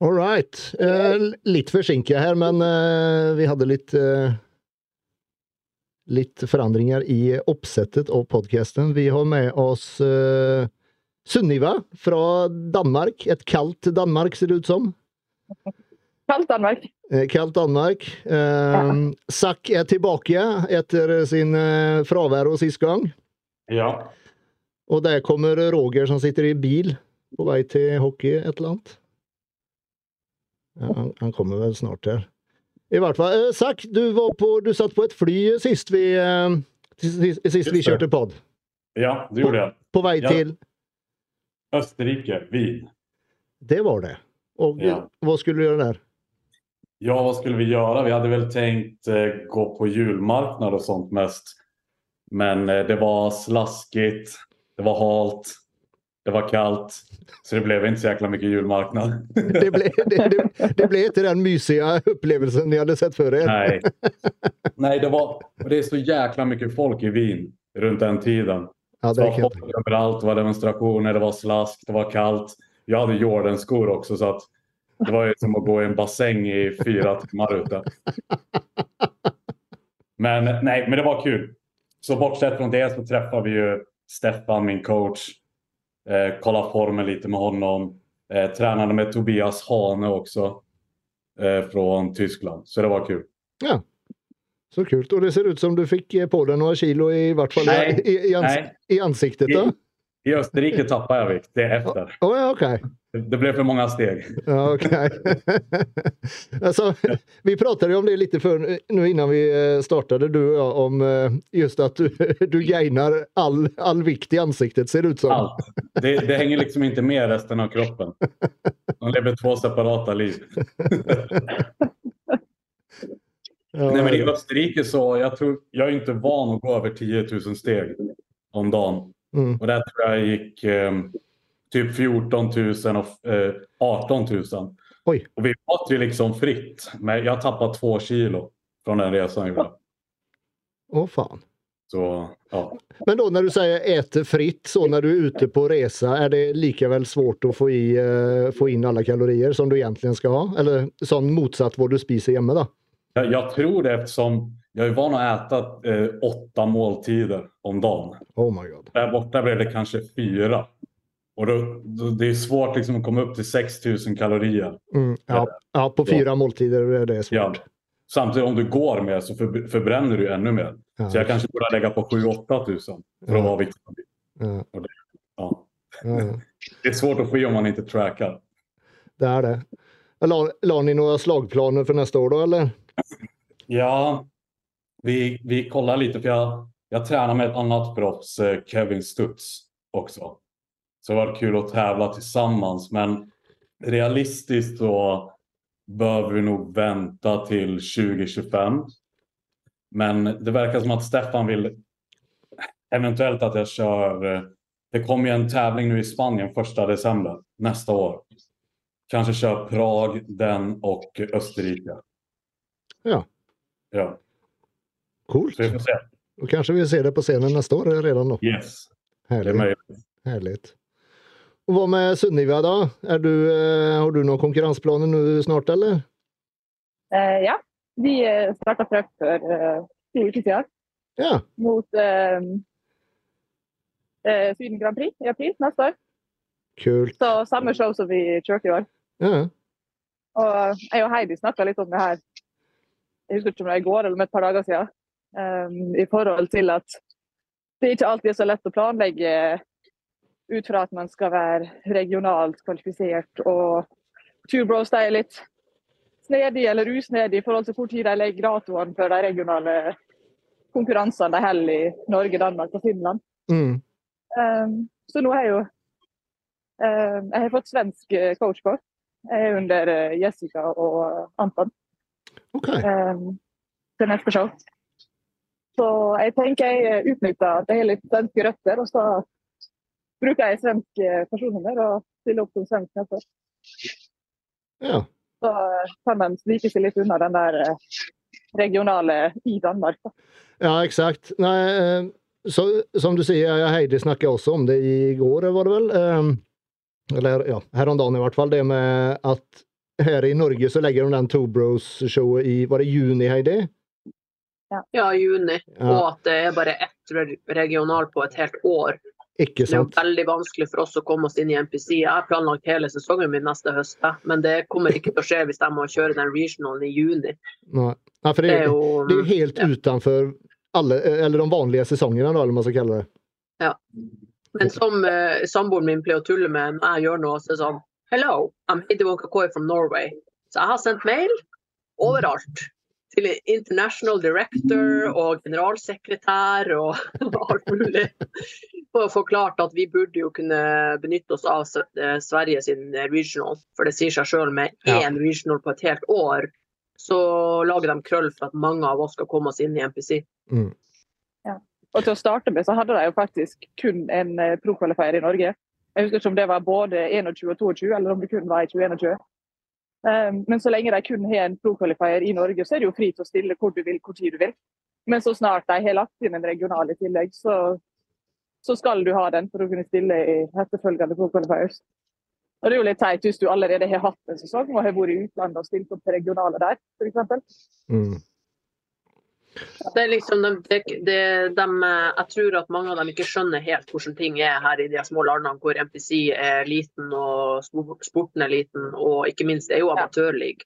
All right. Eh, litt forsinka her, men eh, vi hadde litt eh, Litt forandringer i oppsettet av podkasten. Vi har med oss eh, Sunniva fra Danmark. Et kaldt Danmark, ser det ut som. Kaldt Danmark. Eh, kaldt Danmark. Ja. Zack er tilbake etter sin eh, fravær sist gang. Ja. Og der kommer Roger som sitter i bil på vei til hockey, et eller annet. Han, han kommer vel snart her. I hvert fall. Eh, Zack, du, du satt på et fly sist vi, eh, sist, sist vi kjørte pod. ja, det gjorde jeg. På vei Ja. til Østerrike. Wien. Det var det. Og Ja. hva skulle du gjøre der? Ja, hva skulle vi gjøre? Vi hadde vel tenkt eh, gå på julemarked og sånt mest. Men eh, det var slaskigt, det var halt, det var kallt. Så det blev inte så jäkla mycket julmarknad. Det ble, det, det, det ble ikke den mysiga opplevelsen ni hadde sett før Nei, Nej. Nej, det var... Det är så jäkla mycket folk i Wien rundt den tiden. Ja, Det var jeg folk överallt, det var demonstrationer, det var slask, det var kallt. Jag hade Jordan-skor också så att det var som å gå i en bassäng i fyra timmar ute. Men nej, men det var kul. Så bortsett fra det så träffade vi ju Stefan, min coach. Eh, kolla formen lite med honom. Eh, tränade med Tobias Hane också. Eh, från Tyskland. Så det var kul. Ja. Så kult. Og det ser ut som du fikk eh, på deg noen kilo, i hvert fall i, Nei. i, i, ans Nej, i ansiktet. da. I Österrike tappade jag vikt. Det är efter. Oh, ja, ok. Det blev för många steg. Ja, ok. altså, vi pratade jo om det litt før, nu innan vi eh, startade, du och jag, om eh, just at du, du gainar all, all vikt i ansiktet, ser det ut som. Allt. Det, det hänger liksom inte med resten av kroppen. De lever två separata liv. Ja, Nej, men I Österrike så jag, tror, jag är inte van att gå över 10 000 steg om dagen. Mm. Och där tror jag gick eh, typ 14 000 och eh, 18 000. Oj. Och vi åt ju liksom fritt. Men jag tappade två kilo från den resan Åh oh, fan. Så ja. Men da når du sier äter fritt, så når du er ute på resa, er det likevel svårt å få, i, eh, få in alle kalorier som du egentlig skal ha? Eller som motsatt hvor du spiser hjemme, da? Jag, jag tror det eftersom jag är van att äta eh, åtta måltider om dagen. Oh my god. Där borta blev det kanske fyra. Och då, då, det är svårt liksom att komma upp till 6000 kalorier. Mm, ja, ja, på fyra måltider er det Ja. svårt. Samtidigt om du går mer så för, förbränner du ännu mer. Ja. Så jag kanske borde lägga på 7-8 tusen för att Ja. vara viktig. Ja, Ja. ja, ja. Det är svårt att i om man inte trackar. Det er det. La, la ni noen slagplaner for neste år, da, eller? Ja, vi, vi kollar lite för jag, jag tränar med ett annat proffs, eh, Kevin Stutz också. Så det var kul att tävla tillsammans men realistiskt så behöver vi nog vänta till 2025. Men det verkar som att Stefan vill eventuellt att jag kör. eh, Det kommer ju en tävling nu i Spanien första december nästa år. Kanske kör Prag, den och Österrike. Ja. Ja, Kult. Och se. Vi ser det på scenen neste år redan då? Yes, det är Herlig. möjligt. Herlig. Og hva med Sunniva? Er du, eh, har du noen konkurranseplaner nu snart, eller? Eh, ja, vi eh, starta prøve for eh, to uker siden Ja. mot uh, uh, Syden Grand Prix i april neste år. Kult. Så samme show som vi kjørte i år. Ja. Og jeg og Heidi snakka litt om det her jeg husker ikke om det var i går eller om et par dager siden. Eh, I forhold til at det ikke alltid er så lett å planlegge ut fra at man skal være regionalt kvalifisert. Og Two Bros de er litt snedig eller usnedig i forhold til hvor tid de legger datoene for de regionale konkurransene de holder i Norge, Danmark og Finland. Mm. Um, så nå har jeg jo um, Jeg har fått svensk eh, coach på. Jeg er under eh, Jessica og Anton Okay. um, til neste show. Så jeg tenker jeg utnytter at jeg har litt svenske røtter, og så bruker jeg svensk eh, personnummer og stiller opp som svensk neste. Ja. Så kan man snike seg litt unna den der eh, regionale i Danmark. Da. Ja, eksakt. Nei, eh, så, som du sier, Heidi snakket også om det i går, var det vel? Eller ja, her om dagen i hvert fall. Det med at her i Norge så legger de den Two Bros-showet i Var det juni, Heidi? Ja, i juni. Og at det er bare ett regional på et helt år. ikke Det er veldig vanskelig for oss å komme oss inn i NPC. Jeg har planlagt hele sesongen min neste høst, men det kommer ikke til å skje hvis jeg må kjøre den regionalen i juni. Nei. Nei, for Det det, er jo det er jo helt ja. utenfor alle, eller de vanlige sesongene, eller hva man skal kalle det. Ja. Men som uh, samboeren min pleier å tulle med når jeg gjør noe, så er det sånn Hello, I'm Hidi Wokakoi from Norway. Så jeg har sendt mail overalt. Til international director og generalsekretær og alt mulig. For å forklare at vi burde jo kunne benytte oss av eh, Sverige sin regional. For det sier seg sjøl med Ja. én regional på et helt år, så lager de krøll for at mange av oss skal komme oss inn i NPC. Mm. Og til å starte med så hadde de jo faktisk kun en eh, pro-qualifier i Norge. Jeg husker ikke om det var både 21 og 22, eller om det kun var i 2021. Um, men så lenge de kun har en pro-qualifier i Norge, så er det jo fri til å stille hvor du vil, hvor tid du vil. Men så snart de har lagt inn en regional i tillegg, så, så skal du ha den for å kunne stille i etterfølgende pro-qualifiers. Og det er jo litt teit hvis du allerede har hatt en sesong og har vært i utlandet og stilt opp til regionale der, f.eks. Mm. Det er liksom de, de, de, dem, eh, jeg tror at mange av dem ikke skjønner helt hvordan ting er her i de små landene hvor MPC er liten og sporten er liten, og ikke minst det er jo amatørlig.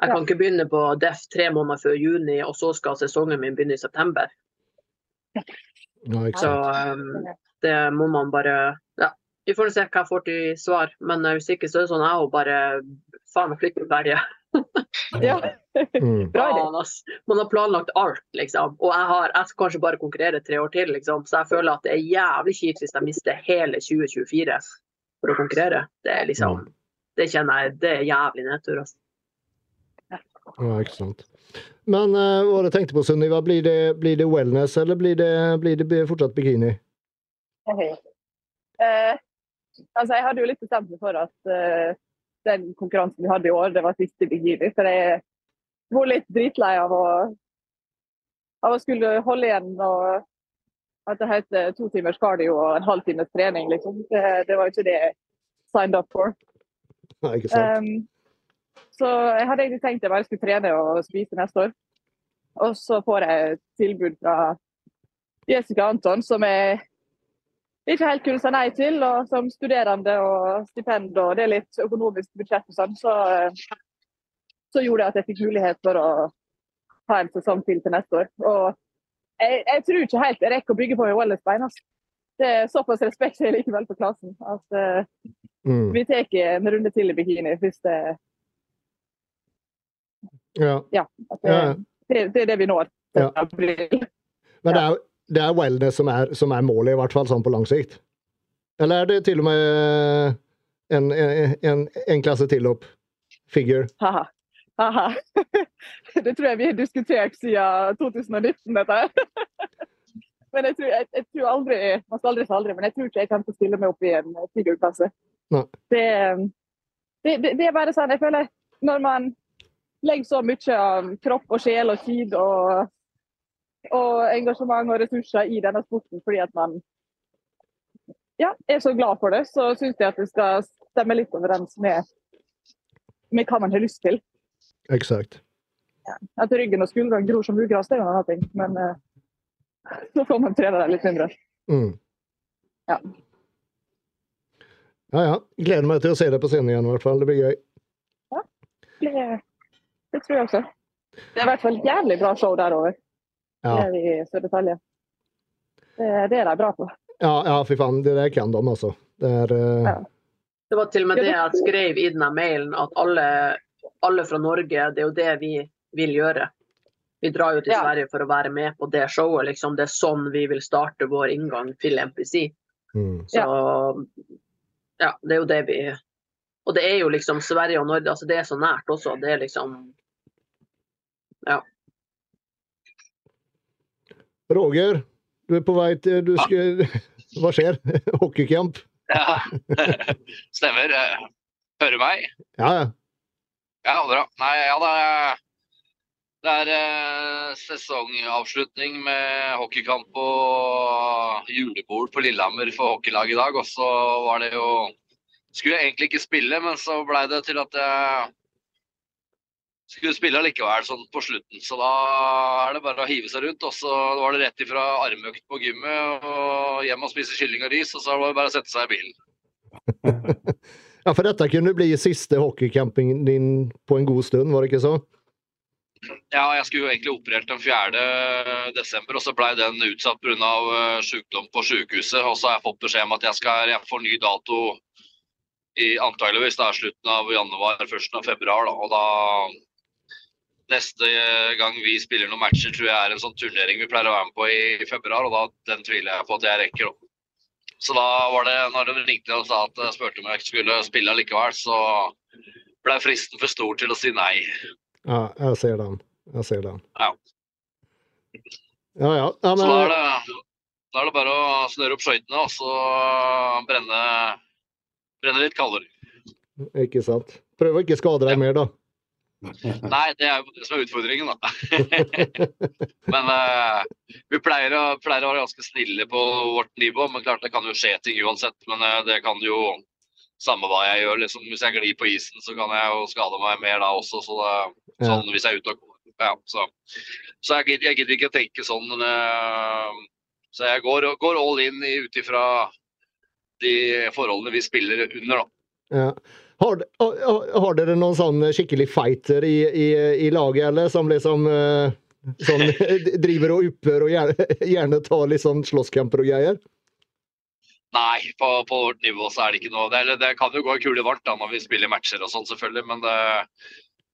Jeg kan ikke begynne på DEF tre måneder før juni, og så skal sesongen min begynne i september. Så um, det må man bare Ja, vi får se hva jeg får til svar. Men hvis ikke så er det sånn jeg òg bare faen meg flytter til Sverige. Ja, Mm. Faen. Man har planlagt alt, liksom. Og jeg, har, jeg skal kanskje bare konkurrere tre år til, liksom. Så jeg føler at det er jævlig kjipt hvis jeg mister hele 2024 for å konkurrere. Det er liksom Det kjenner jeg det er jævlig nedtur, altså. Ja, ikke sant. Men uh, hva du tenkte på, Sunniva? Blir det, blir det wellness, eller blir det, blir det fortsatt bikini? Eh, altså, jeg hadde jo litt bestemt meg for at eh, den konkurransen vi hadde i år, det var siste bikini. For jeg var litt dritlei av å, av å skulle holde igjen og at det heter to timers cardio og en halv times trening, liksom. Det, det var jo ikke det jeg signed up for. Nei, ikke sant? Um, så jeg hadde egentlig tenkt jeg bare skulle trene og spise neste år. Og så får jeg et tilbud fra Jessica Anton, som jeg ikke helt kunne si nei til. Og som studerende og stipend og det er litt økonomisk budsjett og sånn, så, eh, så gjorde det at jeg fikk mulighet for å ha en sesong til til neste år. Og jeg, jeg tror ikke helt jeg rekker å bygge på meg wellness-bein. Altså. Det er såpass respekt jeg likevel for klassen at eh, Mm. vi tar en runde til i bikini hvis det, Ja. at det, Ja. det, det er det vi når. Ja. Men det er, det er wellness som er, som er målet, i hvert fall sånn på lang sikt? Eller er det til og med en, en, en, en klasse til opp? Figure? Haha. Haha. Det tror jeg vi har diskutert siden 2019, dette. Men jeg tror, jeg, jeg tror aldri Man skal aldri si aldri, men jeg tror ikke jeg kommer til å stille meg opp i en figurklasse. Det, det, det, det er bare sånn Jeg føler når man legger så mye av kropp og sjel og tid og, og engasjement og ressurser i denne sporten fordi at man ja, er så glad for det, så syns jeg at det skal stemme litt overens med, med hva man har lyst til. Exakt. At ryggen og skuldrene gror som ugras, det er en annen ting. Men uh, så får man trene det litt mindre. Mm. Ja. Ja, ja. Gleder meg til å se det på scenen igjen, i hvert fall. Det blir gøy. Det, det tror jeg også. Det er i hvert fall jævlig bra show der over. Ja, Det er i Sør-Italia. Det, det er de bra på. ja, ja fy faen. Det der kan de, altså. Det er uh... Ja. Det var til og med det jeg skrev i denne mailen, at alle, alle fra Norge, det er jo det vi vil gjøre. Vi drar jo til Ja. Sverige for å være med på det showet. Liksom. Det er sånn vi vil starte vår inngang til MPC. mm. Så ja, det er jo det vi Og det er jo liksom Sverige og Norge, altså det er så nært også. Det er liksom Roger, du er på vei til du skal, Hva skjer? Hockeycamp? Ja, stemmer. Hører du meg? Ja, ja. Ja, bra. Nei, ja, det er, det er eh, sesongavslutning med hockeykamp og julebord på Lillehammer for hockeylaget i dag. Og så var det jo Skulle jeg egentlig ikke spille, men så blei det til at jeg skulle spille likevel sånn på slutten. Så da er det bare å hive seg rundt. Og så var det rett ifra armøkt på gymmet og hjem og spise kylling og ris. Og så var det bare å sette seg i bilen. Ja, for dette kunne bli siste hockeycampingen din på en god stund, var det ikke så? Ja, jeg skulle jo egentlig operert den 4. desember, og så blei den utsatt pga. sykdom på sykehuset. Og så har jeg fått beskjed om at jeg skal jeg får ny dato i antageligvis da slutten av januar, førsten av februar. Da. Og da Neste gang vi spiller noen matcher, tror jeg er en sånn turnering vi pleier å være med på i februar. Og da, den tviler jeg på at jeg rekker. Da. Så da var det, når de ringte og sa at spurte om jeg skulle spille likevel, så ble fristen for stor til å si nei. Ja, jeg ser den. Jeg ser den. Ja. Ja, ja. ja Så da er, det, da er det bare å snøre opp skøytene og så brenne, brenne litt kalorier. ikke sant. Prøv å ikke skade deg mer, da. Nei, det er jo det som er utfordringen, da. men uh, vi pleier å, pleier å være ganske snille på vårt nivå. Men klart det kan jo skje ting uansett. Men uh, det kan jo samme hva jeg gjør. Liksom, hvis jeg glir på isen, så kan jeg jo skade meg mer da også. Så det, sånn hvis jeg er ute og går. Ja, så så jeg, gidder- jeg gidder ikke tenke sånn. Men, uh, så jeg går, går all in ut ifra de forholdene vi spiller under, da. Ja. Har, har, dere noen sånn skikkelig fighter i, i, i laget, eller? Som liksom eh, sånn, driver og upper og gjerne, gjerne tar litt sånn slåsskamper og greier? Nei, på, på vårt nivå så er det ikke noe. Det, det kan jo gå en kule varmt da når vi spiller matcher og sånn, selvfølgelig, men det,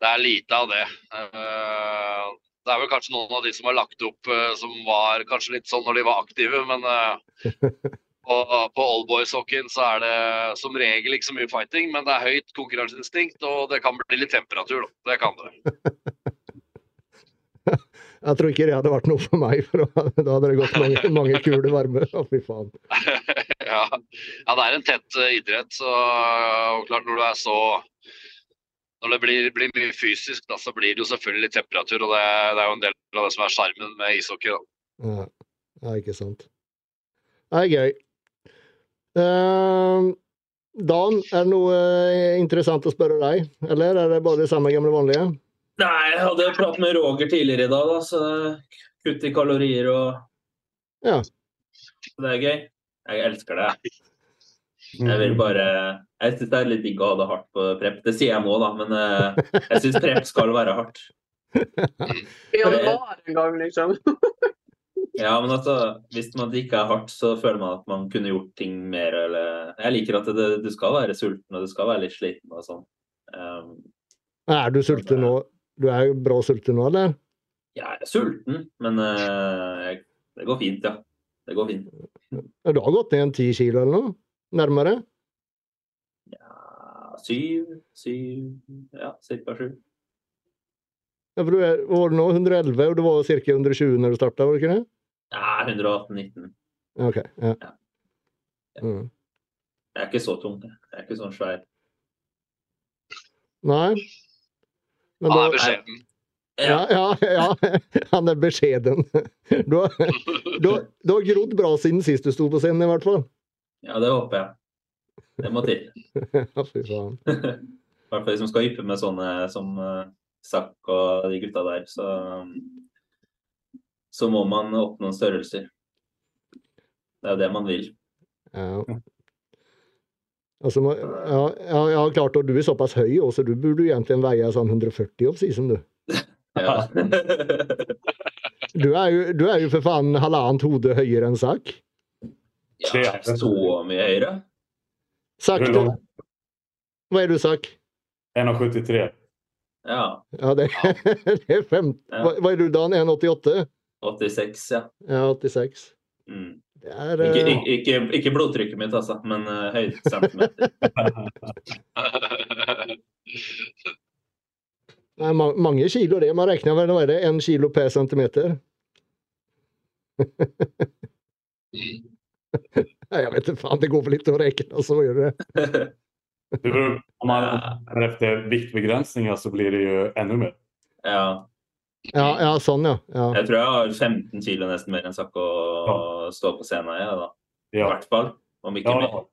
det er lite av det. Eh, Det er vel kanskje noen av de som har lagt opp eh, som var kanskje litt sånn når de var aktive, men på, på oldboys-hockeyen så er det som regel ikke så mye fighting, men det er høyt konkurranseinstinkt, og det kan bli litt temperatur, da. Det kan det. Jeg tror ikke det hadde vært noe for meg, for da da hadde det gått mange, mange kuler varme. Å, fy faen. ja. ja, det er en tett eh, idrett. Så og klart når du er så Når det blir, blir mye fysisk, da, så blir det jo selvfølgelig temperatur. Og det, det er jo en del av det som er sjarmen med ishockey. Da. Ja, ja ikke sant. Det er gøy. Eh, Dan, er det noe eh, interessant å spørre deg, eller er det bare det samme gamle vanlige? Nei, jeg hadde jo pratet med Roger tidligere i dag, da, så kutt i kalorier og Ja. Det er gøy. Jeg elsker det. Jeg vil bare Jeg syns det er litt digg å ha det hardt på prep. Det sier jeg nå, da, men eh, jeg syns prep skal være hardt. I januar en gang, liksom. Ja, men altså, hvis man ikke er hardt, så føler man at man kunne gjort ting mer, eller Jeg liker at det, du skal være sulten, og du skal være litt sliten og sånn. Um, Er du sulten nå? Du er jo bra sulten nå, eller? jeg er sulten, men uh, jeg, det går fint, ja. Det går fint. Du har gått ned en ti kilo eller noe? Nærmere? Ja, syv, syv Ja, ca. sju. Ja, for du er, var nå? 111, og du var ca. 120 når du starta, var det ikke det? Ja, 118-19. OK. Ja. Ja. Mm. Jeg er ikke så tung. Det er ikke sånn svær. Nei. Men Han er beskjeden. ja, ja, ja, han er beskjeden. Du har, du, har, du har grodd bra siden sist du sto på scenen, i hvert fall. Ja, det håper jeg. Det må til. Ja, fy faen. I hvert fall hvis man skal yppe med sånne som uh, Zack og de gutta der, så så må man oppnå størrelser. Det er jo det man vil. Ja. Altså, ja, ja, ja, klart, og du er såpass høy også, du burde jo egentlig veie sånn 140 opp som du. Ja. Du er jo, du er jo for faen halvannet hode høyere enn Sak. ja, så mye høyere. Du, hva er du, Sak? 1,73. Ja. Ja, det, det er fem, hva, hva er du, Dan? 1,88? 86, ja. Ja, 86. Mm. Det er Ikke, eh, ikke, ikke, ikke blodtrykket mitt, altså, men uh, høydecentimeter. det er ma mange kilo, det. Man regner vel, det, én kilo per centimeter? Nei, jeg vet ikke faen, det går vel ikke å regne, og så gjør det. Det om man är efter viktbegränsningar så blir det jo enda mer. ja. Ja, ja, sånn, ja. ja. Jeg tror jeg har 15 kilo nesten mer enn Zack å stå på scenen. Ja, da. I Ja. hvert fall. Om ikke mer.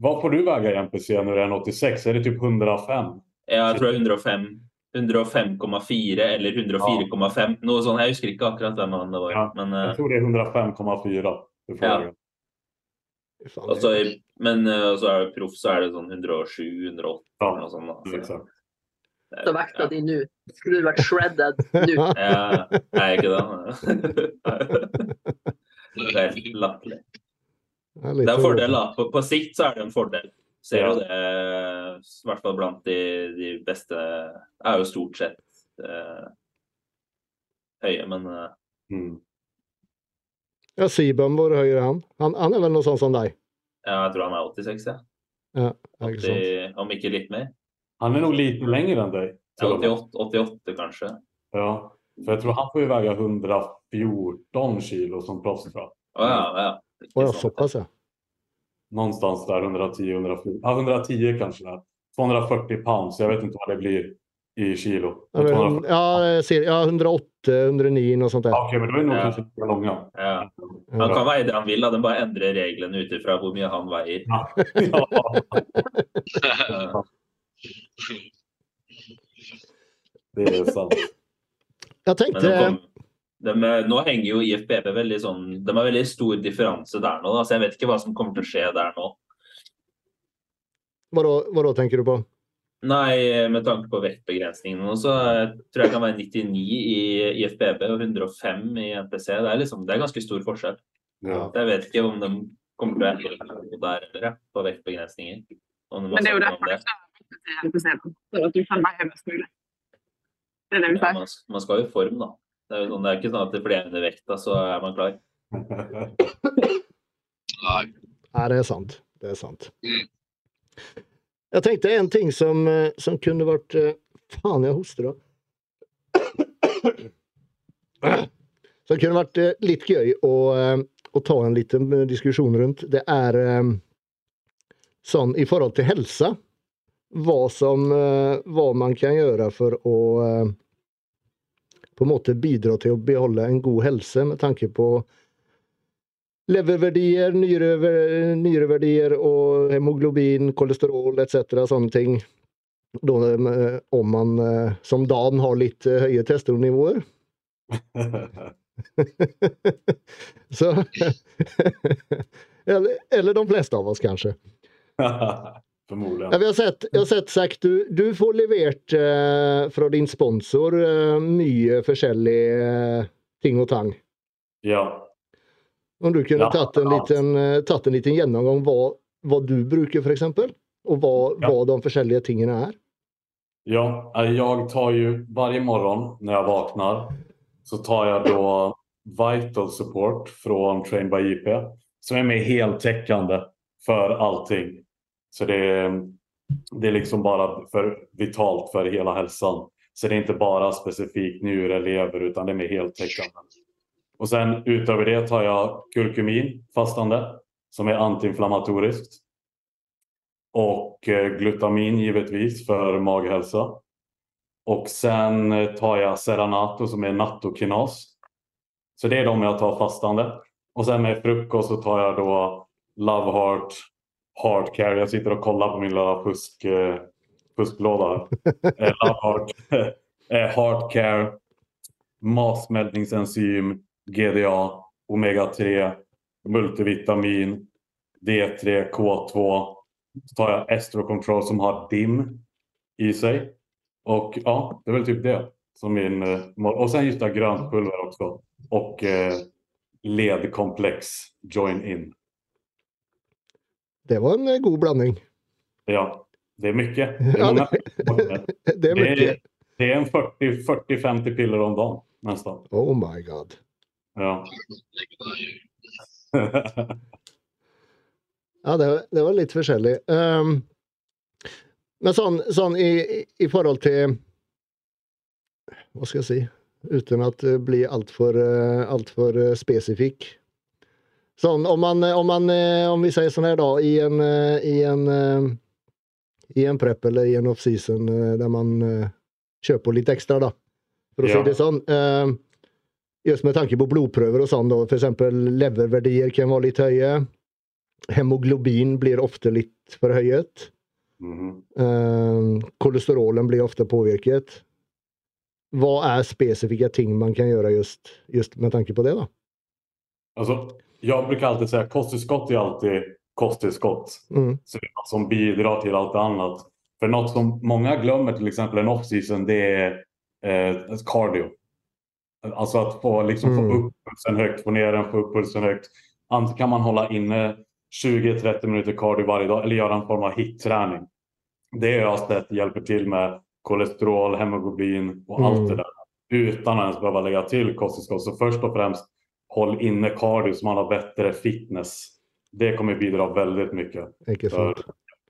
Hva får du veie igjen på scenen når du er 86? Er det typ 105? Ja, jeg tror jeg er 105. 105,4 eller 104,5. Noe sånt. Jeg husker ikke akkurat hvem han det var. Ja, Men, jeg tror det er 105,4. Ja. frågan. Fan, og så men eh, så er det proff, så er det sånn 107, 108 Ja, eller noe sånt. da. Så Så vekta di nå. Skulle du vært shredded nå? Ja, jeg er ikke det. Det er helt latterlig. Det er en fordel, da. På, på sikt så er det en fordel. Ser Ja. jo det, i hvert fall blant de, de beste Er jo stort sett eh, høye, men eh, Mm. Ja, Sibam, hvor høy er han? han? Han er vel noe sånn som deg? ja, jeg tror han er 86, ja. Ja, ikke sant? 80, om ikke litt mer. Han är nog lite längre än dig. Ja, till och med. 88, 88 kanskje. Ja, för jag tror han får ju väga 114 kilo som proffs. tror jag. Å ja, ja. Ikke ja, sant. såpass ja. Någonstans där 110, 104. Ja, 110 kanske det 240 pounds. Jag vet inte vad det blir i kilo. Ja, men, ja, ser, ja 108, 109, noe sånt der. Ja, Okej, men det nog Ja. kanske lika långa. Ja. Han kan veie det han vil, han den bare endrer reglene ut ifra hvor mye han veier. Ja. Det är sant. Jeg tenkte kom, de, nå henger jo IFBB veldig sånn De har veldig stor differanse der nå, da, så jeg vet ikke hva som kommer til å skje der nå. hva, da, hva da tenker du på? Nei, med tanke på vektbegrensningene nå, så tror jeg det kan være 99 i IFBB og 105 i NPC. Det er, liksom, det er ganske stor forskjell. Ja. Jeg vet ikke om de kommer til å endre noe der eller ja, på vektbegrensninger. Om de Men det er jo derfor det for at du mulig. Det er det vi Ja, man, man skal jo i form, da. Det er, jo sånn, det er ikke sånn at det blir ene vekta, så er man klar. Nei. Nei, det er sant. Det er sant. Mm. Jeg tenkte en ting som, eh, som kunne vært eh, Faen, jeg hoster da. Som kunne vært eh, litt gøy å, å ta en liten diskusjon rundt. Det er sånn i forhold til helse. Hva som eh, Hva man kan gjøre for å eh, på en måte bidra til å beholde en god helse med tanke på leververdier, nyrever, nyreverdier og hemoglobin, kolesterol etc. Sånne ting. Da, eh, om man, som Dan, har litt høye testosteronnivåer. Så eller, eller de fleste av oss, kanskje. Ja, vi har sett, jeg har sett Zach, du, du får levert eh, fra din sponsor eh, mye forskjellig eh, ting og tang. Ja. Om du kunne Ja, tatt, en ja. liten, eh, tatt en liten gjennomgang hva, hva du bruker, f.eks., og hva, Ja. hva de forskjellige tingene er. Ja, jeg tar jo varje morgon når jeg våkner, så tar jeg da Vital Support fra Train by IP som er med heltekkende for allting. Så det det är liksom bara för vitalt för hela hälsan. Så det är inte bara specifikt njure, lever utan det är med heltäckande. Och sen utöver det tar jag kurkumin fastande som är antiinflammatoriskt. Och eh, glutamin givetvis för maghälsa. Och sen eh, tar jag Seranato som är nattokinas. Så det är de jag tar fastande. Och sen med frukost så tar jag då Love Heart, Heart Care. Jag sitter och kollar på min lilla fusk, eh, fusklåda. eh, Love Heart, eh, Heart Care, matsmältningsenzym, GDA, Omega-3, multivitamin, D3, K2. Så tar jag Estro Control som har DIM i sig. Och ja, det är väl typ det. Som min, eh, och sen just det här grönt pulver också. Och eh, ledkomplex join in. Det var en eh, god blanding. Ja, det er mye. Det Ja, det, Det er mye. det är en 40-50 piller om dagen nästan. Oh my god. Ja. Ja, det, det var litt forskjellig. Um, men sånn, sånn i, i- forhold til Hva skal jeg si? Uten at blir altfor alt for eh, spesifikk. Sånn, om man, om man eh, Om vi sier sånn her, da, i en, eh, i en eh, i en prep eller i en offseason eh, der man eh, kjører på litt ekstra, da. For å Ja. si det sånn. Just med tanke på blodprøver og sånn, da. Eksempel leververdier kan være litt høye. Hemoglobin blir ofte litt forhøyet. Mhm. Eh, kolesterolen blir ofte påvirket. Hva er specifika ting man kan gjøre just, just med tanke på det da? Alltså, jag brukar alltid säga att kosttillskott är alltid kosttillskott. Mm. Så det är något som bidrar till allt annat. För något som många glömmer till exempel en off-season det är eh, cardio. Alltså att få, liksom, Mm. få upp pulsen högt, få ner den, få upp pulsen högt. Antingen kan man hålla inne 20-30 minuter cardio varje dag eller göra en form av hitträning. Det har jag sett hjälper till med kolesterol, hemoglobin och Mm. allt det där. Utan att ens behöva lägga till kosttillskott. Så först och främst håll inne cardio så man har bättre fitness. Det kommer bidra väldigt mycket. För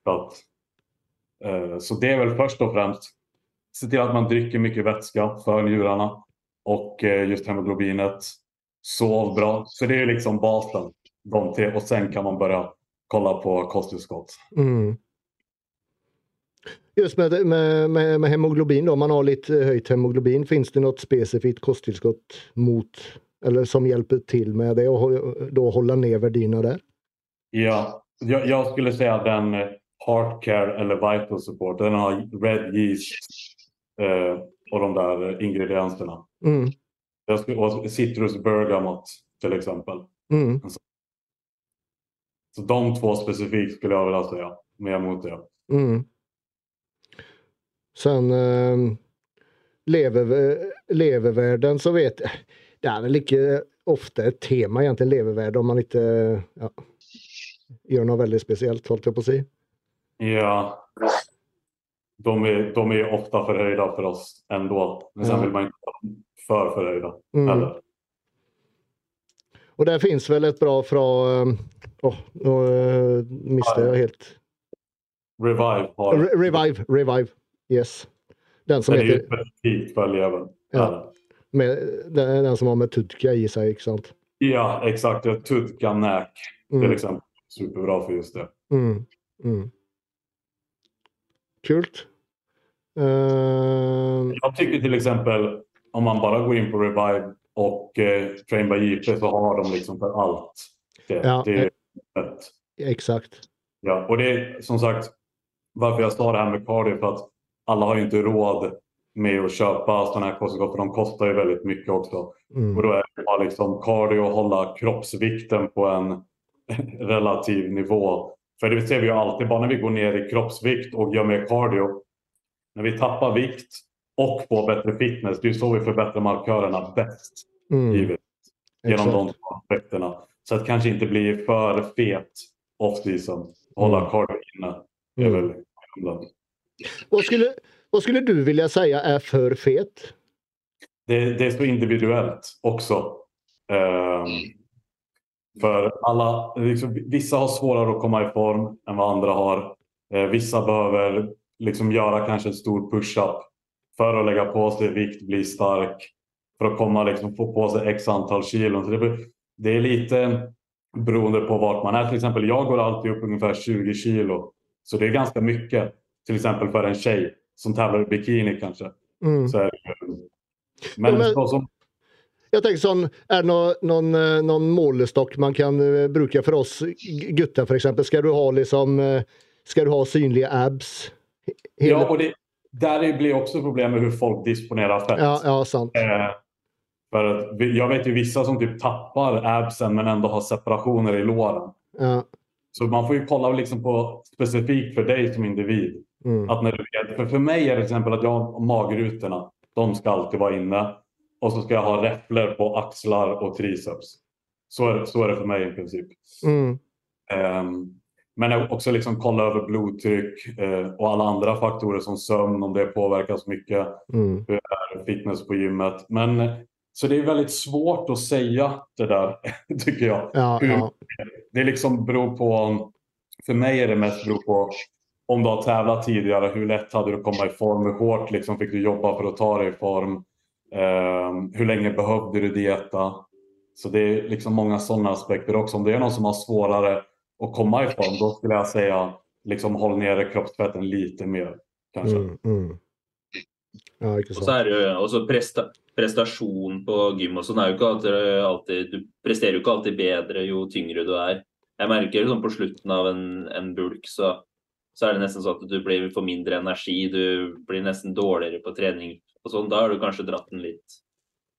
att, eh, så det är väl först och främst se till att man dricker mycket vätska för njurarna och eh, just hemoglobinet. Sov bra. Så det är liksom basen. De tre. Och sen kan man börja kolla på kosttillskott. Mm. Just med, med, med, med hemoglobin då, om man har lite höjt hemoglobin, finns det något specifikt kosttillskott mot eller som hjälper till med det och holde då hålla ner värdierna där? Ja, jag, jag skulle säga den Heartcare Heart Care eller Vital Support. Den har Red Yeast eh, och de där ingrediensene. ingredienserna. Mm. Skulle, och citrus bergamot till exempel. Mm. Så de två specifikt skulle jag vilja säga. Mer mot det. Mm. Sen eh, lever, levervärden så vet jag, det er vel ikke ofte et tema egentlig levervärde om man ikke ja, gjør noe veldig spesielt, holdt jeg på å si. Ja. De er, de är for förhöjda for oss ändå. Men sen Ja. vil man ikke ha for förhöjda Mm. Og der fins vel et ett bra fra åh, nå eh, jeg jag helt. Revive har Re- Revive, Revive, yes. Den som Den är ju heter, specifikt för levern. Ja. Med, den, den som har med Tudka i seg, ikke sant? ja, exakt. Ja, Tudka Næk, Mm. exempel. Superbra for just det. Mm. Mm. Kult. Uh... Jeg syns till exempel om man bare går inn på Revive og eh, Train by JP så har de liksom for alt. Det, Ja, det ett exakt. Ja, och det är som sagt varför jag sa det här med cardio för att alla har ju inte råd med att köpa sådana här kosttillskott för de kostar ju väldigt mycket också. Mm. Och då är det bara liksom cardio och hålla kroppsvikten på en relativ nivå. För det ser vi ju alltid, bara när vi går ner i kroppsvikt och gör mer cardio. När vi tappar vikt och får bättre fitness, det är så vi förbättrar markörerna bäst. Mm. Givet, genom Exakt. de aspekterna. Så att kanske inte bli för fet off-season. Hålla Mm. cardio inne. Det är Mm. väl grunden. Vad, skulle, vad skulle du vilja säga är för fet? det, det är så individuellt också. Um, för alla, liksom, vissa har svårare att komma i form än vad andra har. Eh, vissa behöver liksom göra kanske en stor push-up för att lägga på sig vikt, bli stark. För att komma liksom, få på sig x antal kilo. Så det, det är lite beroende på vart man är. Till exempel jag går alltid upp ungefär 20 kilo. Så det är ganska mycket. Till exempel för en tjej som tävlar i bikini kanske. Mm. Så är det. så som Jag tänker sånn, er det noen, noen, noen målestokk man kan bruke for oss gutter f.eks.? Skal? Du ha liksom, skal du ha synlige abs? Hele... Ja, og det, der blir også problem med hur folk disponerar fett. ja, ja, sant. Eh, for at, jeg vet jo vissa som typ tapper absen men enda har separationer i låren. Ja. Så man får jo kolla liksom på specifikt for deg som individ. Mm. Att när du vet, för, för mig är det till exempel att jag har magrutorna. De ska alltid vara inne. Och så ska jag ha räfflor på axlar och triceps. Så är, så är det för mig i princip. Mm. Um, men också liksom kolla över blodtryck eh, och alla andra faktorer som sömn om det påverkas mycket. Mm. fitness på gymmet. Men så det är väldigt svårt att säga det där tycker jag. Ja, Hur- ja. Det liksom beror på. För mig är det mest beror på om du har tävlat tidigare. Hur lätt hade du att komma i form? Hur hårt liksom fick du jobba för att ta dig i form? Eh, hur länge behövde du dieta? Så det är liksom många sådana aspekter också. Om det är någon som har svårare att komma i form, då skulle jag säga liksom håll nere kroppsfetten lite mer. Kanske. Mm. Mm. Ja, ikke Og så er det jo også presta prestasjon på gym og sånn er jo ikke alltid, alltid Du presterer jo ikke alltid bedre jo tyngre du er. Jeg merker sånn på slutten av en, en bulk, så så er det nesten sånn at du blir får mindre energi, du blir nesten dårligere på trening. og sånn. Da har du kanskje dratt den litt,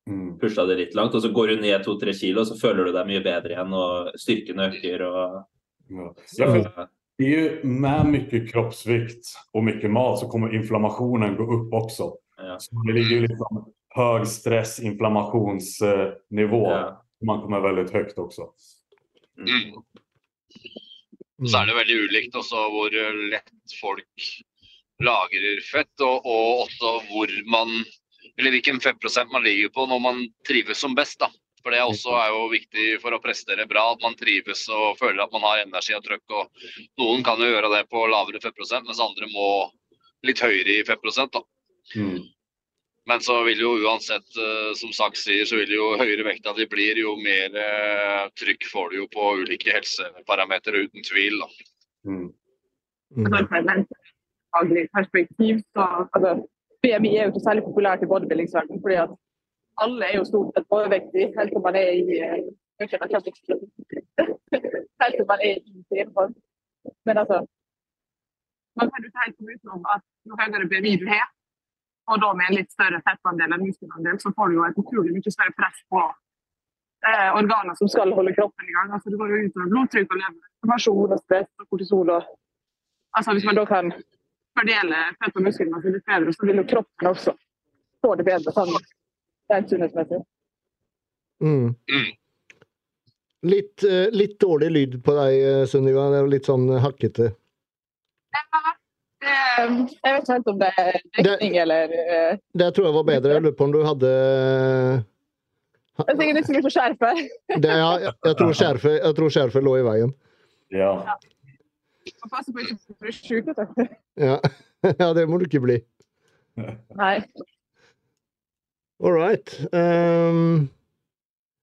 Mm. pusha det litt langt. Og så går du ned to-tre kilo, så føler du deg mye bedre igjen, og styrken øker. og Ja. Ja, ju med mycket kroppsvikt og mye mat så kommer inflammationen gå opp også. Ja. Så det ligger ju liksom hög stress, inflammationsnivå. Ja. Man kommer veldig høyt også. Mm. Så er det veldig ulikt også hvor lett folk lagrer fett, og, og også hvor man Eller hvilken fettprosent man ligger på når man trives som best. da. For det også er jo viktig for å prestere bra, at man trives og føler at man har energi og trøkk. og Noen kan jo gjøre det på lavere fettprosent, mens andre må litt høyere i fettprosent. da. Mm. Men så vil jo uansett, eh, som Saks sier, så vil jo høyere vekta de blir, jo mer eh, trykk får du jo på ulike helseparametere, uten tvil. da. Mm. Mm. Altså, perspektiv, så altså, BMI er jo ikke særlig populært i bodybuildingsverdenen, fordi at alle er jo stort sett overvektige helt til man er i eh, Helt til man er i treningsform. Men altså Man kan jo ikke helt komme utenom at jo høyere BMI du har, og da med en litt større fettandel enn muskelandel, så får du jo et utrolig mye større press på eh, organer som skal holde kroppen i gang. Altså, det går jo utover blodtrykk og lever, informasjon og stress og kortisol. og altså Hvis man da kan fordele fett og muskelmasse litt bedre, så vil jo kroppen også få det bedre sånn rent sunnhetsmessig. Mm. Mm. Litt, eh, litt dårlig lyd på deg, eh, Sunniva. Det er litt sånn hakkete. Eh, Jeg vet ikke helt om det er dekning eller uh... Det tror jeg var bedre. Jeg lurer på om du hadde Det er sikkert ikke så mye for skjerfet. det, ja, jeg, jeg tror skjerfet, jeg tror skjerfet lå i veien. Ja. Må passe på ikke å bli sjuk. vet du. Ja. ja, det må du ikke bli. Nei. All right. Um,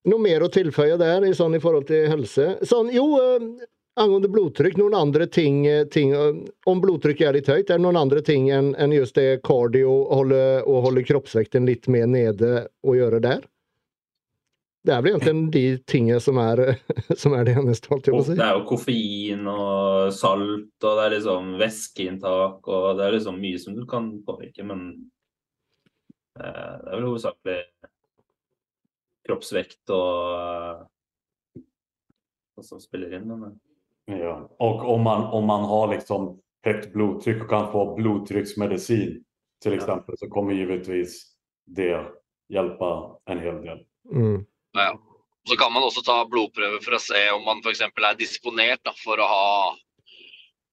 noe mer å tilføye der i, sånn, i forhold til helse? Sånn, jo, eh, angående blodtrykk, noen andre ting, eh, ting eh, Om blodtrykket er litt høyt, er det noen andre ting enn enn just det cardio og holde, og holde kroppsvekten litt mer nede å gjøre der? Det er vel egentlig de tingene som er, som er det eneste, holdt jeg på å si. Det er jo koffein og salt, og det er liksom væskeinntak, og det er liksom mye som du kan påvirke, men eh, det er vel hovedsakelig kroppsvekt og og som spiller inn. Men, ja. Och om man, om man har liksom högt blodtryck och kan få blodtrycksmedicin till Ja. exempel så kommer givetvis det hjälpa en hel del. Mm. Ja. Så kan man også ta blodprøver for å se om man f.eks. er disponert da, for, å ha,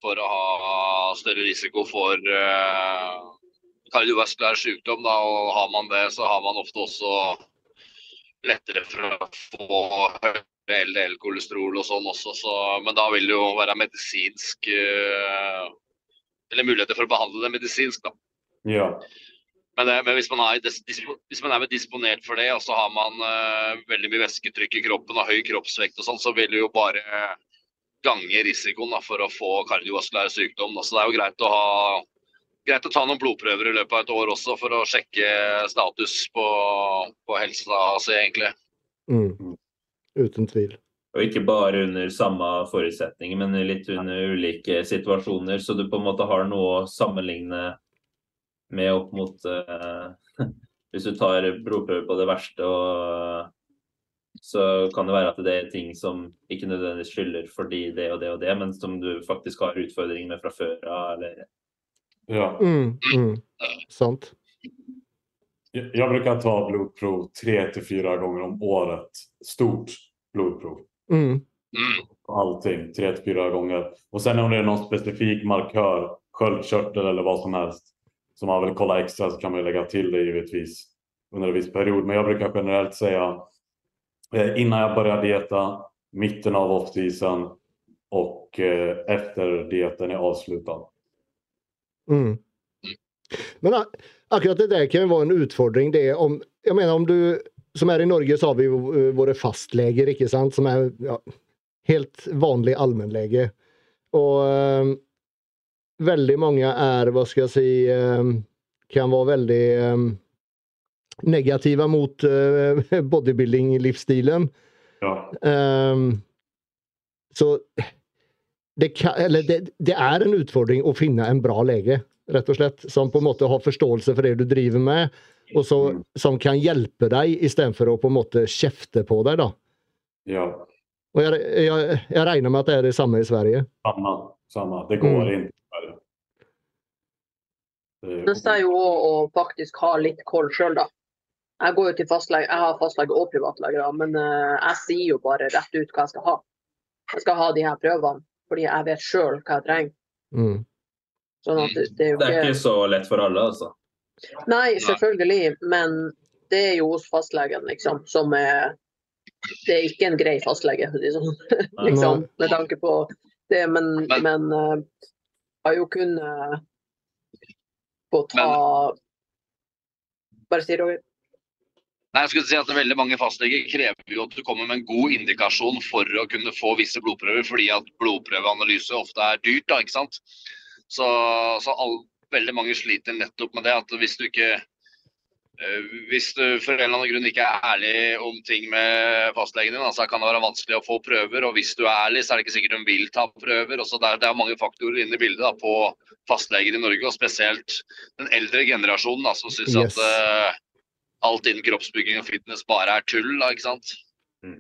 for å ha større risiko for uh, kardiovaskulær sykdom. Da, og har man det, så har man ofte også lettere for å få LDL-kolesterol og sånn også. Så, men da vil det jo være medisinsk eh, Eller muligheter for å behandle det medisinsk, da. Ja. Men, men hvis, man er, hvis man er disponert for det, og så har man uh, veldig mye væsketrykk i kroppen og høy kroppsvekt og sånn, så vil det jo bare gange risikoen da, for å få kardiovaskulær sykdom. Da. Så det er jo greit å ha greit å ta noen blodprøver i løpet av et år også for å sjekke status på, på helsa si, egentlig. Mm. Uten tvil. og ikke bare under samme forutsetninger, men litt under ulike situasjoner, så du på en måte har noe å sammenligne med opp mot uh, Hvis du tar blodprøver på det verste, og så kan det være at det er ting som ikke nødvendigvis skylder fordi det og det og det, men som du faktisk har utfordringer med fra før av, eller Ja. Mm. Mm. Sant. Jeg bruker brukar ta blodprov tre til fire ganger om året. Stort blodprov. Mm. Mm. Allting, tre till fyra gånger. Och sen om det är någon specifik markör, sköldkörtel eller vad som helst, som man vill kolla extra så kan man ju lägga till det givetvis under en viss period. Men jag brukar generellt säga eh, innan jag börjar dieta, mitten av off-season och eh, efter dieten är avslutad. Mm. Men akkurat det der kan jo være en utfordring. Det om, jeg mener om du, Som her i Norge så har vi eh, våre fastleger, ikke sant? som er ja, helt vanlig allmennlege. Og eh, veldig mange er, hva skal jeg si eh, Kan være veldig eh, negative mot eh, bodybuilding-livsstilen. Ja. Ehm, så det, kan, eller det, det er en utfordring å finne en bra lege, rett og slett. Som på en måte har forståelse for det du driver med, og så, som kan hjelpe deg, istedenfor å på en måte kjefte på deg. da. Ja, Og jeg, jeg, jeg regner med at det er det samme i Sverige. Samme. samme. Det går Mm. inte. Det- Det er jo òg å faktisk ha litt koll sjøl, da. Jeg går jo til fastlege, jeg har fastlege og privatlege, da, men eh, jeg sier jo bare rett ut hva jeg skal ha. Jeg skal ha de her prøvene, fordi jeg vet sjøl hva jeg trenger. Mm. Sånn at det, det er jo Det er ikke ikke så lett for alle, altså. Nei, selvfølgelig, men det er jo hos fastlegen, liksom, som er Det er ikke en grei fastlege, sånn, liksom, med tanke på det, men, Men- eh, har jo kunnet få ta Bare si Roger. Nei, jeg skulle si at Veldig mange fastleger krever jo at du kommer med en god indikasjon for å kunne få visse blodprøver, fordi at blodprøveanalyse ofte er dyrt. da, ikke sant? Så, så all, veldig mange sliter nettopp med det. at Hvis du ikke eh, hvis du for en eller annen grunn ikke er ærlig om ting med fastlegen din, så kan det være vanskelig å få prøver. Og hvis du er ærlig, så er det ikke sikkert hun vil ta prøver. og så det, er, det er mange faktorer inne i bildet da, på fastleger i Norge, og spesielt den eldre generasjonen da, som syns Yes. at uh, alt innen kroppsbygging og fitness bare er tull. da, ikke sant? Mm.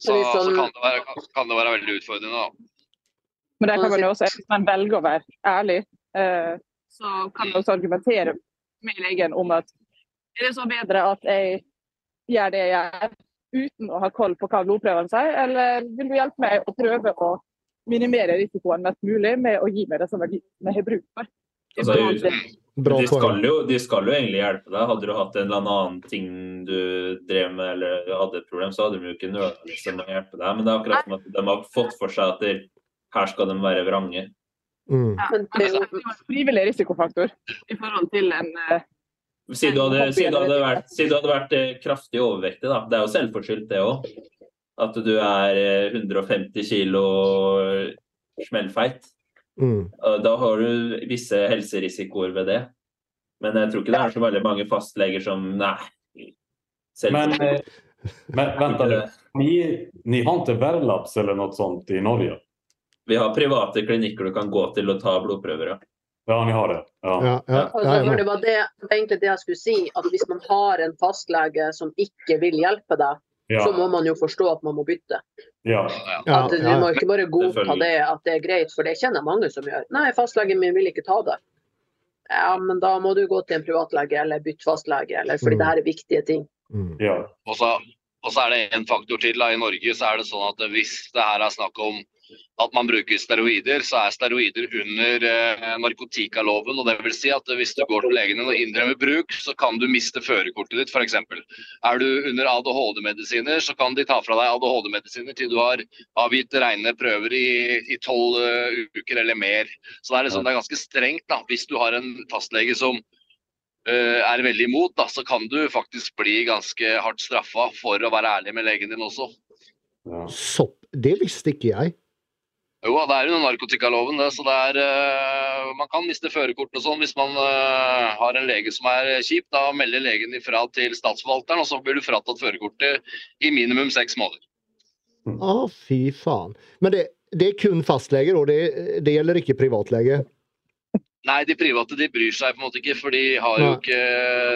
Så, så kan, det være, kan det være veldig utfordrende. da. Men der kan man jo også, hvis man velger å være ærlig, eh, så kan jeg også argumentere med legen om at er det så bedre at jeg gjør det jeg gjør uten å ha koll på hva blodprøvene sier, eller vil du hjelpe meg å prøve å minimere risikoen mest mulig med å gi meg det som jeg har bruk for? Altså, de, skal jo, de skal jo egentlig hjelpe deg. Hadde du hatt en eller annen ting du drev med eller hadde et problem, så hadde de jo ikke nødvendigvis liksom, å hjelpe deg. Men det er akkurat som at de har fått for seg at her skal de være vrange. Mm. Ja, Men men det er jo- en frivillig risikofaktor i forhold til en eh, Si du hadde, si du hadde, vært, si du hadde vært eh, kraftig overvektig, da. Det er jo selvforskyldt, det òg. At du er eh, 150 kilo smellfeit. Mm. Da har du visse helserisikoer ved det. Men jeg tror ikke det er så veldig mange fastleger som Nei. Men, eh, men vent litt. ni, ni har ikke Verlabs eller noe sånt i Norge? Vi har private klinikker du kan gå til og ta blodprøver. Ja. Ja, vi har det? Ja. Ja, ja, Altså, ja, det var det, det egentlig det jeg skulle si, at hvis man har en fastlege som ikke vil hjelpe deg, så må man jo forstå at man må bytte. ja. ja, At Du må ikke bare godta det at det er greit, for det kjenner mange som gjør. Nei, fastlegen min vil ikke ta det. Ja, men da må du gå til en privatlege eller bytte fastlege, eller fordi Mm. det her er viktige ting. Mm. ja. Og så, og så er det en faktor til. Da. I Norge så er det sånn at hvis det her er snakk om at man bruker steroider, så er steroider under eh, narkotikaloven. og det vil si at Hvis du går til legen din og innrømmer bruk, så kan du miste førerkortet ditt f.eks. Er du under ADHD-medisiner, så kan de ta fra deg ADHD-medisiner til du har avgitt rene prøver i tolv uker eller mer. Så det er, liksom, det er ganske strengt. da. Hvis du har en fastlege som uh, er veldig imot, da, så kan du faktisk bli ganske hardt straffa for å være ærlig med legen din også. ja. Sopp. Det visste ikke jeg. Jo, det er under narkotikaloven, det. Så det er uh, Man kan miste førerkortet og sånn hvis man uh, har en lege som er kjip. Da melder legen ifra til statsforvalteren, og så blir du fratatt førerkortet i minimum seks måneder. Å, fy faen. Men det, det er kun fastlege, og det, det gjelder ikke privatlege? Nei, de private de bryr seg på en måte ikke, for de har jo ikke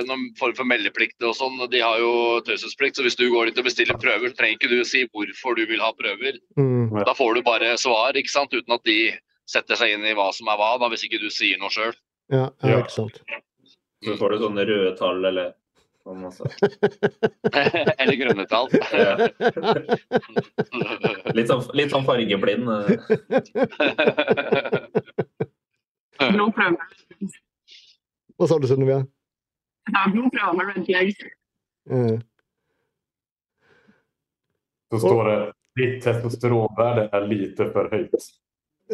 noen form for meldeplikt og sånn. De har jo taushetsplikt, så hvis du går dit og bestiller prøver, så trenger ikke du å si hvorfor du vil ha prøver. Mm. Da får du bare svar, ikke sant, uten at de setter seg inn i hva som er hva, da, hvis ikke du sier noe sjøl. Ja, ja, Ja. ikke sant. Så får du sånne røde tall eller sånn også. Eller grønne tall. Litt sånn, litt sånn fargeblind. blodprøve. Hva sa du, Sunnivia? Ja, blodprøve med red flags. Eh, Så står det ditt testosteronvärde er lite for høyt.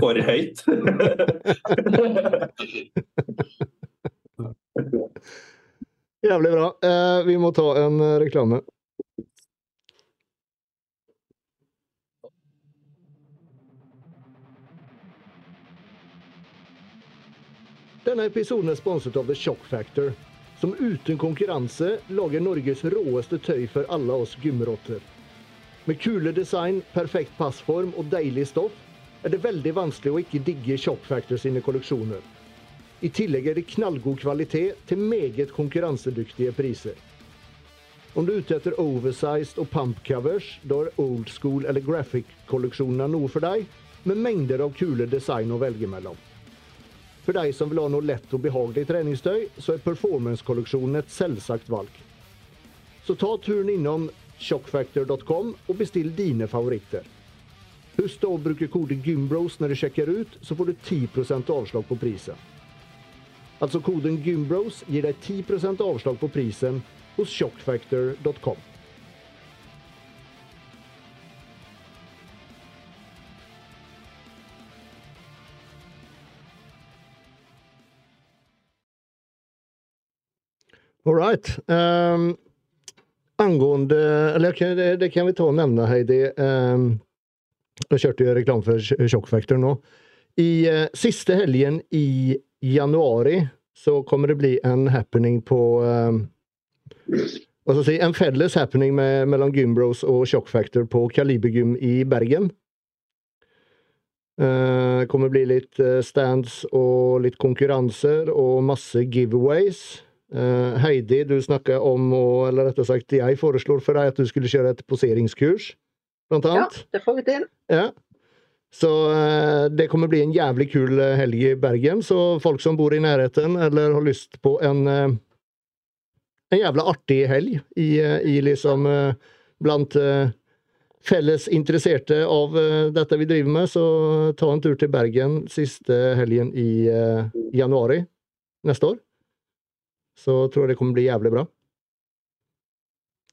For høyt. Jævlig bra. Eh, vi må ta en eh, reklame. Denne episoden er sponset av The Shock Factor, som uten konkurranse lager Norges råeste tøy for alle oss gymrotter. Med kule design, perfekt passform og deilig stoff er det veldig vanskelig å ikke digge Shock Factor sine kolleksjoner. I tillegg er det knallgod kvalitet til meget konkurransedyktige priser. Om du er ute etter oversized og pump covers, da er old school eller graphic-kolleksjonene noe for deg, med mengder av kule design å velge mellom. For deg som vil ha noe lett og behagelig treningstøy, så er performance-kolleksjonen et selvsagt valg. Så ta turen innom shockfactor.com og bestill dine favoritter. Husk å bruke kode GYMBROS når du sjekker ut, så får du 10% avslag på prisen. Altså koden GYMBROS gir deg 10% avslag på prisen hos shockfactor.com. All right. Um, angående Eller det, det kan vi ta og nevne, Heidi. Um, jeg kjørte jo reklame for Shockfactor nå. I uh, siste helgen i januari så kommer det bli en happening på um, hva skal jeg si, En felles happening med, mellom Gymbros og Shockfactor på Kalibergym i Bergen. Uh, kommer bli litt uh, stands og litt konkurranser og masse giveaways. Uh, Heidi, du snakka om, eller rettere sagt jeg foreslår for deg at du skulle kjøre et poseringskurs, blant Ja, annet. det får vi til. Ja. Så eh, det kommer bli en jævlig kul eh, helg i Bergen, så folk som bor i nærheten eller har lyst på en eh, en jævla artig helg i, eh, i liksom eh, blant eh, felles interesserte av eh, dette vi driver med, så ta en tur til Bergen siste helgen i eh, januari neste år. Så tror jeg det kommer bli jævlig bra.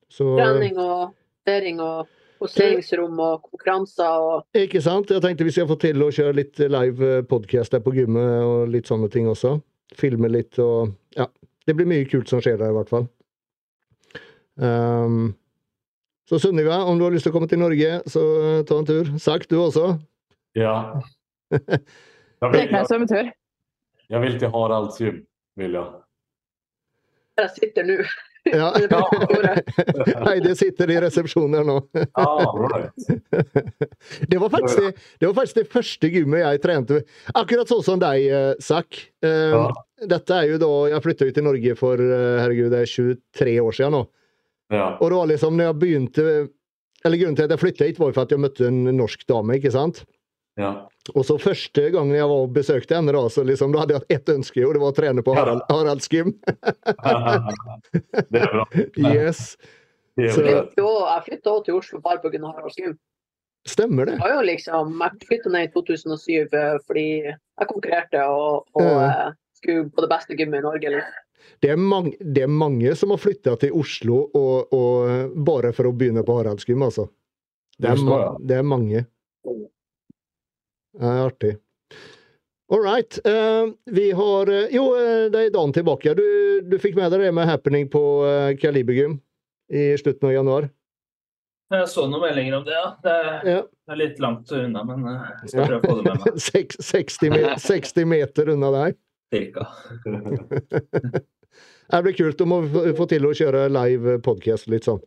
Så Trening og dering og posteringsrom og konkurranser og Ikke sant? Jeg tenkte vi skal få til å kjøre litt live podcast der på gymmet og litt sånne ting også. Filme litt og Ja. Det blir mye kult som skjer der, i hvert fall. Um, så Sunniva, om du har lyst til å komme til Norge, så eh, ta en tur. Sagt, du også? Ja. Jeg vil, jeg, jeg vil till Haralds gym. vil jag. Der jeg sitter nå. Ja. Heidi sitter i resepsjonen her nå. Det var, faktisk det, det var faktisk det første gymmet jeg trente. Akkurat sånn som deg, eh, Zack. Eh, Dette er jo da Jeg flytta jo til Norge for eh, herregud, det er 23 år siden nå. Og det var liksom når jeg begynte Eller grunnen til at jeg flytta hit, var jo for at jeg møtte en norsk dame, ikke sant? Ja. Og så første gangen jeg var og besøkte henne, da, så liksom, da hadde jeg ett ønske, og det var å trene på Ja. Harald, Haralds gym. Det er bra. Yes. Så- jeg flytta også til Oslo bare pga. Haralds gym. Stemmer det? Jeg liksom, jeg flytta ned i 2007 eh, fordi jeg konkurrerte og, og Ja. eh, skulle på det beste gymmet i Norge. Liksom. Det er, mange, det er mange som har flytta til Oslo og, og bare for å begynne på Haraldsgym, altså. Det er, Det er mange. Det er artig. All right. eh, vi har eh, Jo, eh, det er dagen tilbake. Du, du fikk med deg det med happening på Kalibergym i slutten av januar? Jeg så noen meldinger om det, ja. Det er, Ja. det er litt langt unna, men eh, jeg skal prøve å få det med meg. 60, meter, 60 meter unna deg. Cirka. Det blir kult. Da må få- til å kjøre live podcast litt sånn.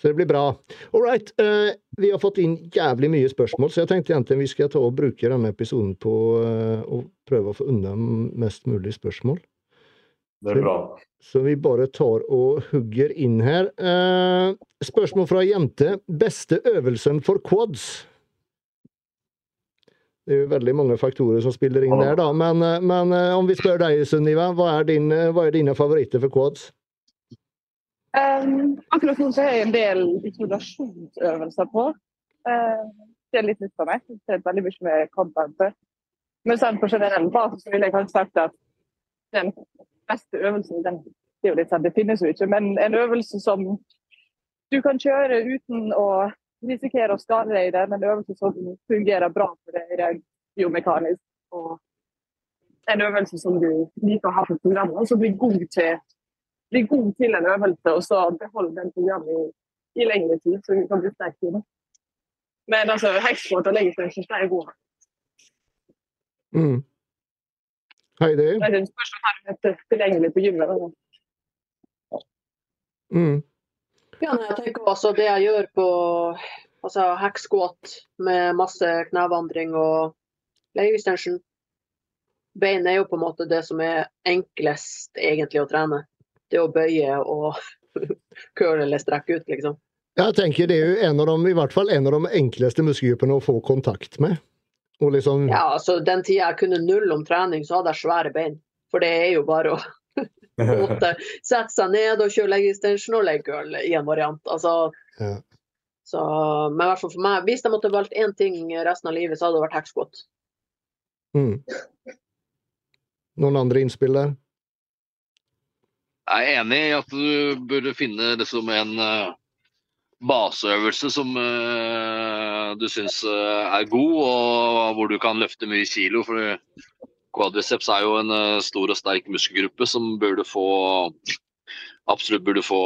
Så det blir bra. All right. Uh, vi har fått inn jævlig mye spørsmål, så jeg tenkte egentlig vi skal ta og bruke denne episoden på uh, å prøve å få unna mest mulig spørsmål. Det er bra. Så vi bare tar og hugger inn her. Uh, spørsmål fra jente. Beste øvelsen for quads? Det er jo veldig mange faktorer som spiller inn der, da. Men, men om vi spør deg, Sunniva, hva er, din, hva er dine favoritter for quads? Um, akkurat nå så har jeg en del isolasjonsøvelser på. Uh, det er litt nytt for meg. Det er veldig mye med content. Men sånn på generell basis vil jeg kanskje sagt at den beste øvelsen den, det, litt sånn, det finnes jo ikke, men en øvelse som du kan kjøre uten å risikere å skade deg i det, men en øvelse som fungerer bra for deg rent biomekanisk. Og en øvelse som du liker å ha på programmet, som blir god til bli god til en øvelse, og så beholde den programmet i, i lengre tid, så du kan bli sterk i det. Men altså, heksport og legestøvler er gode. Mm. Heidi? er det spørs om det er tilgjengelig på gymmet. Mm. Ja, jeg tenker også det jeg gjør på altså, hack med masse knevandring og legeextension. Bein er jo på en måte det som er enklest egentlig å trene. Det å bøye og køle eller strekke ut, liksom. Jeg tenker det er jo en av de, i hvert fall en av de enkleste muskelgruppene å få kontakt med. Og liksom Ja, altså Den tida jeg kunne null om trening, så hadde jeg svære bein. For det er jo bare å måtte sette seg ned og kjøre leg extension og leg curl i en variant. Altså, Ja. så, men i hvert fall for meg, hvis jeg måtte valgt én ting resten av livet, så hadde det vært hack mm. Noen andre innspill der? Jeg er enig i at du burde finne liksom en eh, baseøvelse som eh, du syns eh, er god, og hvor du kan løfte mye kilo. For quadriceps er jo en stor og sterk muskelgruppe som burde få absolutt burde få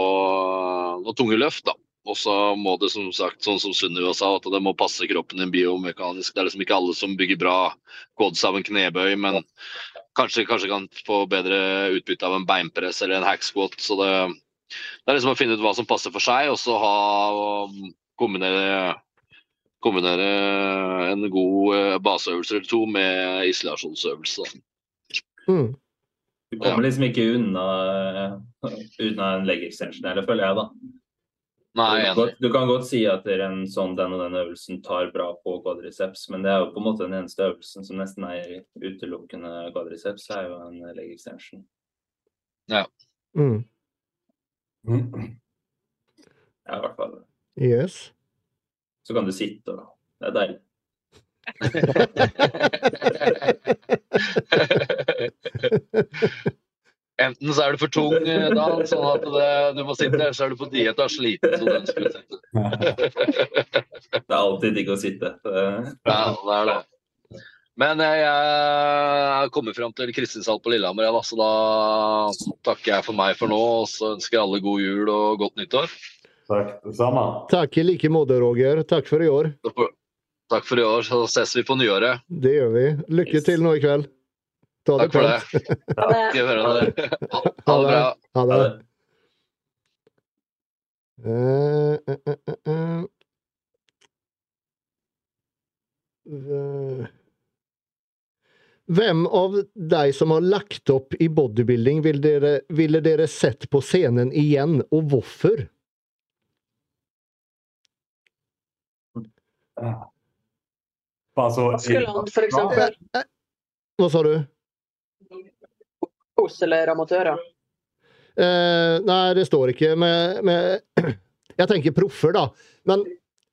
noen tunge løft. da. Og så må det som sagt, sånn som Sunniva sa, at det må passe kroppen din biomekanisk. Det er liksom ikke alle som bygger bra quads av en knebøy, men kanskje, kanskje kan få bedre utbytte av en beinpress eller en hack squat. Så det, det er liksom å finne ut hva som passer for seg, og så ha kombinere, kombinere en god eh, baseøvelse eller to med isolasjonsøvelse. Mm. Du kommer liksom ikke unna, unna en leg extension, eller føler jeg, da. Nei, Du kan, godt, du kan godt si at det en sånn, den og den øvelsen tar bra på quadriceps, men det er jo på en måte den eneste øvelsen som nesten er utelukkende quadriceps, er jo en leg extension. Mm. Ja, i hvert fall. Yes. Så kan du sitte og Det er deilig. Enten så er du for tung, da, Dan, sånn at det, du må sitte, eller så er du på diett og er sliten. Så den skulle sitte. Det er alltid digg å sitte. Ja, det er det. Men jeg, jeg kommer fram til Kristinshall på Lillehammer, ja, da, så da takker jeg for meg for nå. Og så ønsker alle god jul og godt nyttår. Takk, det samme. Takk i like måte, Roger. Takk for i år. Takk for i år, så ses vi på nyåret. Det gjør vi. Lykke til nå i kveld. Ta det Takk for det. Ha det. Ha det bra. Ha det. Eh, eh, eh, eh, eh. Eh. Hvem av deg som har lagt opp i bodybuilding ville dere, ville dere sett på scenen igjen, og hvorfor? Altså, Askeland, for eksempel. Hva sa du? Pros eller amatører. Eh, nei, det står ikke. med, med jeg tenker proffer, da. Men,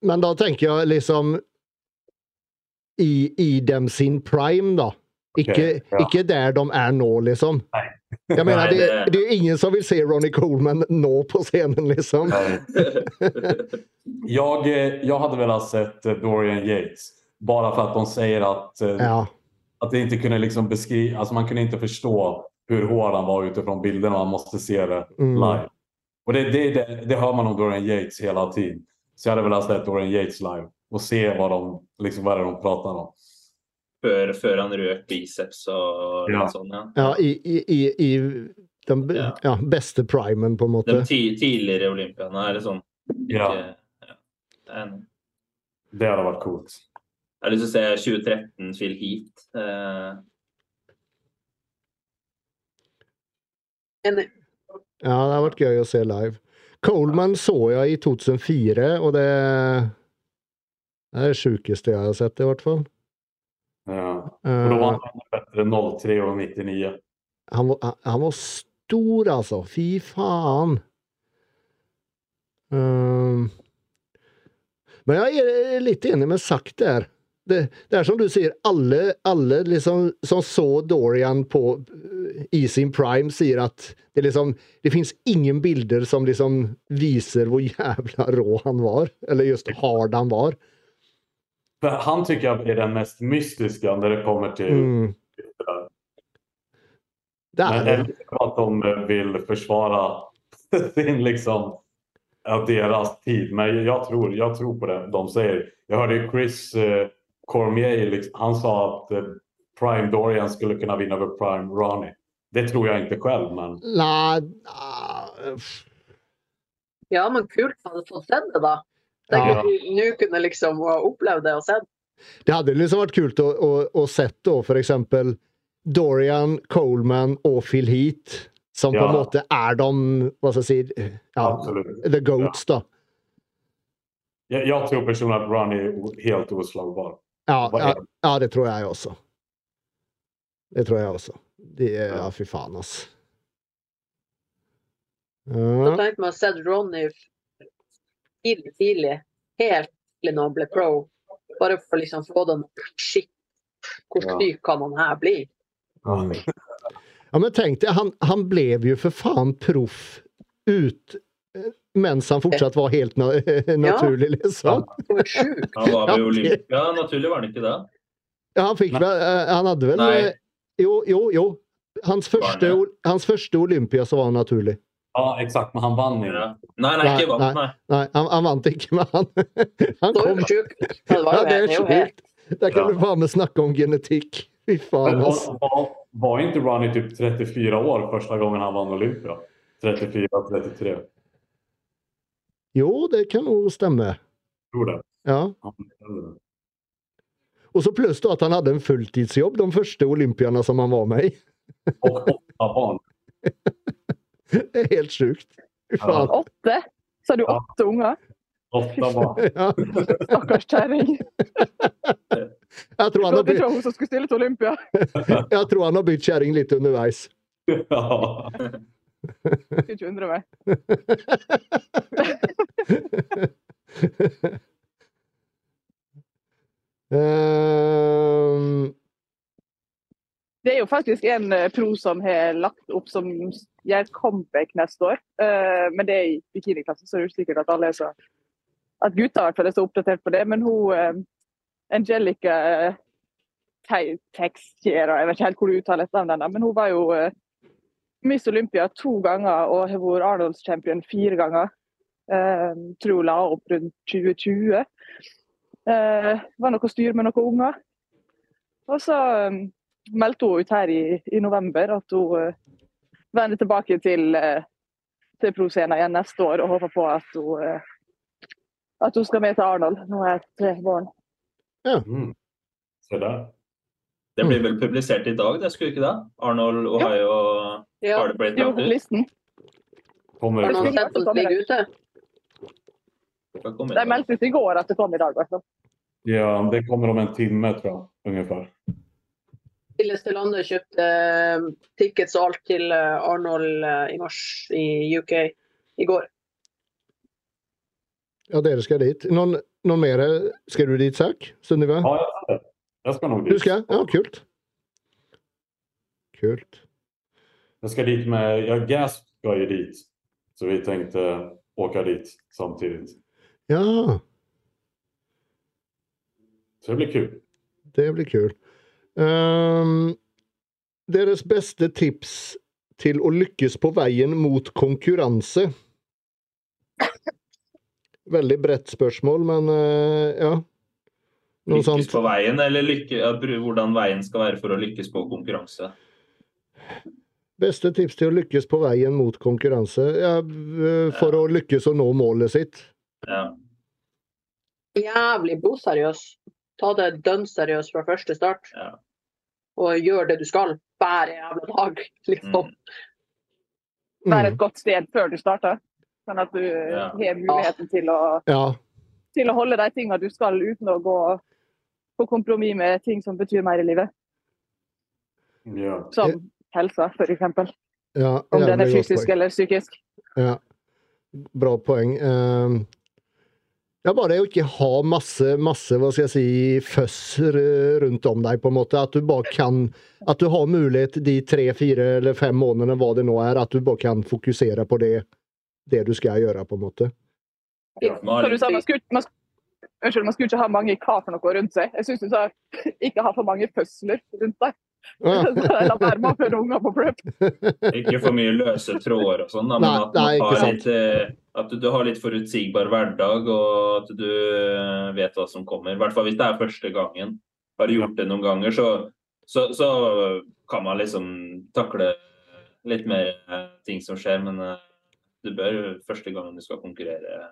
men da tenker jeg liksom i, i dem sin prime, da. Ikke, okay, ja. ikke der de er nå, liksom. Nei. Jeg mener, Nei, det, det- det er ingen som vil se Ronny Coleman nå på scenen, liksom. Jag, jag hade velat sett eh, Dorian Yates. Bara for at de sier att, eh, Ja. at det inte kunde liksom beskri, alltså man kunne ikke förstå hur hård han var utifrån bilderna. Man måste se det Mm. live. Och det, det, det, det hör man om Dorian Yates hela tiden. Så jag hade velat se Dorian Yates live och se vad de, liksom, vad är de pratar om. Før, før han røk biceps og Ja. sånt, sånn, ja. ja I, i, i, i den Ja. ja, beste primen, på en måte. De ti, tidligere olympierne er det sånn. Ja, Ikke, ja. En- det hade varit coolt. Jeg har lyst til å se 2013 Phil Heat. Eh, Enig. Ja, det har vært gøy å se live. Coleman så jeg i 2004, og det det er det sjukeste jeg har sett, i hvert fall. Ja. For da var Eh, han bedre enn 03 og 99. han, var, han- han var stor, altså. Fy faen. Um, men jeg er litt enig med Zack der. Det, det er som du sier, alle, alle liksom, som så Dorian på, i sin prime, sier at det, liksom, det fins ingen bilder som liksom viser hvor jævla rå han var. Eller just hard han var. Han tycker jeg blir den mest mystiske når det kommer til Mm. Det er det lite de vil forsvare sin liksom, ja, deras tid. Men jeg tror, jeg tror på det de sier. Jeg hørte Chris eh, Cormier, liksom, han sa att eh, Prime Dorian skulle kunna vinna över Prime Ronnie. Det tror jag inte själv, men Nei ah, Ja, men kult at du fått sett det, da. Tenk Ja. at nå kunne liksom ha opplevd det og sett. Det hadde liksom vært kult å, å, å sett da, for eksempel Dorian, Coleman og Phil Heath som på en måte er de, Hva skal jeg si ja, the goats ja. da. Jeg, jeg, tror personlig at Ronny er helt oslagbar. Ja, ja, det? ja, det tror jeg også. Det tror jeg også. Det er, Ja. ja, fy faen, ass. Så tenk man å sett Ronny tidlig, tidlig, helt til når han ble pro. Bare for liksom få den Shit, hvor Ja. syk kan han her bli? Ja, men tenk deg, han, han ble jo for faen proff ut mens han fortsatt var helt na naturlig, liksom. Så sjuk. Han var ved Ja, Olympia, naturlig var han ikke det? Ja, han fikk vel eh, Han hadde vel Nei. eh, Jo, jo, jo. Hans første, hans første Olympia så var han naturlig. Ja, exakt. Men han vann jo det. Nei, nei, Nei, ikke vant, nei. Nei, han, han vant ikke, men han, han kom jo sjuk ut. Var Ja, det er er jo sjukt. Der kan Ja. du bare meg snakke om genetikk. Fy faen, altså. var, var, inte Ronny typ 34 år første gangen han vann Olympia? 34, 33. Jo, det kan jo stemme. Tror det. Ja. Og så pluss da at han hadde en fulltidsjobb de første olympierne som han var med i. Og åtta barn. Det er helt sjukt. Faen. Åtte? Så har du Ja. åtte unger? Åtta barn. Ja, Stakkars kjerring. jeg, tror han har bytt, hun som skulle stille til Olympia. jeg tror han har bytt kjerring litt underveis. Ja. Skulle ikke undre meg. um... Det er jo faktisk en eh, pro som har lagt opp som gjør comeback neste år. Uh, men det er i bikiniklassen, så det er usikkert sikkert at alle er så At gutta i hvert fall er så oppdatert på det. Men hun uh, Angelica uh, Te- Texiera, jeg vet ikke helt hvor du uttaler etternavnet hennes, men hun var jo eh, Miss Olympia to ganger og har vært Arnolds champion fire ganger. Eh, tror hun la opp rundt 2020. Eh, var noe styr med noen unger. Og så um, meldte hun ut her i, i november at hun uh, vender tilbake til, uh, til pro-scenen igjen neste år og håper på at hun, uh, at hun skal med til Arnold nå etter våren. Mm. Se där. Det blir vel publisert i dag, det skulle ikke det? Arnold Ohio Ja. har det blitt lagt ut? Kommer Har det. noen sett den ligge ute? Skal komme meldte ut i går at det kom i dag. Altså. Ja, det kommer om en timme tror jeg, ungefær. Silje landet kjøpte eh, tickets og alt til eh, Arnold eh, i mars i UK i går. ja, dere skal dit. Noen, noen mer? Skal du dit, Zack? Sunniva? Ja, jag ska, skal nok dit. Du skal? Ja, kult. Kult. Jeg skal dit med, ja, Gasp skal jo dit. Så vi tenkte åke dit samtidig. Ja, Så det blir kul. det blir kul. Um, deres beste tips til å lykkes på veien mot konkurranse? Veldig bredt spørsmål, men uh, ja. Noe Lykkes sånt. på veien, eller lykke, hvordan veien skal være for å lykkes på konkurranse? Beste tips til å lykkes på veien mot konkurranse? Ja, for for å lykkes å nå målet sitt? Ja. Jævlig blodseriøs. Ta det dønn seriøst fra første start. Ja. Og gjør det du skal hver jævla dag. Liksom. Mm. Være Mm. et godt sted før du starter. Sånn at du Ja. har muligheten til å, Ja. til å holde de tingene du skal, uten å gå på kompromiss med ting som betyr mer i livet. Ja. Som helsa, f.eks. ja Om den er fysisk eller psykisk. Ja. Bra poeng. Uh... ja, bare det å ikke ha masse, masse hva skal jeg si, føss rundt om deg, på en måte. At du bare kan At du har mulighet de tre, fire eller fem månedene, hva det nå er, at du bare kan fokusere på det, det du skal gjøre, på en måte. Ja. Du sa man skulle, man, unnskyld, man skulle ikke ha mange hva for noe rundt seg. Jeg syns du sa ikke ha for mange fødsler rundt deg. La være med å føre unger på prep. Ikke for mye løse tråder og sånn, men Nei, at, nei, har litt, eh, at du, du har litt forutsigbar hverdag, og at du eh, vet hva som kommer. I hvert fall hvis det er første gangen. Har du gjort det noen ganger, så, så, så kan man liksom takle litt mer eh, ting som skjer, men du bør første gangen du skal konkurrere,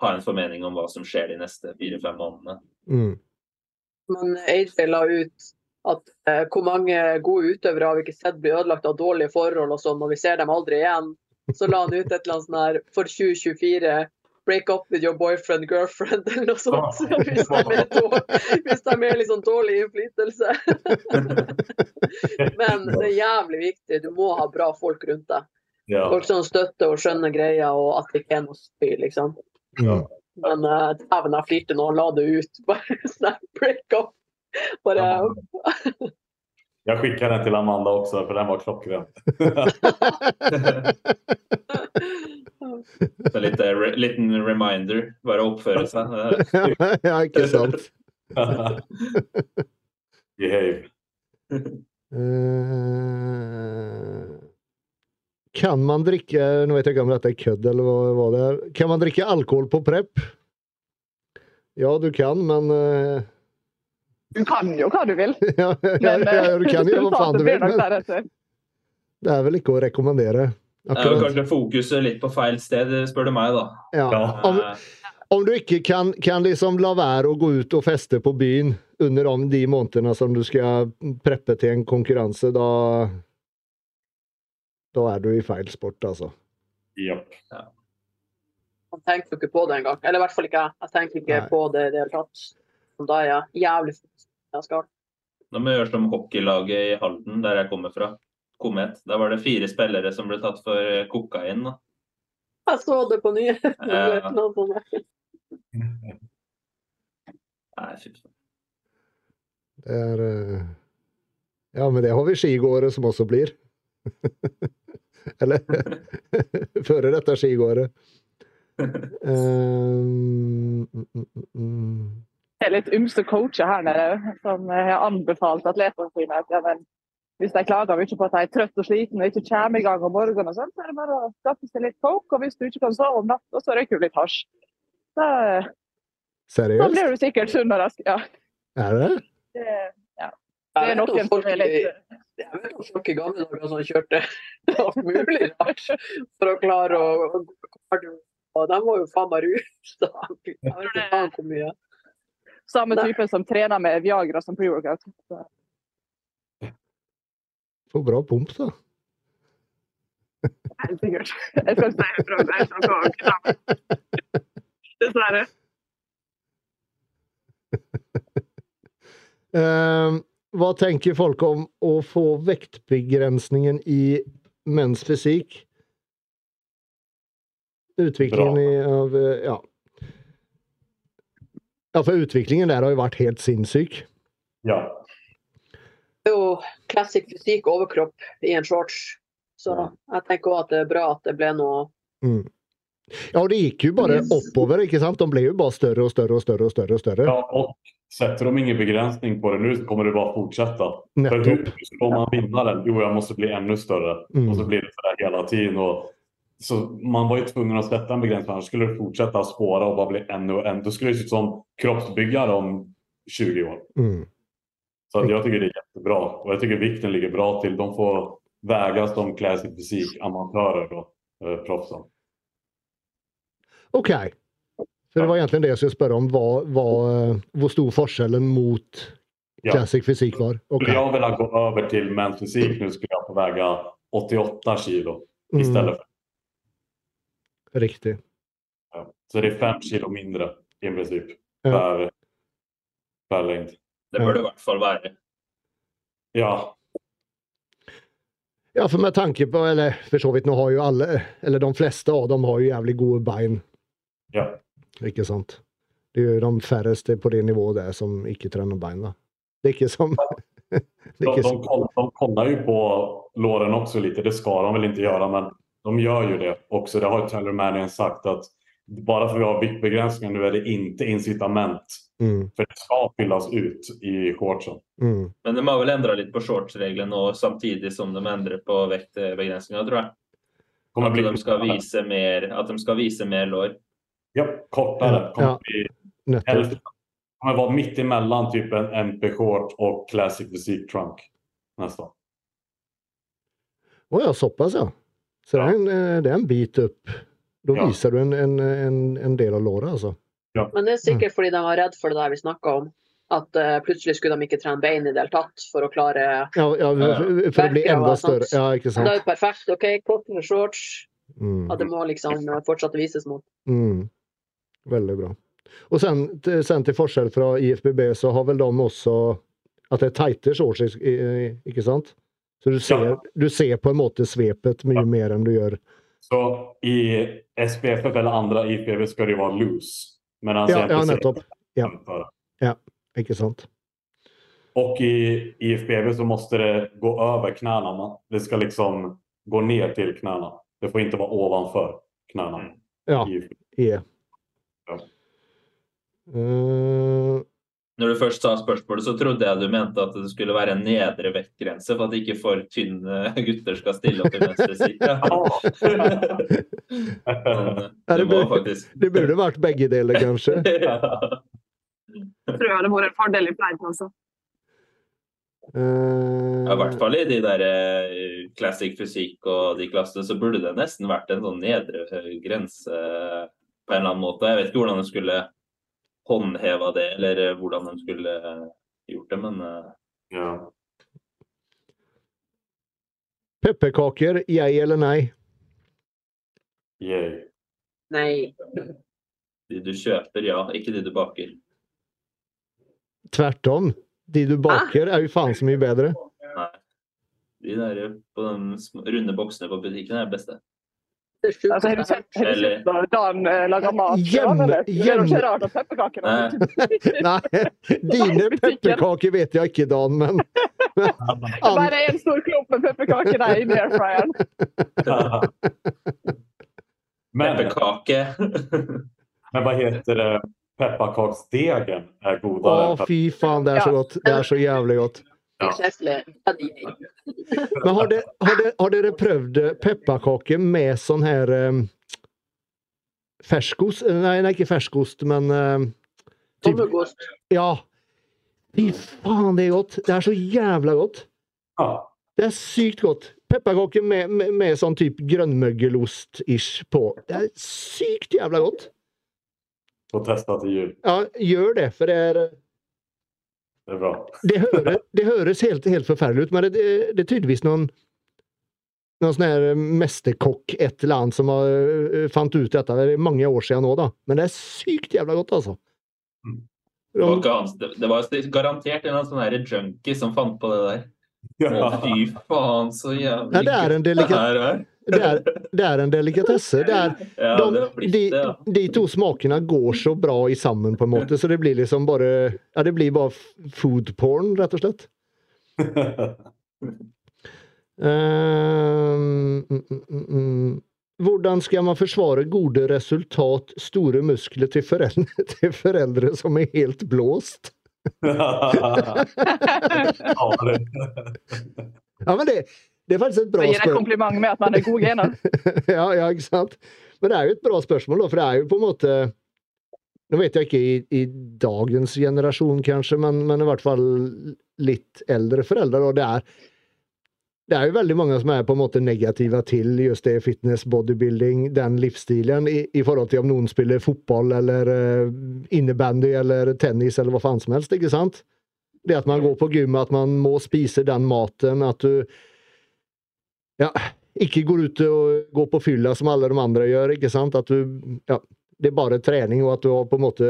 ha en formening om hva som skjer de neste fire-fem månedene. Mm. Men AJ la ut at eh, hvor mange gode utøvere har vi ikke sett bli ødelagt av dårlige forhold og sånn, og vi ser dem aldri igjen. Så la han ut et eller annet sånn her for 2024 Break up with your boyfriend, girlfriend, eller noe sånt. Så hvis de er, dårlig, hvis de er sånn dårlig innflytelse. Men det er jævlig viktig. Du må ha bra folk rundt deg. Ja. Folk som støtter og skjønner greia, og at det ikke er noe spy, liksom. Mm. Men uh, dæven, jeg flirte når han la det ut. Bare snap break up. Bare jeg skickar den til Amanda også, for den var klockren. Så litt eh, re, liten reminder. Bare oppføre seg. ja, ikke sant. Behave. Eh, kan man drikke Nå vet jeg ikke om dette er kødd eller hva, hva det er. Kan man drikke alkohol på prep? Ja, du kan, men uh... Du kan jo hva du vil. ja, ja, Men ja, du kan jo hva faen du vil, men det er vel ikke å rekommendere. Det er jo Akkurat. kanskje fokuset litt på feil sted, spør du meg, da. Ja. Om, Eh, om du ikke kan, kan liksom la være å gå ut og feste på byen under de, de månedene som du skal preppe til en konkurranse, da Da er du i feil sport, altså. Ja. Man tenker jo ikke på det engang. Eller i hvert fall ikke jeg. Jeg tenker ikke Nei. på det i det hele tatt. Og Da er jeg jævlig jeg skal. Nå må vi gjøre som hockeylaget i Halden, der jeg kommer fra. Komet. Der var det fire spillere som ble tatt for eh, kokain. da. Jeg så det på nyhetene. Ja. sånt. Nei, fy faen. Det er eh, Ja, men det har vi skigåere som også blir. Eller Føre dette skigåret. Um, mm, mm, mm. Det er litt ymse coacher her nede som har anbefalt atletene sine at ja, men hvis de klager mye på at de er trøtt og sliten og ikke kommer i gang om morgenen, sånt, så er det bare å skaffe seg litt coke. Og hvis du ikke kan sove om natta, så røyker du litt hasj. Seriøst? da blir du sikkert sunn og rask. Ja. Er det? Det, det er vet en som er litt jeg vet om folk i gamle dager som kjørte alt mulig rart for å klare å Og de var jo faen meg rusa. Jeg vet ikke faen hvor mye. samme type som trener med Viagra som pre-workout. Så- bra pump, da. Helt sikkert. Jeg skal ikke si fra deg som kan. Dessverre. Um, hva tenker folk om å få vektbegrensningen i menns fysikk? Utviklingen i av eh, Ja. Ja, for utviklingen der har jo vært helt sinnssyk. Ja. Det er jo classic fysikk overkropp i en shorts. Så jeg tenker òg at det er bra at det ble noe Mm. Ja, og det gikk jo bare oppover, ikke sant? De ble jo bare større og større og større. og større og større. ja. og setter de ingen begrensning på det nå, så kommer det bare fortsette. For. Så ska man vinne den? Jo, jeg må bli enda større. Mm. Og så blir det det hele tiden. Og... så man var jo tvungen å sette en begrensning, annars skulle det fortsette å spore og bare bli enda och ännu. Då skulle se ut som kroppsbyggare om 20 år. Mm. Så jeg syns tycker det er kjempebra. Og jeg syns vikten ligger bra til. De får vägas sin fysikk, amatører og uh, eh, OK. Så det var egentlig det jeg skulle spørre om. Hva, hva, eh, hvor stor forskjellen mot Ja. classic fysikk var? Okay. Skulle jag vilja gå over til men's fysik nå, skulle jeg få vei 88 kilo i stedet for. Mm. riktig. Ja. Så det er fem kilo mindre i princip Ja. per, per längd. Det bør det i hvert fall være. Ja, Ja, for med tanke på Eller for så vidt, nå har jo alle, eller de fleste av dem har jo jævlig gode bein, ja. ikke sant? Det er jo de færreste på det nivået der som ikke trener bein. Det er ikke som er De, ikke de, de kollar ju på låren också lite. Det ska de väl inte göra, men de gör ju det också. Det har Taylor Tyler Mannion sagt att bara för att vi har viktbegränsningar nu är det inte incitament. mm, För det ska fyllas ut i shortsen. mm. Men de har vel endra litt på shortsreglene nå, samtidig som de endrer på vektbegrensninga, tror jeg. Kommer At de skal vise mer, at de skal vise mer lår. Ja, kortare. Kommer Ja. bli Kommer vara mitt emellan typ en MP-short och classic physique trunk nästa. Oh ja, såpass, ja. Så det, er en, eh, det är en bit upp. Da Ja. viser du en, en, en, en del av låret, altså. Men det er sikkert fordi de var redd for det der vi snackade om. At uh, plutselig skulle de ikke trene bein i det hele tatt for å klare Ja, ja, for, å bli Verket enda sant. større. Ja, ikke Det er sant? jo perfekt. OK, kortere shorts. Mm. At det må liksom eh, fortsatt vises mot. Mm. Veldig bra. Og sen, sen til forskjell fra IFBB, så har vel de også at det er tighte shorts, ikke sant? Så du ser, Ja. du ser på en måte svepet mye Ja. mer enn du gjør Så i SPFF eller andra IFBB skal det være loose. Medan Ja, ja nettopp. Ja. Ikke sant? Og i IFBB så må det gå over knærne. Det skal liksom gå ned til knærne. Det får ikke være ovenfor knærne. Ja. IFBB. Eh, Når du først sa spørsmålet, så trodde jeg du mente at det skulle være en nedre vektgrense for at ikke for tynne gutter skal stille opp i. Men Ja, det faktisk det burde vært begge deler, kanskje. ja. Jeg tror jeg det vært en fordel i pleien plasser. Uh, Ja, I hvert fall i de der eh, classic fysikk og de klassene, så burde det nesten vært en sånn nedre eh, grense eh, på en eller annen måte. Jeg vet ikke hvordan det skulle håndheva det, eller eh, hvordan de skulle eh, gjort det, men eh, Ja. Pepperkaker, jeg eller nei? Yeah. Nei. de du kjøper, ja. Ikke de du baker. Tvert om. De du baker, er jo faen så mye bedre. Nei. De der på de runde boksene på butikken er det beste. Altså, har du sett, har du sett når Dan eh, lager mat? Eller? Det er jo ikke rart at pepperkakene Nei. Nei, dine pepperkaker vet jeg ikke, Dan, men Det er bare en stor klump med pepperkaker der inni airfryeren. Men, Pepperkake. men hva heter det? Pepperkakedegen er god? Å, fy faen, det er så godt. Det er så jævlig godt. Ja, Men har, det, har, det, har dere prøvd eh, pepperkaker med sånn her um, ferskost? Nei, nei, ikke ferskost, men eh, typ, Ja. Fy faen, det er godt. Det er så jævla godt. Ja. Det er sykt godt. Pepperkaker med, med, med sånn type grønnmøggelost-ish på. Det er sykt jævla godt. Få testa til jul. Ja, gjør det, for det er Det er bra. Det, hører, det høres helt, helt forferdelig ut, men det, det, er tydeligvis noen noen sånn her mesterkokk et eller annet som har, øh, fant ut dette. Det er mange år siden nå, da. Men det er sykt jævla godt, altså. Mm. Det var, det, det var garantert en sånn her junkie som fant på det der. Ja. Fy faen, så jævlig Ja, det er en delikat- det er. Det er, en delikatesse. Ja, de, de, de to smakene går så bra i sammen, på en måte, så det blir liksom bare Ja, det blir bare food porn, rett og slett. Mm, mm, mm, mm. Hvordan skal man forsvare gode resultat, store muskler til foreldre, til foreldre som er helt blåst? Ja, men det, det er faktisk et bra gir et deg kompliment med at man er gode gener. ja, ja, ikke sant? Men det er jo et bra spørsmål, for det er jo på en måte Nå vet jeg ikke i, i dagens generasjon, kanskje, men, men i hvert fall litt eldre foreldre. Og det er, det er jo veldig mange som er på en måte negative til just det fitness, bodybuilding, den livsstilen, i, i forhold til om noen spiller fotball eller uh, innebandy eller tennis eller hva faen som helst, ikke sant? Det at man går på gym, at man må spise den maten, at du ja, ikke går ut og går på fylla som alle de andre gjør, ikke sant? At du ja, det er bare trening, og at du har på en måte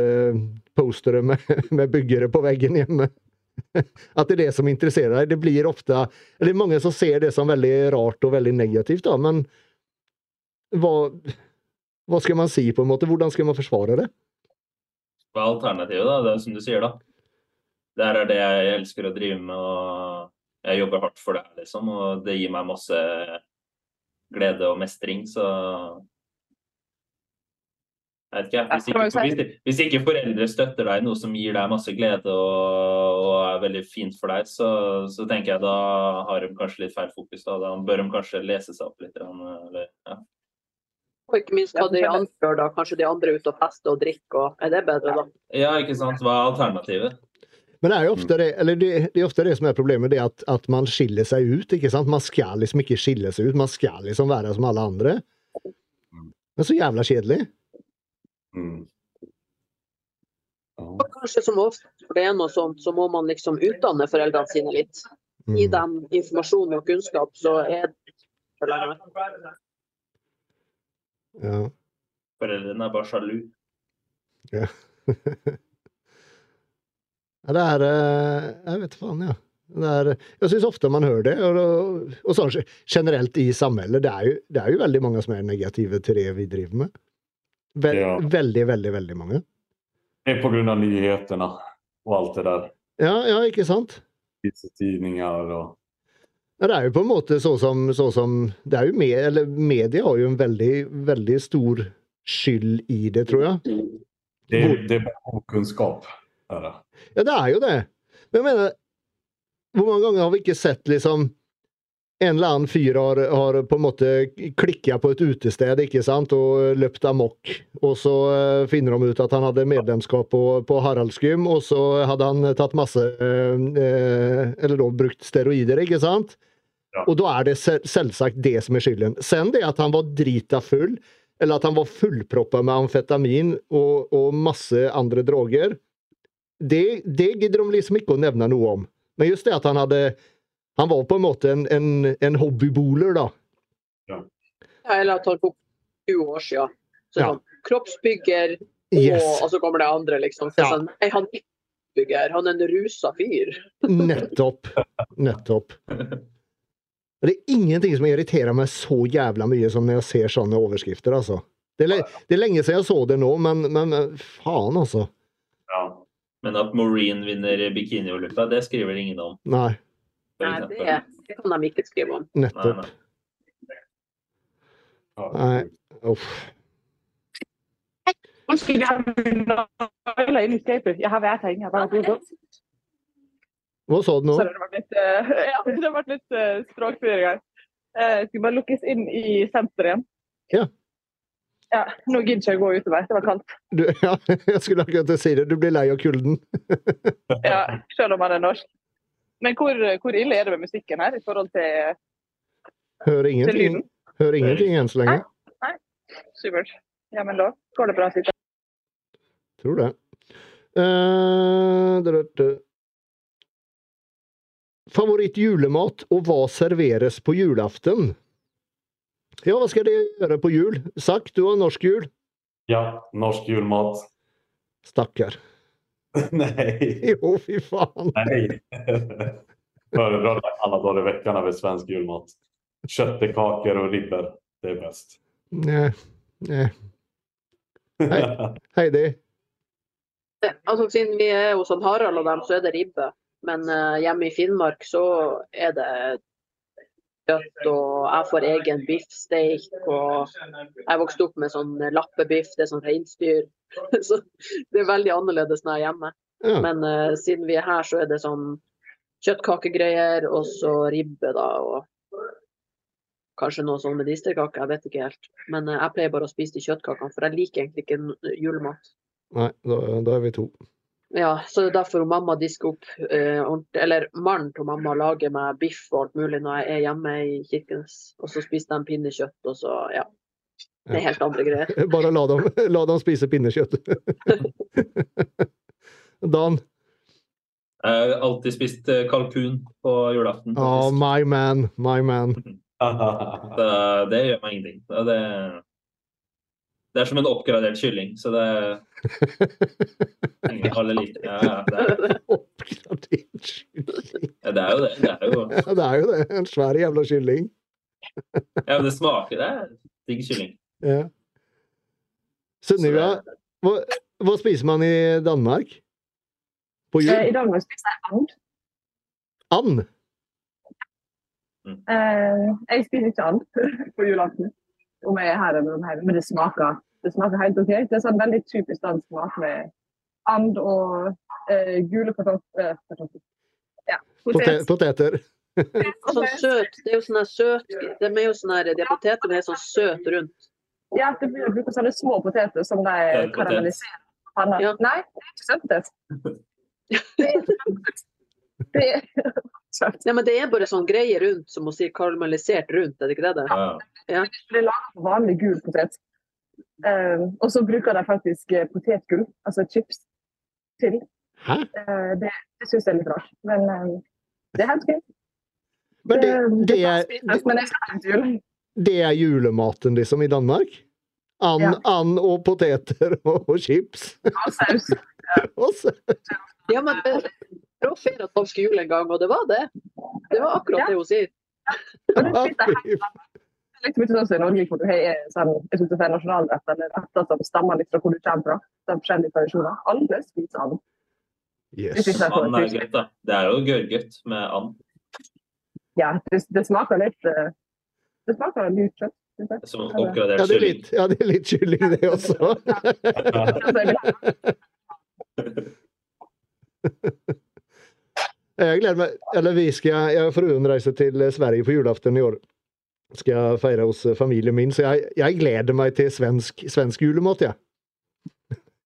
postere med, med byggere på veggen hjemme. At det er det som interesserer deg. Det blir ofte eller er mange som ser det som veldig rart og veldig negativt, da, men hva, hva skal man si, på en måte? Hvordan skal man forsvare det? Hva er alternativet, da? Det er som du sier, da. Det her er det jeg elsker å drive med, og jeg jobber hardt for det, her, liksom. Og det gir meg masse glede og mestring, så Jeg vet ikke, hvis ikke, hvis, hvis ikke foreldre støtter deg i noe som gir deg masse glede og, og er veldig fint for deg, så, så tenker jeg da har de kanskje litt feil fokus. Da, da bør de kanskje lese seg opp litt. Eller, ja. Og ikke minst hva de anfører da. Kanskje de andre er ute og fester og drikker. Og er det bedre, da? ja, ikke sant. Hva er alternativet? Men det er jo ofte det, eller det, det er ofte det som er problemet, det at, at man skiller seg ut. ikke sant? Man skal liksom ikke skille seg ut, man skal liksom være som alle andre. Men så jævla kjedelig. Mm. Ja. Og Kanskje som ofte for det er noe sånt, så må man liksom utdanne foreldrene sine litt. Gi Mm. dem informasjon og kunnskap, så er det Ja. Foreldrene er bare sjalu. ja, det er eh, Jeg vet faen, ja. Det er, jeg syns ofte man hører det, og, og sånn generelt i samfunnet. Det, det er jo veldig mange som er negative til det vi driver med. Vel, Ja. Veldig, veldig, veldig mange. Det er på grunn av nyhetene og alt det der. Ja, ja, ikke sant? Tidninger og det er jo på en måte så som, så som det er jo med, eller Media har jo en veldig, veldig stor skyld i det, tror jeg. Det det er bare okunskap. Ja, det er jo det. Men jeg mener, hvor mange ganger har vi ikke sett liksom en eller annen fyr har, har på en måte klikka på et utested ikke sant, og løpt amok. Og så eh, finner de ut at han hadde medlemskap på, på Haraldsgym, og så hadde han tatt masse eh, eh, Eller da brukt steroider, ikke sant? Ja. Og da er det sel- selvsagt det som er skylden. Sen det at han var drita full, eller at han var fullproppa med amfetamin og, og masse andre droger, det, det gidder de liksom ikke å nevne noe om. Men just det at han hadde Han var på en måte en, en, en hobbyboler, da. Ja, eller at han tok 20 år siden. Så Ja. sånn, kroppsbygger, Yes. og så kommer det andre, liksom. Så Ja. sånn, nei, han er kroppsbygger, han er en rusa fyr. Nettopp. Nettopp. Det er ingenting som irriterer meg så jævla mye som når jeg ser sånne overskrifter, altså. Det er, det er lenge siden jeg så det nå, men, men, men faen, altså. Ja. Men at Maureen vinner bikiniolympa, det skriver ingen om. Nei, Nei, det, det kan de ikke skrive om. Nettopp. nei. Ja. Nei. Uff. Unnskyld, jeg har skapet. Jeg har vært her inne. Hva sa du nå? Sorry, det ble litt, uh, ja, det ble litt uh, språkforvirring her. Uh, skal skulle bare lukkes inn i senteret igjen. Ja. Ja, Nå gidder ikke jeg gå utover. Det var kaldt. Du, ja, jeg skulle akkurat til å si det. Du blir lei av kulden. Ja, Selv om man er norsk. Men hvor, hvor ille er det med musikken her i forhold til, Hører til ingenting, lyden? hører ingenting enn så lenge. Nei, Supert. Ja, men da går det bra. Sitte. Tror det. Uh, da. Favoritt julemat og hva serveres på julaften? Ja, hva skal dere gjøre på jul? Zack, du har norsk jul. ja, norsk julmat. Stakkar. Nei. Jo, fy faen. Nej. Föredrar alla dagar i veckan över svensk julmat. Köttekakor och ribbor. Det är bäst. Nei. Nei. Heidi. Altså, siden vi er hos han Harald og dem, så er det ribbe. Men uh, hjemme i Finnmark så er det kjøtt, og jeg får egen biffsteik. Og jeg vokste opp med sånn lappebiff, det er sånn reinsdyr. Så det er veldig annerledes når jeg er hjemme. Ja. Men uh, siden vi er her, så er det sånn kjøttkakegreier, og så ribbe, da. Og kanskje noe sånn medisterkake, jeg vet ikke helt. Men uh, jeg pleier bare å spise de kjøttkakene, for jeg liker egentlig ikke julemat. Nei, da, da er vi to. Ja, så det er derfor mamma disker opp eh, ordentlig, eller mannen til mamma lager meg biff og alt mulig når jeg er hjemme i Kirkenes. Og så spiser de pinnekjøtt, og så ja. Det er helt andre greier. Bare la dem, la dem spise pinnekjøtt. Dan. Jeg har alltid spist eh, kalkun på julaften. Oh, my man. My man. det, det gjør meg ingenting. Det, det er som en oppgradert kylling, så det Alle liker ja, ja, det. Er, Oppgradert kylling. ja, det er jo det. Det er jo Ja, det er jo det. En svær jævla kylling. Ja, men det smaker Det er digg kylling. Ja. Sunniva, hva, hva spiser man i Danmark? På jul? I Danmark spiser jeg and. And? Eh, jeg spiser ikke and på julaften. Om jeg er her eller om er. Men det smaker, det smaker helt OK. Det er sånn veldig typisk dansk mat med and og eh, gule kartofler kartofler. Ja, Pote potet. poteter? Sånn søt. Det er jo sånn her søt De er jo sånn her, de potetene er sånn søt rundt. Ja, det blir brukt sånne små poteter som de karamelliserer. Ja. Nei, det er ikke søtpotet. Det er Ja, men det er bare sånn greie rundt, som å si karamellisert rundt, er det ikke det det? Ja. det er laget vanlig gul potet. Uh, og så bruker de faktisk eh, potetgull, altså chips, til. Hæ? Eh, det det syns jeg er litt rart, men uh, det er helt fint. Men det, det, er, det, det er julematen liksom i Danmark? And, Ja. and og poteter og, og chips. Og saus. Og saus. Ja, men det det var feira dansk jul en gang, og det var det. Det var akkurat det hun sier. Er liksom ikke sånn som i Norge, hvor du har sånn, jeg synes det er nasjonalrett eller retter som stammer litt fra hvor du kommer fra. Det er forskjellige tradisjoner. Alle spiser and. yes. Det er And er kuselig. da. Det er jo gørrgodt med and. Ja, det, det smaker litt eh, Det smaker kjøtt. Som oppgradert er kylling. ja, det er litt kylling, det også. Jeg Jeg gleder meg. Eller vi skal Jeg og fruen reiser til Sverige på julaften i år. Skal feire hos familien min, så jeg, jeg gleder meg til svensk, svensk julemat, jeg.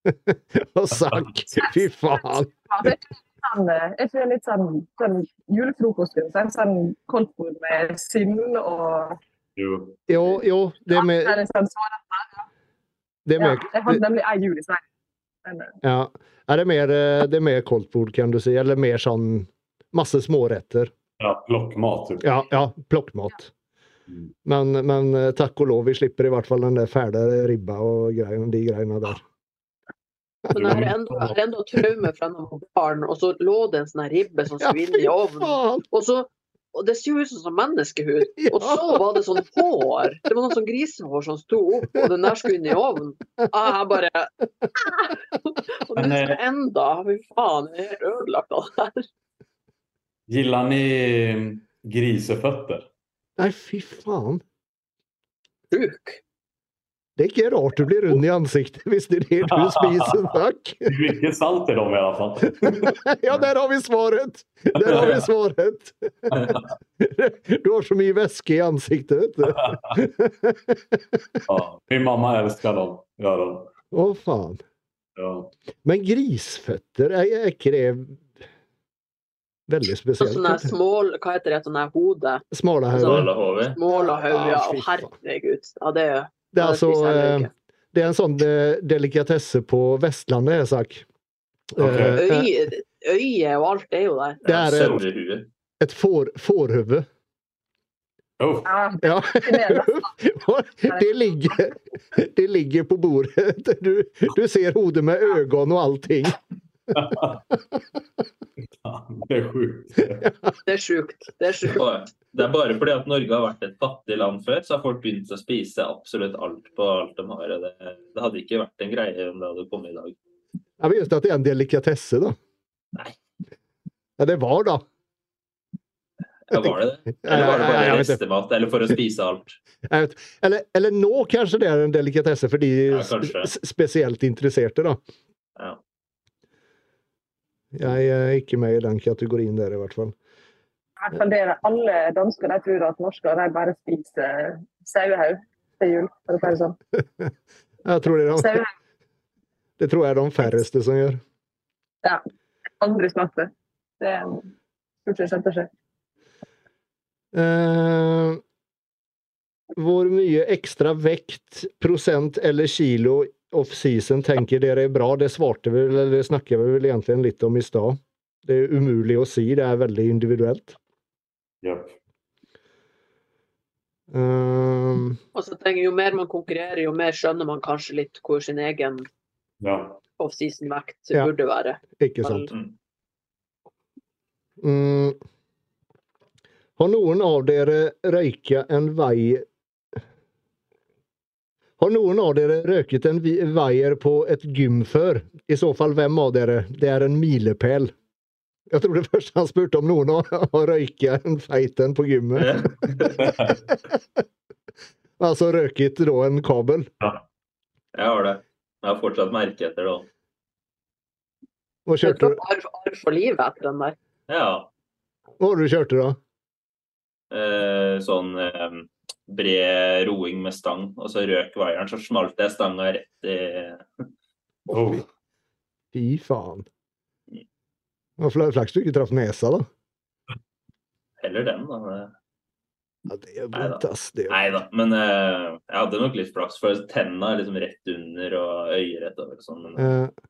og sak, fy faen. Jeg føler er ikke sånn, eh, er ikke det litt sånn, sånn julefrokost? Sånn, sånn koldtbord med sild og Jo. Jo, jo, det er med, Det er sånn er Ja, med, jeg hadde nemlig ei jul i Sverige. Eh, ja. Er det mer, eh, det er mer koldtbord, kan du si, eller mer sånn masse småretter? Ja, plockmat. Typ. Ja, ja, plockmat. Mm. Men, men eh, takk og lov, vi slipper i hvert fall den der fæle ribba og greiene, de greiene der. Men jeg har enda traume fra da jeg var barn, og så lå det en sånn ribbe som skulle inn i ovnen. Og, så, og det ser ut som sånn menneskehud. Og så var det sånn hår. Det var noe sånn grisehår som sto opp, og den der skulle inn i ovnen. Ah, jeg bare Og det er eh, jeg enda. Fy faen, jeg er helt ødelagt av det her. Gillar ni grisefötter? Nei, fy faen. Sjuk. Det er ikke rart du blir rund i ansiktet hvis det er det du spiser, takk. Det er mycket salt i dem i alla fall. Ja, der har vi svaret! Der har vi svaret! Du har så mye væske i ansiktet, vet du. Ja, min mamma älskar dem. Åh, fan. Å, faen. Ja. Men grisføtter, er, er ikke det veldig spesielt. sånn smål, hva heter det, sånn hode? Smalahove. Målahøv, ja. Ah, Å, herregud. Ja, det, Det er det altså eh. Det er en sånn eh, delikatesse på Vestlandet, er sak. Okay. Ok. Eh, Øye, øye og alt er jo der. Det er et, et får, fårhode. Oh, ja, Ja. det det. Det ligger, det ligger på bordet. Du, du ser hodet med øynene og allting. Det er sjukt. Det er sjukt. Det er sjukt. Det er bare fordi at Norge har vært et fattig land før, så har folk begynt å spise absolutt alt på alt de har. og Det, det hadde ikke vært en greie om det hadde kommet i dag. Jeg vil just at det er en delikatesse, da. Nei. Ja, det var da. Ja, var det det? Eller var det bare restemat, eller for å spise alt? Jeg vet. Eller, eller nå kanskje det er en delikatesse for de Ja, spesielt interesserte, da. Ja. Jeg er ikke med i den kategorien der, i hvert fall. Jeg funderer fall er alle dansker de tror at norsker de bare spiser sauehaug til jul. For å si det sånn. Jeg tror det, er de, det tror jeg er de færreste som gjør. aldri smakt det. Det er stort sett skjønt ikke. Eh, hvor mye ekstra vekt, prosent eller kilo off-season tenker dere er bra? Det svarte vi, eller det snakket vi vel egentlig litt om i stad. Det er umulig å si, det er veldig individuelt. Ja. Um, Og så tenker jeg, Jo mer man konkurrerer, jo mer skjønner man kanskje litt hvor sin egen Ja. off-season-vekt Ja. burde være. ikke sant. Mm. Mm. Har noen av dere røyka en vei Har noen av dere røket en veier på et gym før? I så fall, hvem av dere? Det er en milepæl. Jeg tror det første han spurte om noen har, røyka en feit en på gymmet. Altså røket da en kabel. Jeg har det. Jeg har fortsatt merke etter det. Hva kjørte du? arv, arv for livet etter den der. Ja. Hva var det du kjørte da? Eh, sånn eh, bred roing med stang, og så røk vaieren, så smalt jeg stanga rett i Oh. Fy faen. Flaks du ikke traff nesa, da. Heller den, da. Ja, det er vondt, ass. Det Nei da, men uh, jeg hadde nok litt flaks, for tenna er liksom rett under og øyet rett over. og Sånn, men uh.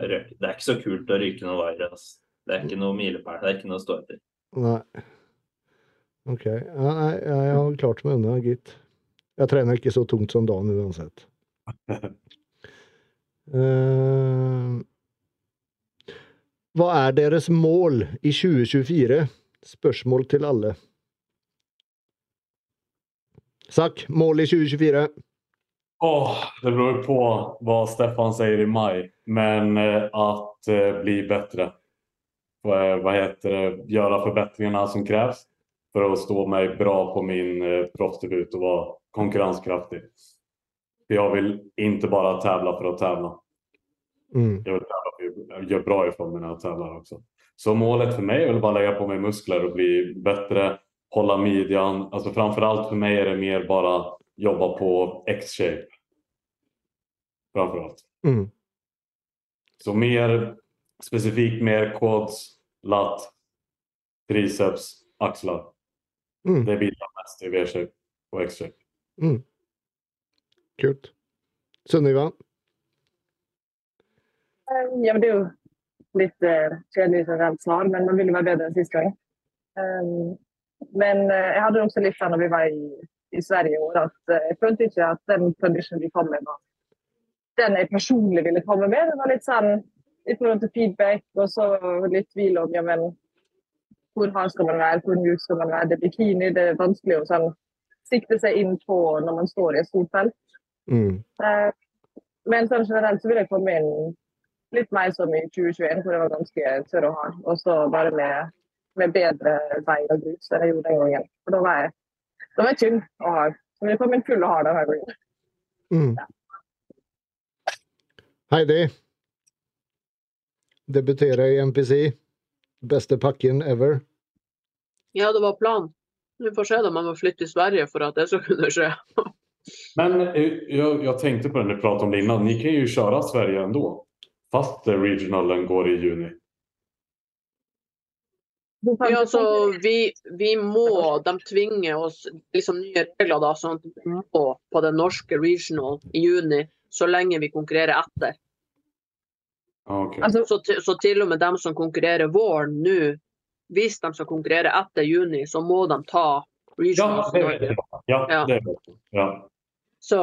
det er ikke så kult å ryke noen vaier. ass. Det er ikke noe milepæl. Det er ikke noe å stå etter. nei. OK. Nei, jeg har klart meg unna, gitt. Jeg trener ikke så tungt som Dan uansett. Uh, hva er deres mål i 2024? Spørsmål til alle. Sak, mål i 2024. Åh, det beror på hva Stefan sier i maj. Men eh, att eh, bli bättre. Hva, vad heter det? Gjøre forbedringene som krävs för att stå mig bra på min eh, proffsdebut och vara konkurrenskraftig. För jag vill inte bara tävla för att tävla. Mm. Jag vill tävla för att göra bra ifrån mig när jag tävlar också. Så målet för mig är väl bara lägga på mig muskler och bli bättre, hålla midjan. Alltså framförallt för mig är det mer bara jobba på X-shape. Framförallt. Mm. Så mer specifikt mer quads, lat, triceps, axlar. Mm. Det bidrar mest i V-shape og X-shape. Kult. Sunniva? Eh, Ja, det er jo litt uh, kjedelig generelt svar, men man ville være bedre enn sist gang. Um, men uh, jeg hadde også litt sånn når vi var i, i Sverige i år, at uh, jeg følte ikke at den conditionen vi kom med, var den jeg personlig ville komme med. Det var litt sånn i forhold til feedback, og så litt tvil om ja, men hvor hard skal man være, hvor mjuk skal man være. Det er bikini, det er vanskelig å sånn, sikte seg inn på når man står i et stort felt. Mm. Eh, Men sånn generelt så vil jeg komme inn litt mer som i 2021, hvor jeg var ganske tørr og hard. Og så bare med, med bedre vei og grus enn jeg gjorde den gangen. For da var jeg, da var jeg tynn og hard. Så jeg komme inn full og hard denne gangen. Mm. Heidi. debuterer i NPC. Beste pakken ever. Ja, det var planen. Vi får se om man må flytte til Sverige for at det skal kunne skje. Men jeg jag, jag tänkte på det ni pratade om det innan. Ni kan ju köra Sverige ändå. Fast eh, regionalen går i juni. Ja, så vi, vi må, de tvinger oss liksom nye regler da, sånn at vi må på den norske regional i juni, så lenge vi konkurrerer etter. Ja, okej. Altså, Så, til- så til og med dem som konkurrerer våren nå, hvis de skal konkurrere etter juni, så må de ta regionals ja, det Norge. Ja, Ja. det vet jag. Ja. Så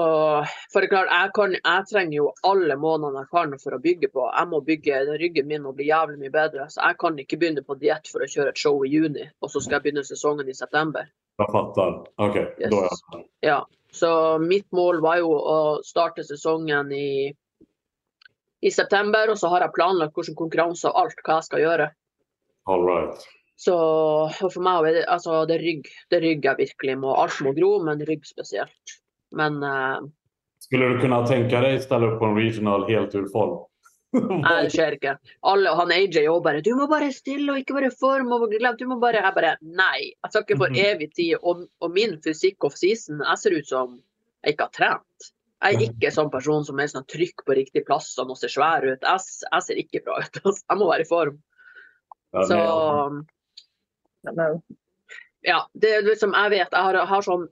for det er klart, jeg, kan, jeg trenger jo alle månedene jeg kan for å bygge på. Jeg må bygge, Ryggen min og bli jævlig mye bedre. Så jeg kan ikke begynne på diett for å kjøre et show i juni, og så skal jeg begynne sesongen i september. Jag fattar. Okej, Yes. da ja. Ja, så mitt mål var jo å starte sesongen i, i september, og så har jeg planlagt hvilke konkurranser og alt hva jeg skal gjøre. All right. Så for meg er det, altså, det er rygg. Det er rygg jeg virkelig må. Alt må gro, men rygg spesielt. Men uh, Skulle du kunne tenke deg å stille opp på en regional helt ur form? nei, det skjer ikke. Alle, han AJ òg bare 'Du må bare stille og ikke være i form.' og glem, du må bare, Jeg bare Nei. Jeg skal ikke for Mhm. evig tid. Og, og min fysikk off season, jeg ser ut som jeg ikke har trent. Jeg er ikke sånn person som er sånn trykk på riktig plass og må se svær ut. Jeg, jeg ser ikke bra ut. Altså. Jeg må være i form. Så eh, ja, det er liksom, jeg vet, jeg har, jeg har sånn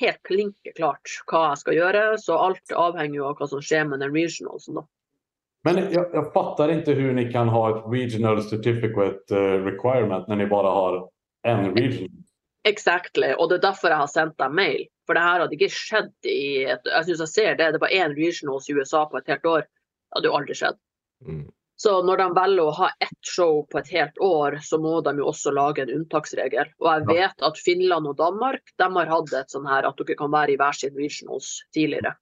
helt klinkeklart hva jeg skal gjøre, så alt avhenger jo av hva som skjer med den regionalsen. da. Men jeg, jeg fatter ikke hvordan dere kan ha et regional certificate eh, requirement når dere bare har en regional. Exactly, og det er derfor jeg har sendt deg mail. For det her hadde ikke skjedd i et, Jeg synes jeg ser det, det var én regionals i USA på et helt år. Det hadde jo aldri skjedd. Mm. Så når de velger å ha ett show på et helt år, så må de jo også lage en unntaksregel. Og jeg vet at Finland og Danmark de har hatt et sånn her at dere kan være i hver sin regionals tidligere.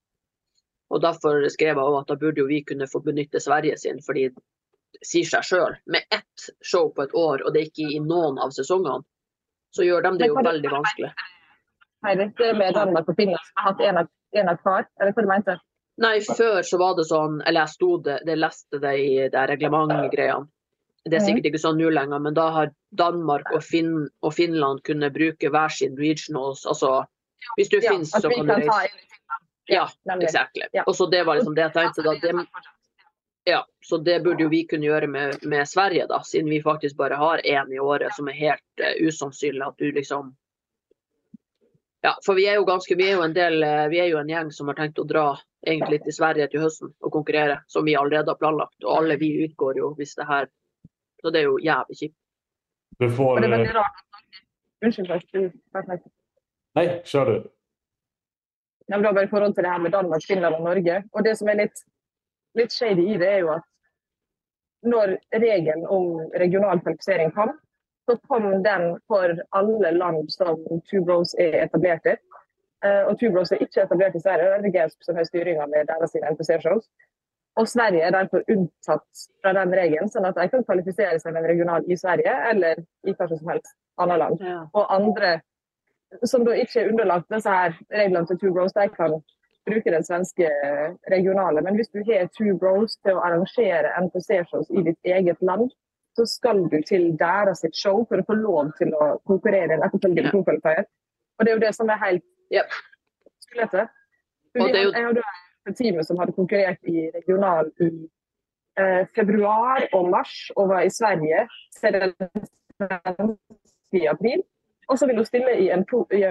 Og derfor skrev jeg også at da burde jo vi kunne få benytte Sverige sin, fordi det sier seg sjøl. Med ett show på et år, og det er ikke i noen av sesongene, så gjør de det jo veldig vanskelig. Heidi, det er med Danmark og Finland som har hatt en av, en av hver, eller hva du mente? Nei, før så var det sånn, eller jeg sto det, det leste det i det reglementgreiene. Det er sikkert ikke sånn nå lenger, men da har Danmark og, Finn, og Finland kunnet bruke hver sin regionals. Altså, hvis du er Ja, finsk, så kan du reise. Ja, exactly. Ja. Og så det var liksom det jeg tenkte da. Det, Ja, så det burde jo vi kunne gjøre med, med Sverige, da, siden vi faktisk bare har én i året, som er helt uh, usannsynlig at du liksom Ja, for vi er jo ganske Vi er jo en del uh, Vi er jo en gjeng som har tenkt å dra egentlig til Sverige til høsten og konkurrere, som vi allerede har planlagt. Og alle vi utgår jo hvis det her Så det er jo jævlig kjipt. Du får... det er eh, veldig rart Unnskyld, Lars, Nei, kjør du. Ja, men det bare i forhold til det her med Danmark, Finland og Norge. Og det som er litt, litt shady i det, er jo at når regelen om regional kvalifisering kom, så kom den for alle land som Two Bros er etablert i. Eh, og Two Bros er ikke etablert i Sverige, det er GESP som har styringa med deres NPC-shows. Og Sverige er derfor unntatt fra den regelen, sånn at de kan kvalifisere seg med en regional i Sverige eller i hva som helst annet land Ja. og andre som da ikke er underlagt disse her reglene til Two Bros, de kan bruke den svenske regionale. Men hvis du har Two Bros til å arrangere NPC-shows i ditt eget land, så skal du til deres show for å få lov til å konkurrere i en etterfølgende Ja. Og det er jo det som er helt Yep. skulete. Jeg hadde et team som hadde konkurrert i regional i eh, februar og mars, og var i Sverige i april. Og så ville hun stille i, en pro, i,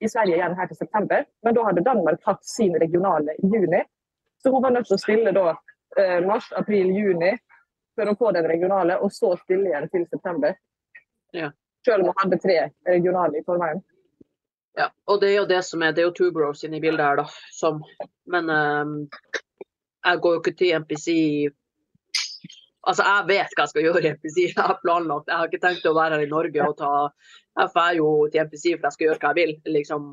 i Sverige igjen her til september, men da hadde Danmark tatt sin regionale i juni. Så hun var nødt til å stille da eh, mars, april, juni for å få den regionale, og så stille igjen til september. Ja. Selv om hun hadde tre regionale i forveien. Ja, og det er jo det som er, det er jo Two Bros inne i bildet her, da. Som, men um, jeg går jo ikke til MPC Altså, jeg vet hva jeg skal gjøre i MPC. Jeg har planlagt. Jeg har ikke tenkt å være her i Norge og ta Jeg drar jo til MPC for jeg skal gjøre hva jeg vil. Liksom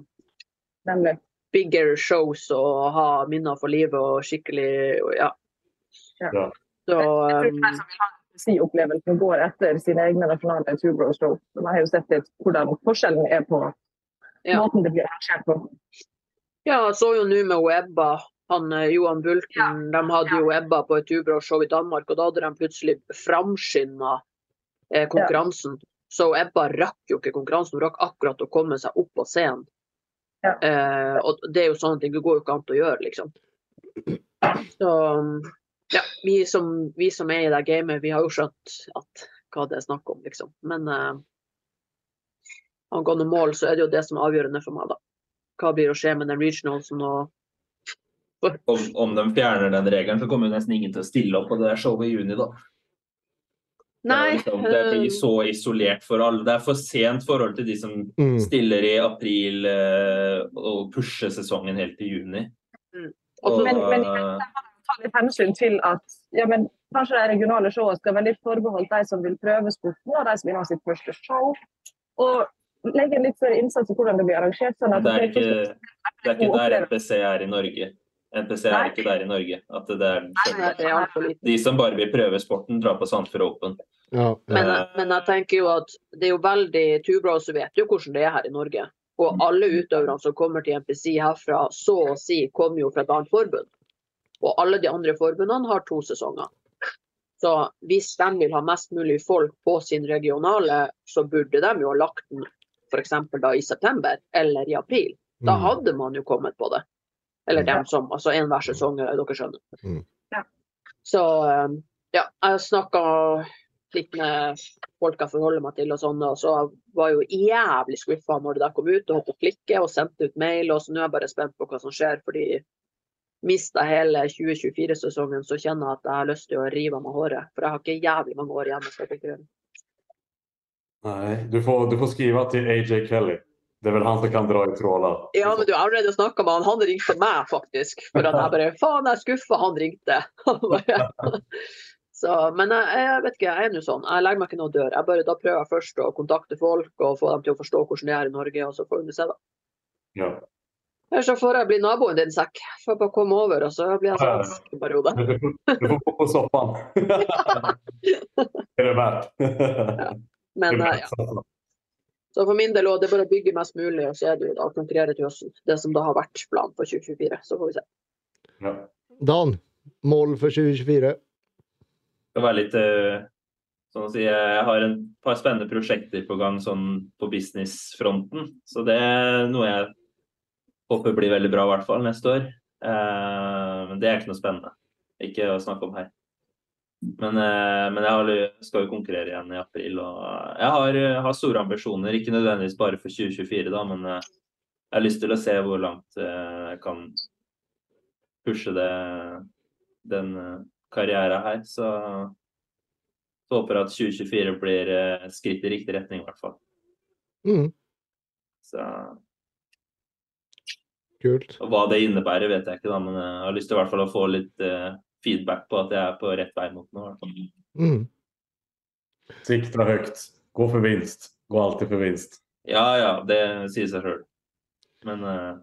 Nemlig. bigger shows og ha minner for livet og skikkelig Ja. Ja. Så vil ha si-opplevelsen går etter sine egne nasjonale Two Bros show. Man har jo sett litt hvordan forskjellen er på Ja. måten det blir arrangert på. Ja, jeg så jo nå med Ebba. Han eh, Johan Bulten, de hadde jo Ebba på et Ubra-show i Danmark, og da hadde de plutselig framskynda eh, konkurransen. Så Ebba rakk jo ikke konkurransen, hun rakk akkurat å komme seg opp på scenen. Ja. Eh, og det er jo sånne ting, det går jo ikke an å gjøre, liksom. Så ja, vi som, vi som er i det gamet, vi har jo skjønt at, hva det er snakk om, liksom. Men eh, angående mål, så er det jo det som er avgjørende for meg, da. Hva blir å skje med den regionalsen og Om, om de fjerner den regelen, så kommer jo nesten ingen til å stille opp på det showet i juni, da. Nei. liksom, det blir eh, så isolert for alle. Det er for sent forhold til de som Mm. stiller i april eh, og pusher sesongen helt til juni. og så- Men, men litt hensyn til at ja, men kanskje de regionale showene skal være litt forbeholdt de som vil prøve sporten, og de som vil ha sitt første show. Og legge litt større innsats i hvordan det blir arrangert. sånn at det, er ikke, det er ikke der. NPC er i Norge. NPC er Nei. ikke der i Norge. At det er, det de som bare vil prøve sporten, drar på Sandfjord Open. Ja, Men, Eh, men jeg tenker jo at det er jo veldig Tubros vet jo hvordan det er her i Norge. Og alle utøverne som kommer til NPC herfra, så å si, kommer jo fra et annet forbund. Og alle de andre forbundene har to sesonger. Så hvis de vil ha mest mulig folk på sin regionale, så burde de jo ha lagt den f.eks. da i september eller i april. Da Mm. hadde man jo kommet på det. Eller dem som Altså enhver sesong, dere skjønner. Mm. Ja. Så um, ja, jeg snakka litt med folk jeg forholder meg til og sånn, og så var jeg jo jævlig skuffa når det der kom ut, og holdt på å klikke og sendte ut mail, og så nå er jeg bare spent på hva som skjer, fordi mista hele 2024-sesongen, så kjenner jeg at jeg har lyst til å rive av meg håret. For jeg har ikke jævlig mange år igjen. jeg konkurrere. Nej, du får, du får skrive til AJ Kelly. Det er vel han som kan dra i trådar. Ja, men du har allerede snakka med han. Han ringte meg, faktisk. For at jeg bare Faen, jeg er skuffa, han ringte. Så, men jeg, jeg vet ikke, jeg er nå sånn. Jeg legger meg ikke noe dør. Jeg bare, da prøver jeg først å kontakte folk og få dem til å forstå hvordan det er i Norge, og så får vi se, da. Ja. Eller så får jeg bli naboen din, Sekk. Får bare komme over, og så blir jeg sånn en periode. Du, får, gå på soffan. det er det värt. Men Det är eh, ja. Så for min del også, det er bare å bygge mest mulig, og så er det jo da å konkurrere til høsten. Det som da har vært planen for 2024. Så får vi se. Ja. Dan, mål for 2024? Det var litt sånn å si, Jeg har en par spennende prosjekter på gang sånn på businessfronten. Så det er noe jeg håper blir veldig bra, i hvert fall neste år. Eh, Men det er ikke noe spennende. Ikke å snakke om her. Men, eh, men jeg skal jo konkurrere igjen i april, og jeg har, har store ambisjoner. Ikke nødvendigvis bare for 2024, da, men eh, jeg har lyst til å se hvor langt eh, jeg kan pushe det, den eh, karrieren her. Så jeg håper at 2024 blir eh, et skritt i riktig retning, i hvert fall. Mm, Så kult. og hva det innebærer, vet jeg ikke, da, men jeg har lyst til i hvert fall å få litt uh, feedback på at jeg er på rett vei mot noe. i hvert fall. Mm. Sikta høyt. Gå for vinst. Gå alltid for vinst. Ja, ja, det sier seg sjøl. Men, uh,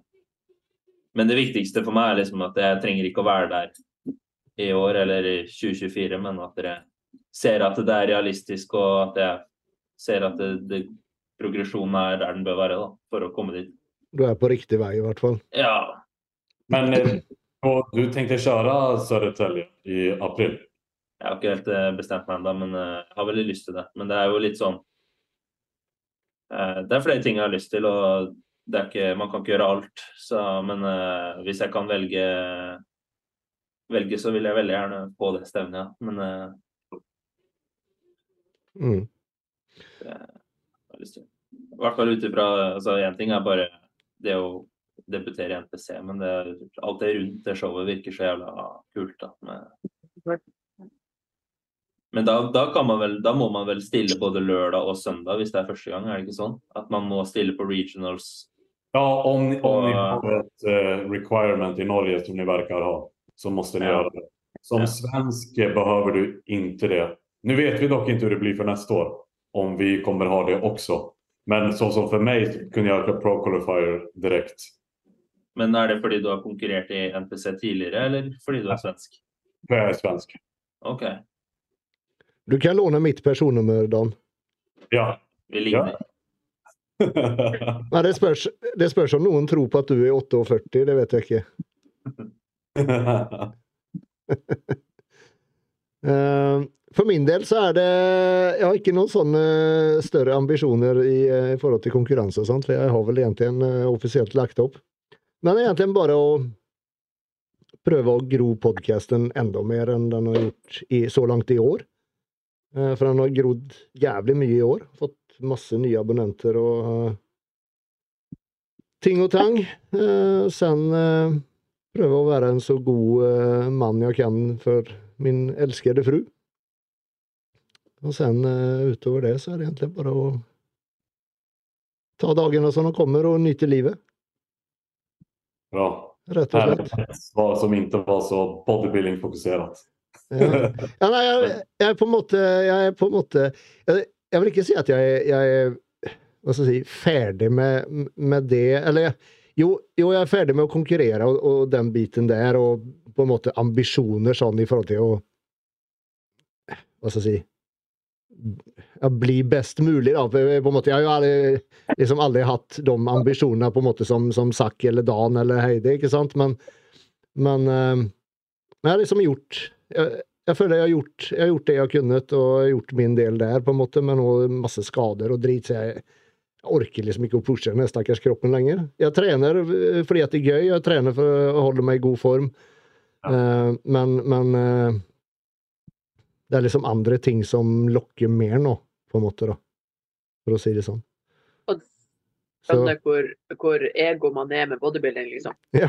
men det viktigste for meg er liksom at jeg trenger ikke å være der i år eller i 2024, men at dere ser at det er realistisk, og at jeg ser at det, det, progresjonen er der den bør være da, for å komme dit. Du er på riktig vei, i hvert fall. Ja, Men og och du tänkte köra Södertälje i april? jeg har ikke helt eh, bestemt meg ennå, men eh, jeg har veldig lyst til det. Men det er jo litt sånn eh, Det er flere ting jeg har lyst til, og det er ikke, man kan ikke gjøre alt. Så, men eh, hvis jeg kan velge, velge, så vil jeg veldig gjerne på det stevnet, ja. Men eh, Mm. jeg har lyst til I hvert fall ut ifra altså Én ting er bare det å debutere i NPC, men det, alt det rundt det showet virker så jævla kult. da, med Men da, da, kan man vel, da må man vel stille både lørdag og søndag hvis det er første gang, er det ikke sånn? At man må stille på regionals. Ja, om, om ni har et uh, requirement i Norge som ni verkar ha så må ni Ja. gjøre det. Som Ja. svensk behøver du ikke det. Nå vet vi dock ikke hvordan det blir for neste år. Om vi kommer ha det också. Men sånn som for meg, kunne jeg ikke göra Pro Qualifier direkte. Men er det fordi du har konkurrert i NPC tidligere, eller fordi du er svensk? Jeg er svensk. OK. Du kan låne mitt personnummer, Dan. Ja. Vi ligner. Nei, det, spørs, det spørs om noen tror på at du er 48, det vet jeg ikke. Eh, For min del så er det Jeg har ikke noen sånne større ambisjoner i, eh, i forhold til konkurranse og sånt, for jeg har vel egentlig eh, offisielt lagt opp. Men egentlig bare å prøve å gro podkasten enda mer enn den har gjort i, så langt i år. Eh, For den har grodd jævlig mye i år. Fått masse nye abonnenter og uh, ting og tang. Uh, sen uh, prøve å være en så god mann jeg kan for min elskede fru. Og sen eh, utover det så er det egentlig bare å ta dagene som de kommer og nyte livet, Bra. rett og slett. Härligt svar som ikke var så bodybuilding-fokusert. Ja. Ja, nei, jeg, jeg er på en måte Jeg er på en måte Jeg, jeg vil ikke si at jeg, er- jeg er hva skal jeg si, ferdig med, med det. Eller jo, jo, jeg er ferdig med å konkurrere og, og den biten der, og på en måte ambisjoner sånn i forhold til å Hva skal jeg si ja, Bli best mulig, da. På en måte, jeg har jo liksom aldri hatt de ambisjonene på en måte som, som Zack eller Dan eller Heidi, ikke sant? Men, men eh, men jeg har liksom gjort jeg, jeg føler jeg har gjort, jeg har gjort det jeg har kunnet, og jeg har gjort min del der, på en måte, med nå masse skader og drit, så jeg, jeg orker liksom ikke å pushe den stakkars kroppen lenger. Jeg trener eh, fordi at det er gøy, jeg trener for å holde meg i god form, Eh, men, men eh, det er liksom andre ting som lokker mer nå, på en måte, da, for å si det sånn. Skjønner hvor, hvor ego man er med bodybuilding, liksom. ja.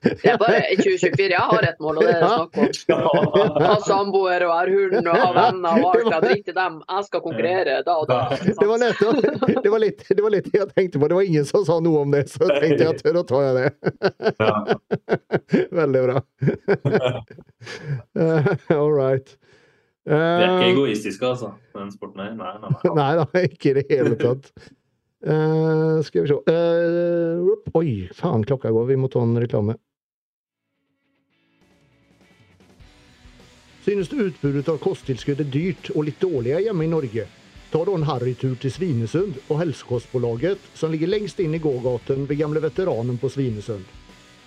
Det er bare 2024. Jeg har et mål, og det er det snakk om. Har samboer og jeg hund og ha har venner og alt. Driter i dem. Jeg skal konkurrere da og da. Det var, nettopp, det, var litt, det var litt jeg tenkte på. Det var ingen som sa noe om det, så jeg tenkte jeg tør å ta det. Veldig bra. All right. Vi er ikke Eh, egoistiske, altså. Den sporten her. Nei, nei, nei. Nei da, ikke i det hele tatt. Uh, skal vi se uh, Oi, faen, klokka går. Vi må ta en reklame. Synes du utbudet av kosttilskudd er dyrt og litt dårligere hjemme i Norge? Ta da en harrytur til Svinesund og Helsekostbolaget, som ligger lengst inn i gågaten ved gamle veteranen på Svinesund.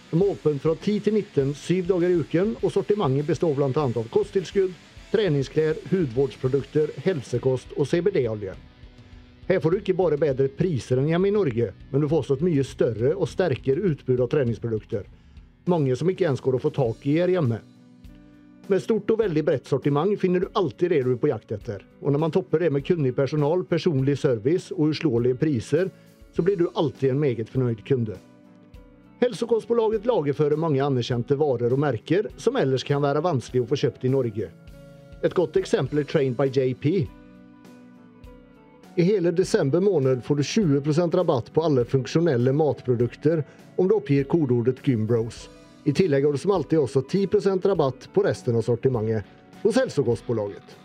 De er åpne fra 10 til 19 syv dager i uken, og sortimentet består annet av kosttilskudd, treningsklær, hudvårdsprodukter, helsekost og CBD-olje. Her får du ikke bare bedre priser enn hjemme i Norge, men du får også et mye større og sterkere utbud av treningsprodukter. Mange som ikke ens går å få tak i her hjemme. Med stort og veldig bredt sortiment finner du alltid det du er på jakt etter. Og når man topper det med kunnig personal, personlig service og uslåelige priser, så blir du alltid en meget fornøyd kunde. Hälsokostbolaget lagerfører mange anerkjente varer og merker som ellers kan være vanskelig å få kjøpt i Norge. Et godt eksempel er Trained by JP. I hele desember måned får du 20% rabatt på alle funksjonelle matprodukter om du oppgir kodeordet Gymbros. I tillegg har du som alltid også 10% rabatt på resten av sortimentet hos Hälsokostbolaget.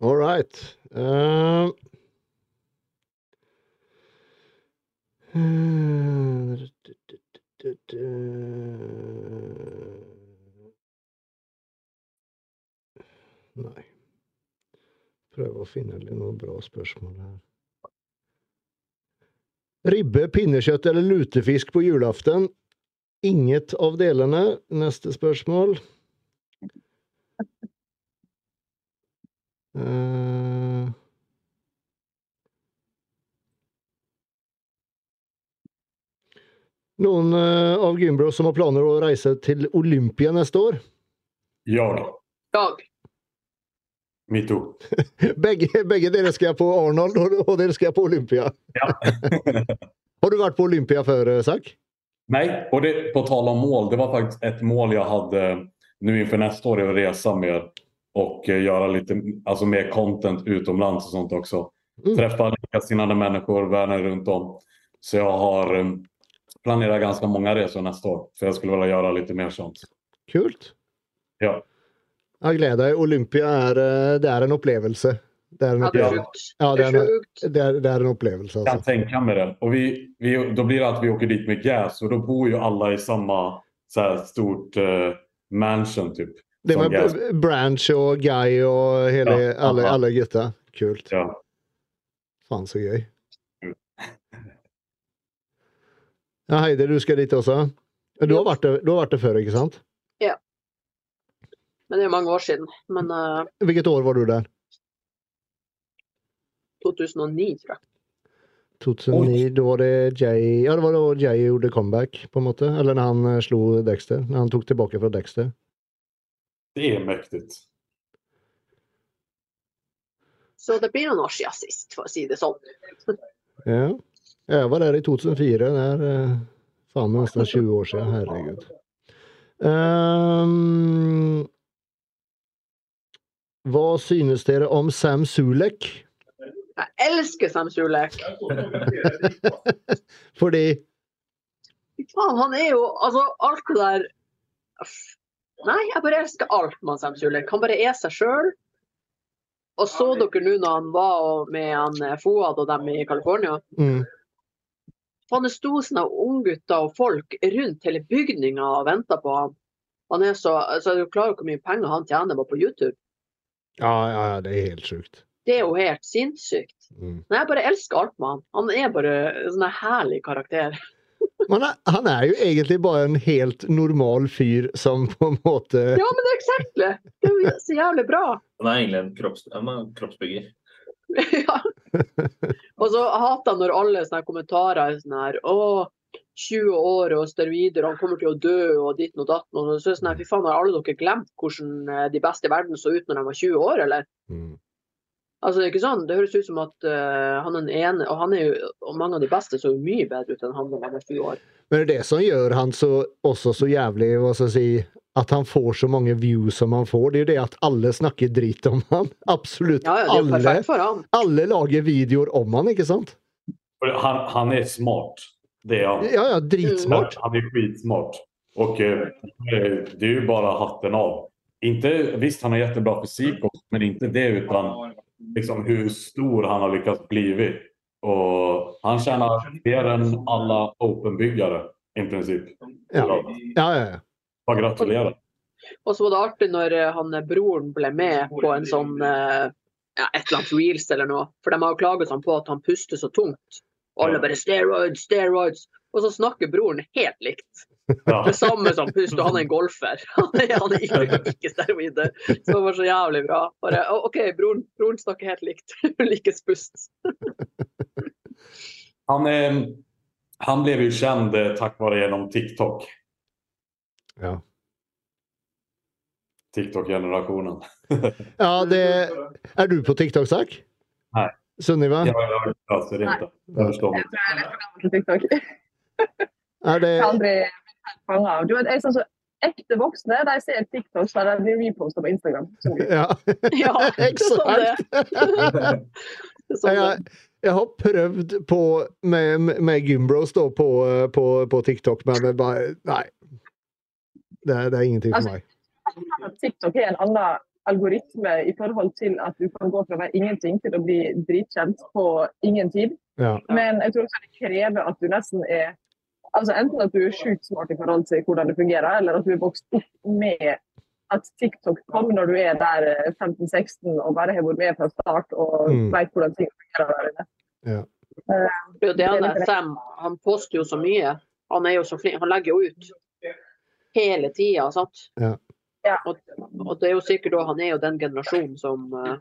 All right. Eh, Nei. Prøve å finne noen bra spørsmål her. Ribbe, pinnekjøtt eller lutefisk på julaften? Inget av delene. Neste spørsmål. Eh, Noen eh, av Gymbros som har planer å reise til Olympia neste år? Jag. Dag. Metoo. Begge, begge dere skal på Arnold, og, dere skal på Olympia. Ja. Har du vært på Olympia før, eh, Zack? Nei, og det, på tal om mål, det var faktisk et mål jeg hadde nu innenfor neste år, å resa mer og gjøre litt altså, mer content utomlands og sånt også. Mm. Treffe likesinnede mennesker verden rundt om. Så jeg har planerat ganska många resor nästa år, Så jag skulle vilja göra lite mer sånt. Kult. Ja, Jeg gleder deg. Olympia er, eh, det er en opplevelse. Det er en Ja, det är opplevelse. Ja, Det är är en-. Det er, det er en opplevelse, jag kan tänka mig det. Och vi, vi, då blir det att vi åker dit med gas och då bor ju alla i samma så här, stort uh, mansion typ. Det med gas. Branch og Guy og hele, Ja, alle, alle gutta. Kult. Ja. Faen, så gøy. Mm. Ja, Heidi, du skal dit også? Du har vært der, du har vært der før, ikke sant? Ja. Men det er mange år siden. Men uh, Hvilket år var du der? 2009 tror jeg. 2009, da var det Jay Ja, det var da Jay gjorde comeback, på en måte. Eller når han eh, slo Dexter. Når han tok tilbake fra Dexter. Det er mektig. Så det blir noen år siden sist, for å si det sånn. Ja. Jeg var der i 2004. Det er eh, faen meg nesten 20 år siden. Herregud. Um, hva synes dere om Sam Sulek? Jeg elsker Sam Sulek. Fordi Faen, han er jo Altså, alt det der Nei, jeg bare elsker alt med Sam Sulek. Han bare er seg sjøl. Og så dere nå når han var med han eh, Foad og dem i California? mm, Faen, det sto sånne unggutter og folk rundt hele bygninga og venta på ham. Han er så, altså, Er du klar over hvor mye penger han tjener bare på YouTube? Ja, ja, ja, det er helt sjukt. Det er jo helt sinnssykt. Mm. Nei, jeg bare elsker alt med han. Han er bare en sånn her herlig karakter. Men han, han er jo egentlig bare en helt normal fyr som på en måte Ja, men det er eksaktlig! Det er jo så jævlig bra. Han er egentlig en kropps, en kroppsbygger. ja. Og så hater han når alle sånne kommentarer er sånn her Å, 20 år og steroider, han kommer til å dø og ditt og datt. Og så er det sånn her, fy faen, har alle dere glemt hvordan eh, de beste i verden så ut når de var 20 år, eller? mm. Altså, det er ikke sånn. Det høres ut som at uh, han er den ene, og han er jo, og mange av de beste så mye bedre ut enn han da han var 20 år. Men det er det som gjør han så, også så jævlig hva skal jeg si, At han får så mange views som han får. Det er jo det at alle snakker drit om han. Absolutt Ja, ja, alle. han. Alle lager videoer om han, ikke sant? Han, han er smart. Det er han. Ja, ja, dritsmart. Han er skitsmart. Og eh, det er jo bare hatten av. Inte, visst, han har kjempebra fysikk, också, men ikke det utan liksom hvor stor han har lykkes bli. Og han tjener mer enn alle openbyggare i princip. Ja. Ja, ja, ja. gratulerer. Og så var det artig når eh, han eh, broren ble med på en sånn eh, ja, et eller annet reels eller noe. For de har jo klaget sånn på at han puster så tungt. Og alle bare steroids, steroids. Og så snakker broren helt likt. Ja. Det samme som pust, og han er en golfer. Han er, han er ikke, ikke steroider. Så det var så jævlig bra. Bare, OK, broren, broren snakker helt likt. Likes pust. Han, är, Han blev ju känd tack vare genom TikTok. Ja. TikTok-generasjonen. ja, det Er du på TikTok, Zack? Nei. Sunniva? Ja, det. Jeg jeg er for gammel til TikTok. Er det Jeg har aldri fanget av. Du vet, jeg sånn så ekte voksne de ser TikTok så de blir reposta på Instagram. Ja, Ja, exakt! Sånn jeg, det. jeg har prøvd på med, med Gymbros da på, på, på TikTok, men det bare Nei. Det, er- det er ingenting for meg. Altså, TikTok er en annen algoritme i forhold til at du kan gå fra å være ingenting til å bli dritkjent på ingen tid. Ja. Men jeg tror også det krever at du nesten er altså Enten at du er sjukt smart i forhold til hvordan det fungerer, eller at du er vokst opp med at TikTok kom når du er der eh, 15-16 og bare har vært med fra start og Mm. vet hvordan ting fungerer der inne. Ja. Uh, Det er jo det han. Sam han poster jo så mye. Han er jo så flink. Han legger jo ut hele tida, sant. Ja. Ja. Og, og det er jo sikkert òg han er jo den generasjonen som uh,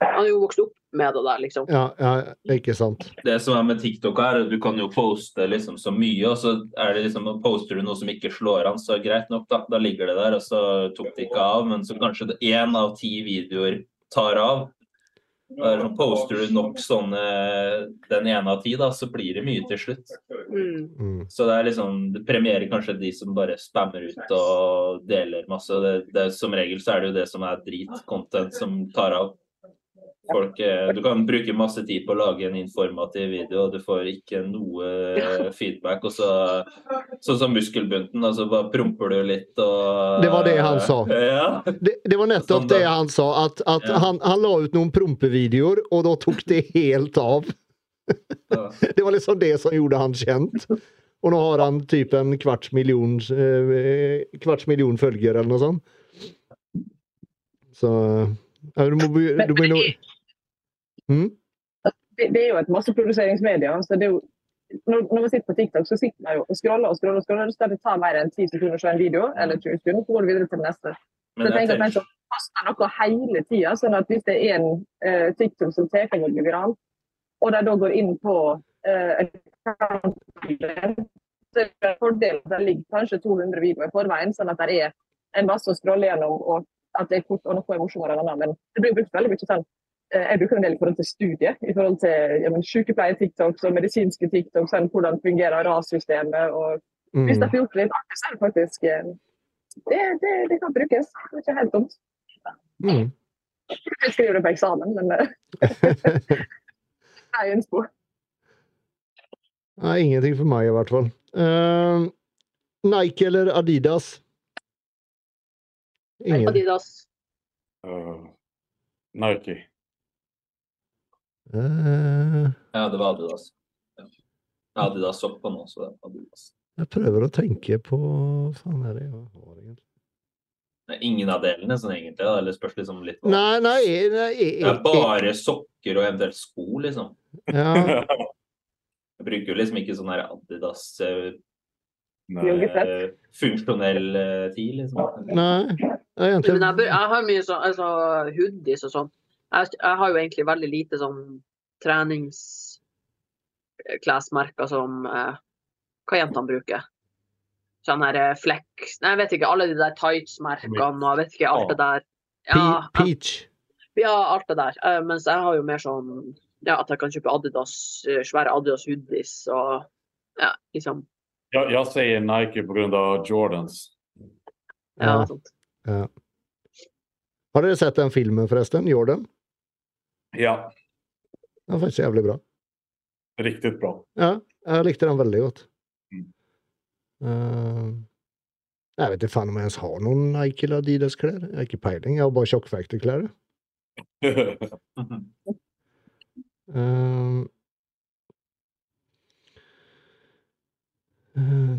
Han er jo vokst opp med det der, liksom. Ja, ja, ikke sant. Det som er med TikTok er at du kan jo poste liksom så mye, og så er det liksom, poster du noe som ikke slår an, så greit nok, da. Da ligger det der, og så tok det ikke av. Men så kanskje én av ti videoer tar av. Og så poster du nok sånne den ene av ti, da, så blir det mye til slutt. Mm. Mm. Så det er liksom, det premierer kanskje de som bare spammer ut og deler masse. Det, det, som regel så er det jo det som er drit-content som tar av. Folk, eh, du kan bruke masse tid på å lage en informativ video, og du får ikke noe eh, feedback. Og så, sånn som muskelbunten, altså bare promper du litt og Det var det han sa. Ja. Det, det var nettopp Sånn det han sa, at, at Ja. han, han la ut noen prompevideoer, og da tok det helt av. Ja. Det var liksom det som gjorde han kjent. Og nå har han typ en kvarts million, eh, kvarts million følgere eller noe sånt. Så ja, du må, du må mm? det, det er jo et masseproduseringsmedie. Så det er jo, når, når man sitter på TikTok, så sitter man jo og scroller og scroller. og scroller, så det tar mer enn 10 sekunder å se en video, eller 20 sekunder, så går du videre til den neste. Så Men jeg jeg tenker at man skal noe hele tida. Sånn at hvis det er en uh, TikTok som tar og blir viral, og de da går inn på uh, så er det en fordel at det ligger kanskje 200 videoer i forveien, sånn at det er en masse å scrolle gjennom, og at det er kort og noe er morsommere enn annet. Men det blir brukt veldig mye sånn Jeg bruker en del i forhold til studiet, i forhold til ja, men, sykepleier-TikToks og medisinske TikToks, sånn, hvordan fungerer RAS-systemet. og Hvis Mm. det er gjort litt artig, så er det faktisk eh, det, det, det kan brukes. Det er ikke helt dumt. Mm. Jeg skriver det på eksamen, men eh, det er en spor. Nei, ingenting for meg i hvert fall. Uh, Nike eller Adidas? Ingen. Adidas. Uh, Nike. Eh, ja, det var Adidas. Ja. Adidas opp på nå, så det var Adidas. jeg prøver å tenke på Hva faen er det jeg har egentlig? Ingen av delene sånn egentlig, da, eller spørs liksom litt på. Nei, nei, nei Det er bare sokker og eventuelt sko, liksom. ja, Jeg bruker jo liksom ikke sånn her Adidas eh. Joggefett. eh, funksjonell tid, liksom. Nei. jeg, jeg har mye sånn altså, hoodies og sånn. Jeg, jeg har jo egentlig veldig lite sånn treningsklesmerker som eh, hva jentene bruker. Sånn her eh, Flex Nei, jeg vet ikke. Alle de der tights-merkene og jeg vet ikke alt det der. Ja, Peach. ja alt det der. Uh, mens jeg har jo mer sånn ja, at jeg kan kjøpe Adidas, eh, svære Adidas hoodies og ja, liksom Ja, jeg sier Nike på grund av Jordans. ja, Ja. sånt. Har dere sett den filmen, forresten? Jordan? Ja, Den var faktisk jævlig bra. Riktig bra. Ja, jeg likte den veldig godt. Mm. Uh, jeg vet ikke faen om jeg ens har noen Nike eller Adidas-klær. Jeg har ikke peiling. Jeg har bare Tjokkfaktor-klær. Uh, uh,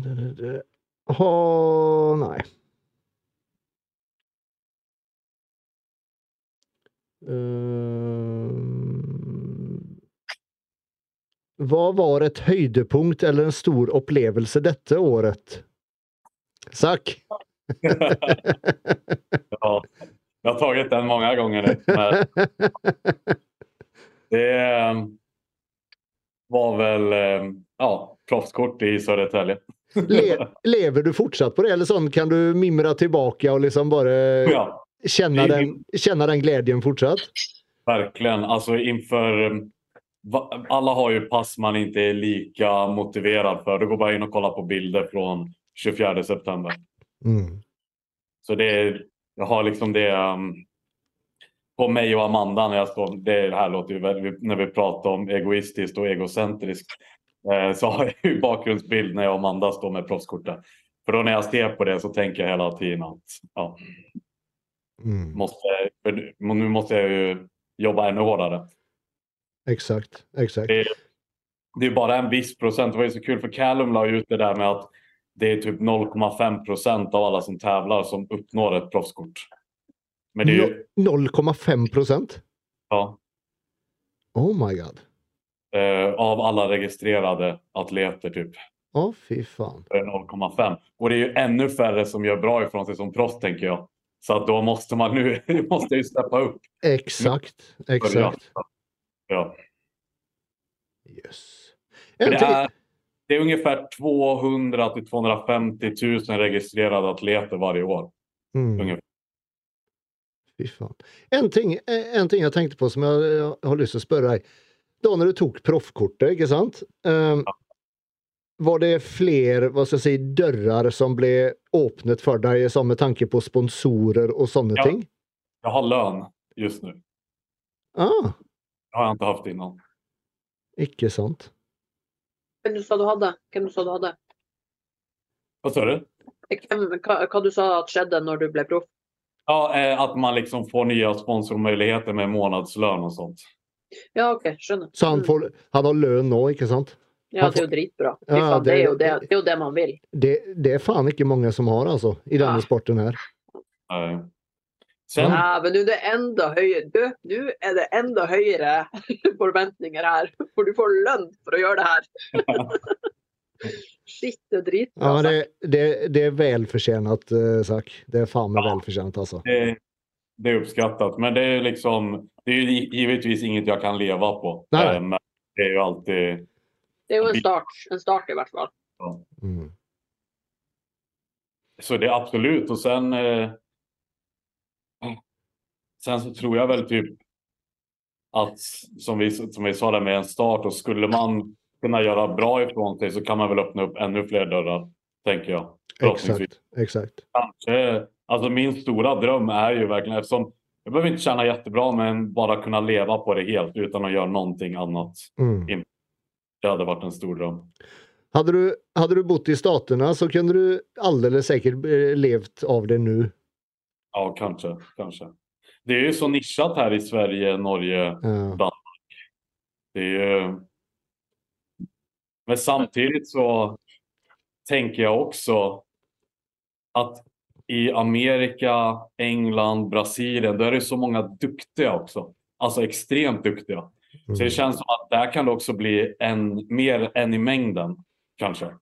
det, det, det. Ha, nei. Hva var et høydepunkt eller en stor opplevelse dette året? Zack? ja, jeg har tatt den mange ganger. det eh, var vel eh, ja, proffskort i Södertälje. Le, lever du fortsatt på det, eller sånn kan du mimra tilbake og liksom bare Ja, kjenne, den, kjenne den gleden fortsatt? verkligen. Altså inför... Alla har ju pass man inte är lika motiverad för. Du går bara in och kollar på bilder från 24 september. Mm. Så det är, jag har liksom det um, på mig och Amanda när jag står, det här låter ju väldigt, när vi pratar om egoistiskt och egocentriskt. Eh, så har jag ju bakgrundsbild när jag och Amanda står med proffskortet. För då när jag ser på det så tänker jag hela tiden att ja, Mm. måste, nu måste jag ju jobba ännu hårdare. Exakt, exakt. Det, det är bara en viss procent. Det var ju så kul för Callum la ut det där med att det är typ 0,5 procent av alla som tävlar som uppnår ett proffskort. Men det är ju, 0,5 procent? ja, Oh my god. eh, av alla registrerade atleter typ. Å, fy fan. är det 0,5. Och det är ju ännu färre som gör bra ifrån sig som proffs tänker jag. Så att då måste man nu måste ju steppa upp. Exakt, exakt. Ja. Yes. Det, är, det är ungefär 200 till 250 000 registrerade atleter varje år. mm. ungefär. Fy faen. En ting, en ting jeg tenkte på som jeg, jeg har lyst til å spørre deg. Da når du tok proffkortet, ikke sant? Um, var det flere hva skal jeg si, dører som ble åpnet for deg med tanke på sponsorer og sånne Ja. ting? Jeg har lønn just nu. Ah, har jeg ikke hatt innan. ikke sant. Hvem du sa du hadde? Hvem du sa du hadde? Hva sa du? Hvem, hva, hva du sa at skjedde når du ble proff? Ja, At man liksom får nye sponsormuligheter med månedslønn og sånt. Ja, OK, skjønner. Så han, får, han har lønn nå, ikke sant? Ja, det er jo dritbra. Ja, det- det, er jo det, det er jo det man vil. Det, det er faen ikke mange som har, altså, i denne Ja. sporten her. Eh, Sen, Ja, men nå er det enda høyere Du, nå er det enda høyere forventninger her. For du får lønn for å gjøre det her. Shit, det er dritbra. Ja, men det, det, det er velfortjent, uh, sak. Det er faen meg Ja. velfortjent, altså. det, det er oppskattet, Men det er liksom, det er givetvis inget jeg kan leve på. Nej. Eh, Men det er jo alltid, Det er jo en start. En start, i hvert fall. Mm. så det er absolutt. Og sen, eh, sen så tror jag väl typ att som vi, som vi sa där med en start och skulle man kunna göra bra ifrån sig så kan man väl öppna upp ännu fler dörrar, tänker jag. Exakt, exakt. Kanske, alltså min stora dröm är ju verkligen eftersom jag behöver inte tjäna jättebra men bara kunna leva på det helt utan att göra någonting annat. Mm. Det hade varit en stor dröm. Hade du, hade du bott i Staterna så kunne du alldeles sikkert eh, levt av det nu. Ja, kanske, kanske. Det är ju så nischat här i Sverige, Norge. Ja. Det är ju... Men samtidigt så tänker jag också att i Amerika, England, Brasilien, där är det så många duktiga också. Alltså extremt duktiga. Så det Mm. känns som att där kan det också bli en, mer en i mängden, kanske.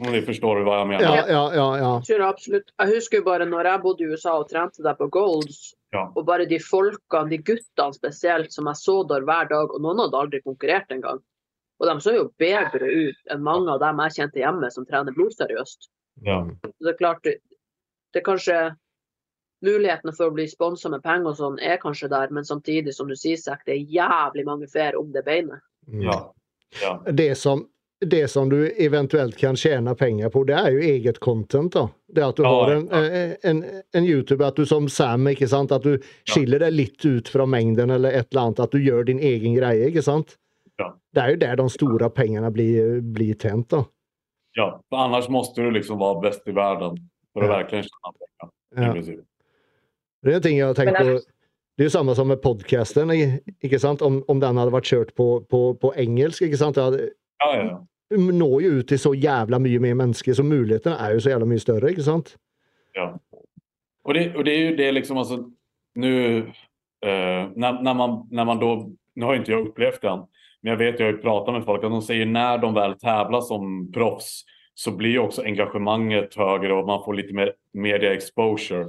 Om ni forstår hva jeg mener? Ja, ja, ja. ja. Jeg absolutt. Jeg husker jo bare når jeg bodde i USA og trente der på Golds, Ja. og bare de folkene, de guttene spesielt, som jeg så der hver dag, og noen hadde aldri konkurrert engang. Og de så jo bedre ut enn mange av dem jeg kjente hjemme som trener blodseriøst. Ja. Det er klart, det, er kanskje Mulighetene for å bli sponsa med penger og sånn er kanskje der, men samtidig, som du sier, Zack, det er jævlig mange flere om det beinet. Ja. ja. Det, som, det som du eventuelt kan tjene penger på, det er jo eget content. da. Det at du Ja, har en, ja. eh, en, en YouTuber, at du som Sam, ikke sant? at du skiller deg litt ut fra mengden eller et eller annet. At du gjør din egen greie. ikke sant? Ja. Det er jo der de store pengene blir, blir tjent, da. ja. for annars må du liksom være best i verden for å Ja. tjene tjäna pengar. i Ja. Det er en ting jeg har tenkt på. Det er jo samme som med sant? Om, om den hadde vært kjørt på, på, på engelsk. ikke sant? Det hadde, ja, ja. Når jo ut til så jævla mye mer mennesker, så mulighetene er jo så jævla mye større. ikke sant? Ja. Og det, og det er jo det liksom altså nu uh, når, når, man, når man da Nå har ikke jeg upplevt det än, men jeg vet, jeg har jo pratet med folk at de sier når de vel konkurrerer som proffs så blir jo også engagemanget høyere, og man får litt mer media exposure.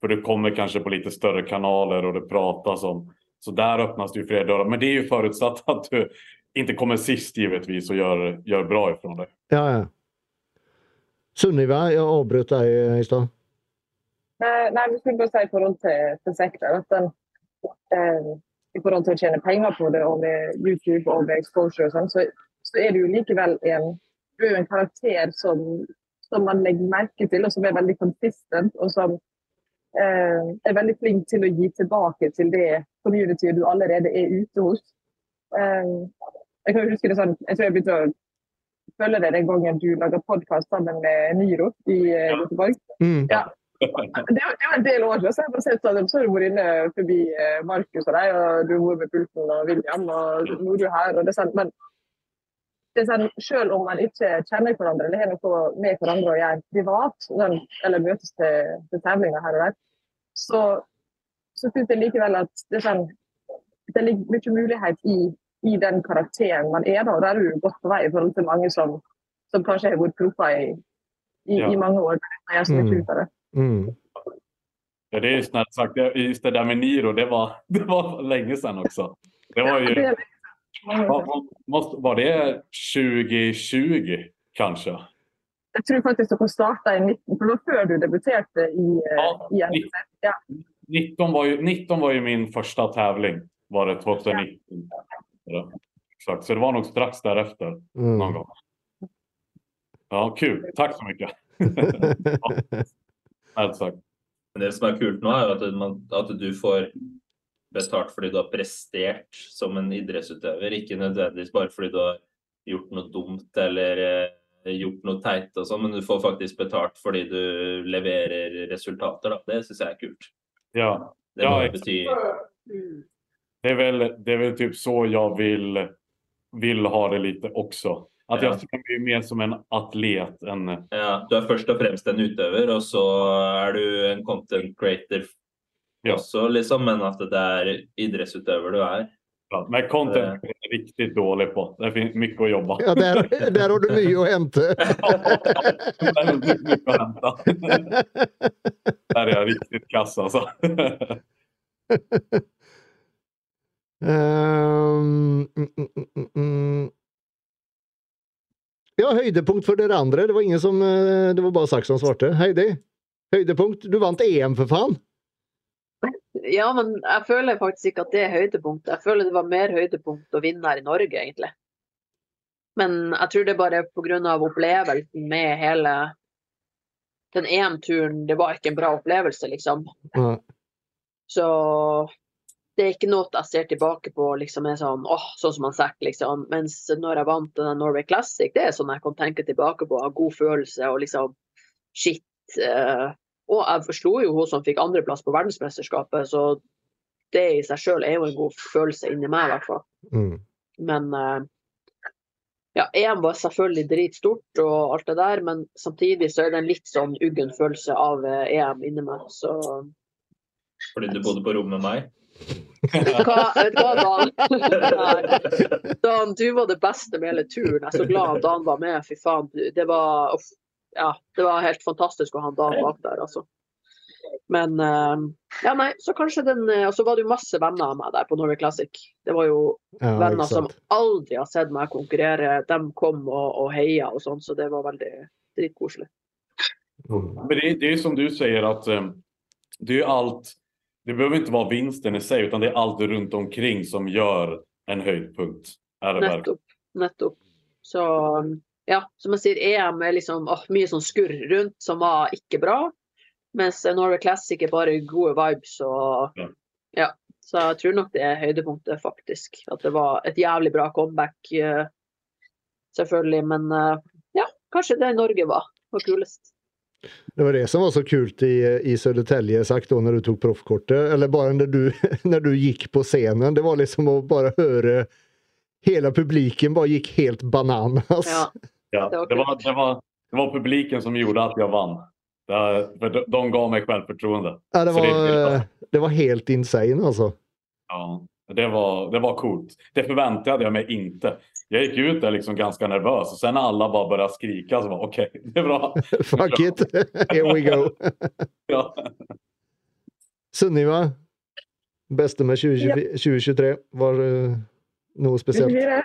For du kommer kanskje på litt større kanaler og det pratas om. Så der åpnes det jo flere dører. Men det er jo forutsatt at du inte kommer sist givetvis och gör, gör bra ifrån det. Ja, ja. Sunniva, jeg avbrøt deg eh, i stad. Nei, nei, vi skulle bare si i forhold til, til sektoren at den, eh, i forhold til å tjene penger på det, og med YouTube og med exposure og sånn, så, så er du jo likevel en, du er en karakter som, som man legger merke til, og som er veldig consistent, og som eh, er veldig flink til å gi tilbake til det communityet du allerede er ute hos. Eh, jeg kan huske det sånn, jeg tror jeg begynte å følge deg den gangen du laga podkast sammen med Niro i ja. Göteborg. Mm. Ja. Det var, en del år siden, så jeg har sett at så har du vært inne forbi eh, Markus og deg, og du har vært med Pulten og William, og nå er du her. og det er sånn, Men det er sånn, selv om man ikke kjenner hverandre eller har noe med hverandre å gjøre privat, sånn, eller møtes til, til temlinger her og der, så, så syns jeg likevel at det er sånn det ligger mye mulighet i, i den karakteren man er. da, og Der er du godt på vei i forhold til mange som, som kanskje har vært proffer i, i, Ja. i mange år. men jeg som Mm. ikke ut av det. Mm. Ja, det är snällt sagt. Det- Just det där med Niro, det var, det var länge sedan också. Det var ju... Var, var det 2020 kanskje? Jeg tror faktisk dere starta i 19, for det var før du debuterte i, eh, Ja, i NTC. Ja. 19 var ju, 19 var ju min første tävling. Var det 2019? Ja. Exakt, så det var nog strax därefter. Någon Mm. gång. Ja, kul. Tack så mycket. ja, sagt. Men det som er kult nå, er at, man, at du får betalt fordi du har prestert som en idrettsutøver, ikke nødvendigvis bare fordi du har gjort noe dumt eller eh, gjort noe teit og sånn, men du får faktisk betalt fordi du leverer resultater. Da. Det syns jeg er kult. Ja, Det Ja, må bety Mm. Det är, väl, det är väl typ så jag vill, vill ha det lite också. Att Ja. jag ser mig mer som en atlet än... ja, Du er først og fremst en utøver, og så er du en content creator Ja. også, liksom, men at det er idrettsutøver du er. Ja, men content är jag riktigt dålig på. Det finns mycket att jobba. Ja, der, der har du mye å hente. du mycket att hämta. Där är jag riktigt kass alltså. Ehm, mm, mm, mm. Ja, høydepunkt for dere andre. Det var ingen som eh, Det var bare Saksa som svarte. Heidi, høydepunkt. Du vant EM, for faen! Ja, men jeg føler faktisk ikke at det er høydepunkt. Jeg føler det var mer høydepunkt å vinne her i Norge, egentlig. Men jeg tror det er bare pga. opplevelsen med hele den EM-turen. Det var ikke en bra opplevelse, liksom. Så det er ikke noe jeg ser tilbake på liksom er sånn åh, sånn som han Zack, liksom. Mens når jeg vant den Norway Classic, det er sånn jeg kan tenke tilbake på. Av god følelse og liksom shit. Eh, og jeg forsto jo hun som fikk andreplass på verdensmesterskapet, så det i seg sjøl er jo en god følelse inni meg, i hvert fall. Mm. Men eh, ja, EM var selvfølgelig dritstort og alt det der, men samtidig så er det en litt sånn uggen følelse av eh, EM inni meg. Så Fordi du bodde på rom med meg. Hva, hva, Dan? Dan, du var det beste med hele turen. Jeg er så glad at Dan var med. Fy faen. Det var, uff, ja, det var helt fantastisk å ha Dan bak der, altså. Men eh, ja, nei, så kanskje den eh, Og så var det jo masse venner av meg der på Norway Classic. Det var jo Ja, venner som aldri har sett meg konkurrere. De kom og, og heia og sånn, så det var veldig dritkoselig. Mm. Men det, det er som du sier, at um, det är allt. Det behöver inte vara vinsten i sig utan det är allt runt omkring som gör en verkligen. Nettopp. Nettopp. Så ja, som jeg sier, EM er liksom oh, mye sånn skurr rundt som var ikke bra. Mens Norway Classic er bare gode vibes og Ja. ja. Så jeg tror nok det er høydepunktet, faktisk. At det var et jævlig bra comeback, eh, selvfølgelig. Men eh, ja, kanskje det Norge var, var kulest. Det var det som var så kult i, i Södertälje sagt då når du tog proffkortet, eller bare når du, når du gikk på scenen. Det var liksom å bare høre hela publiken bare gikk helt bananas. Ja, Ja, Det var det, var, det, var, det var publiken som gjorde at jeg vann. Det, för de, de gav meg selvfølgelig. Ja, det, det- var, det var helt insane altså. Ja, det var, det var coolt. Det forventet jeg meg inte. Jag gick ut där liksom ganska nervös och sen när alla bara började skrika så var okej, det är bra. Fuck it, here we go. Ja. Sunniva, beste med 20, 2023, var det noe spesielt?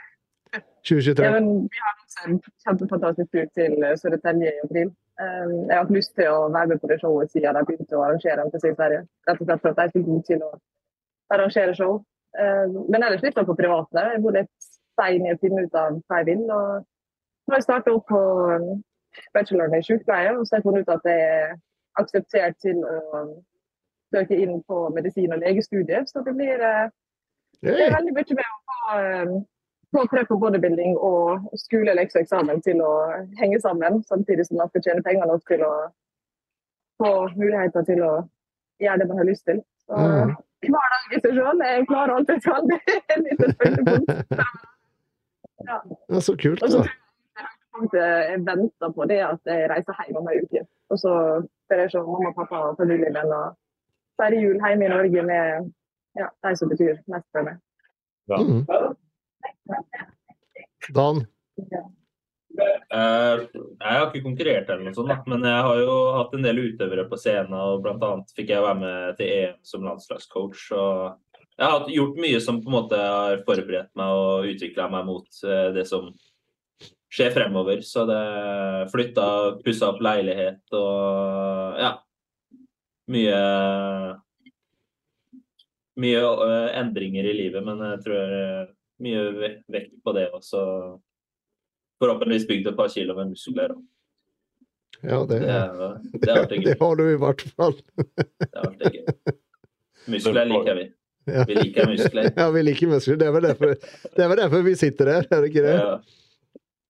2023? Ja, men vi har en kjempefantastisk tur til eh, Södertälje i april. Um, jeg har hatt lyst til å være med på det showet siden de begynte å arrangere MTC i Sverige. Rett og slett for at de er så gode til å arrangere show. Um, men ellers litt på privat. der. Jeg bodde et stein i å finne ut av hva jeg vil. Og så har jeg starta opp på um, bacheloren i sykepleie, og så har jeg funnet ut at jeg er akseptert til å søke inn på medisin- og legestudiet. Så det blir eh, det er veldig mye med å få, um, få prøve på bodybuilding og skole, lekse og eksamen til å henge sammen, samtidig som man skal tjene penger nok til å få muligheter til å gjøre det man har lyst til. Så, Mm. Hver dag i seg sjøl. Jeg klarer alt jeg kan. Det er et høydepunkt. Ja. Ja, så kult. Da. jeg venter på, det er at jeg reiser hjem om ei uke. Og så får jeg se mamma, pappa og familien og feire jul hjemme i Norge med ja, de som betyr mest for meg. Ja. Mm. Dan? Eh, jeg har ikke konkurrert eller noe sånt, men jeg har jo hatt en del utøvere på scenen. og Blant annet fikk jeg være med til EM som landslagscoach. og Jeg har gjort mye som på en måte har forberedt meg og utvikla meg mot eh, det som skjer fremover. Så det flytta, pussa opp leilighet og ja. Mye mye eh, endringer i livet, men jeg tror eh, mye vekt på det også forhåpentligvis bygd et par kilo med muskler. og Ja, det, Det, er- det det har du i hvert fall. Det har vært gøy. Muskler liker vi. Ja. Vi liker muskler. Ja, vi liker muskler. Det er vel derfor, det er vel derfor vi sitter her, er det ikke det? Ja,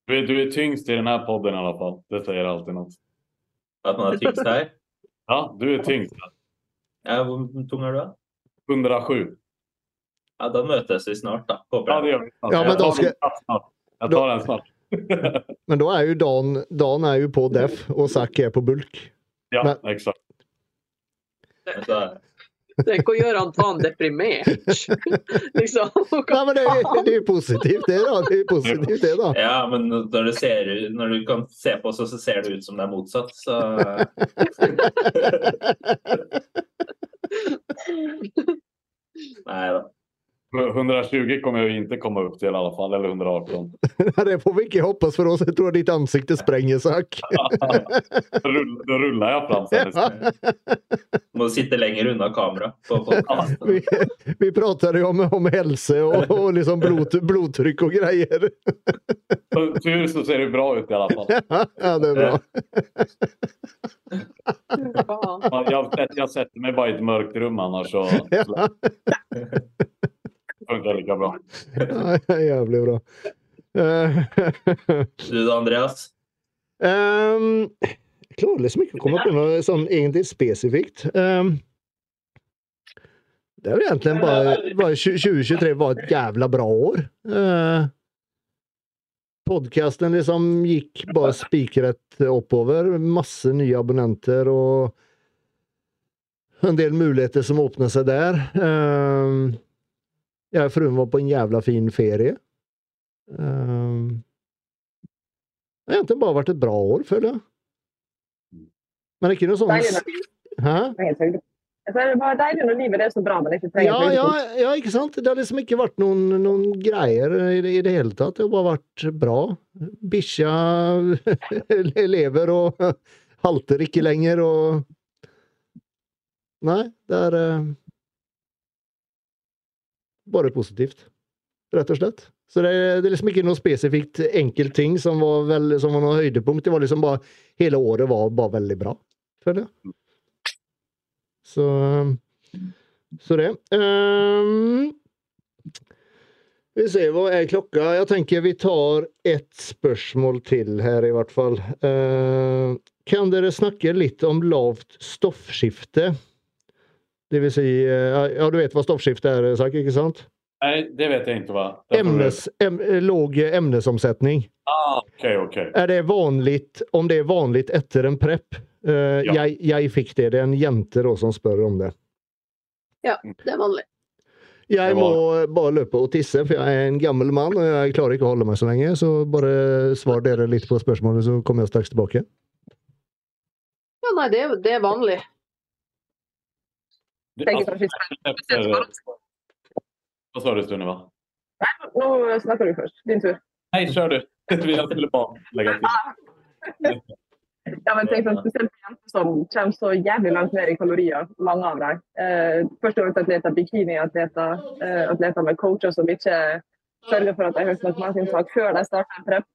Du, er du tyngst i denne här podden i alle fall. Det sier alltid noe. At man har tyngst her. Ja, du er tyngst. Ja, hvor tung er du, da? 107. Ja, da møtes vi snart, da. Håper Ja, det gjør vi. snart. Ja, men da skal... Jag tar den snart. Men da er jo Dan, Dan er jo på def, og Zack er på bulk. ja, men... Så, Tenk å gjøre han faen deprimert. liksom. Nei, men det, er- det er positivt, det, da. Det er positivt, det, da. ja, men når, du, ser, når du kan se på oss, så ser det ut som det er motsatt. Så Nei da. 120 kommer jag inte komma upp till i alla fall, eller 118. Det får vi ikke hoppas for oss. Jeg tror ditt ansikte spränger Zack. Då rull- Då rullar jag fram sen. Må sitte lenger unna kamera. På. Vi, vi pratade jo om, om hälsa og, och liksom blod, blodtrykk og grejer. Tur så ser det bra ut i alla fall. Ja, det er bra. Ja. Ja, Jag, sätter- jag sätter mig bara i ett mörkt rum annars så Ja, like lika bra. ja, jævlig bra. Eh, Du da, Andreas? Um, jeg klarer liksom ikke å komme på noe sånn egentlig spesifikt. Um, det er jo egentlig bare, bare 2023 var et jævla bra år. Uh, Podkasten liksom gikk bare spikrett oppover. Masse nye abonnenter og en del muligheter som åpner seg der. Um, jeg og fruen var på en jævla fin ferie. Um, det har egentlig bare vært et bra år, føler jeg. Men det er ikke noe sånn Hæ? Det er bare deilig når livet er så bra man ikke trenger Ja, ja, ja, ikke sant? Det har liksom ikke vært noen, noen greier i det, i det hele tatt. Det har bare vært bra. Bikkja lever og halter ikke lenger og Nei, det er eh, bare positivt. Rett og slett. Så det, det er liksom ikke noe spesifikt enkelt ting som var, vel, som var noe høydepunkt. Det var liksom bare Hele året var bare veldig bra, føler jeg. Så Så det. Um, vi ser hva er klokka. Jeg tenker vi tar ett spørsmål til her, i hvert fall. Uh, kan dere snakke litt om lavt stoffskifte? Det vil si uh, Ja, du vet hva stoffskifte er, Sak, ikke sant? Nei, det vet jeg ikke hva. Jag Emnes, em, låg emnesomsetning. Ah, Okej, okej. Er det vanlig om det er vanlig etter en prep? Uh, Ja. jeg, jeg fikk det. Det er en jente da som spør om det. Ja, Det er vanlig. Jeg må bare løpe og tisse, for jeg er en gammel mann og jeg klarer ikke å holde meg så lenge. Så bare svar dere litt på spørsmålet, så kommer jeg straks tilbake. Ja, nei, det, det er vanlig. Efter, vad sa du Sunniva? Nå snakker du først. Din tur. Hei, kjør du. Vi skulle bara lägga till. Ja, men tenk sånn, Spesielt jenter som kommer så jævlig langt ned i kalorier, mange av dem. Eh, Førstegangsatleter, bikiniatleter, eh, atleter med coacher som ikke sørger for at de har hørt nok matinntak før de starter en prep.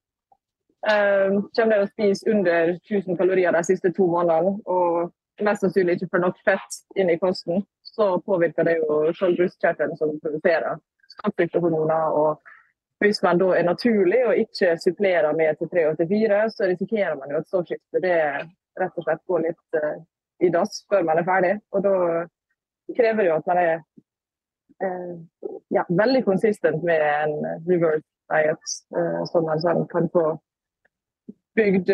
Eh, kommer de å spise under 1000 kalorier de siste to månedene og mest sannsynlig ikke får nok fett inn i kosten, så påvirker det jo skjoldbruskkjertelen som produserer stoffskiftehormoner. og hvis man da er naturlig og ikke supplerer med til 3 og til 4, så risikerer man jo at stoffskiftet det rett og slett går litt uh, i dass før man er ferdig. Og da krever det jo at man er uh, ja, veldig konsistent med en reverse diet, uh, som man sånn kan få bygd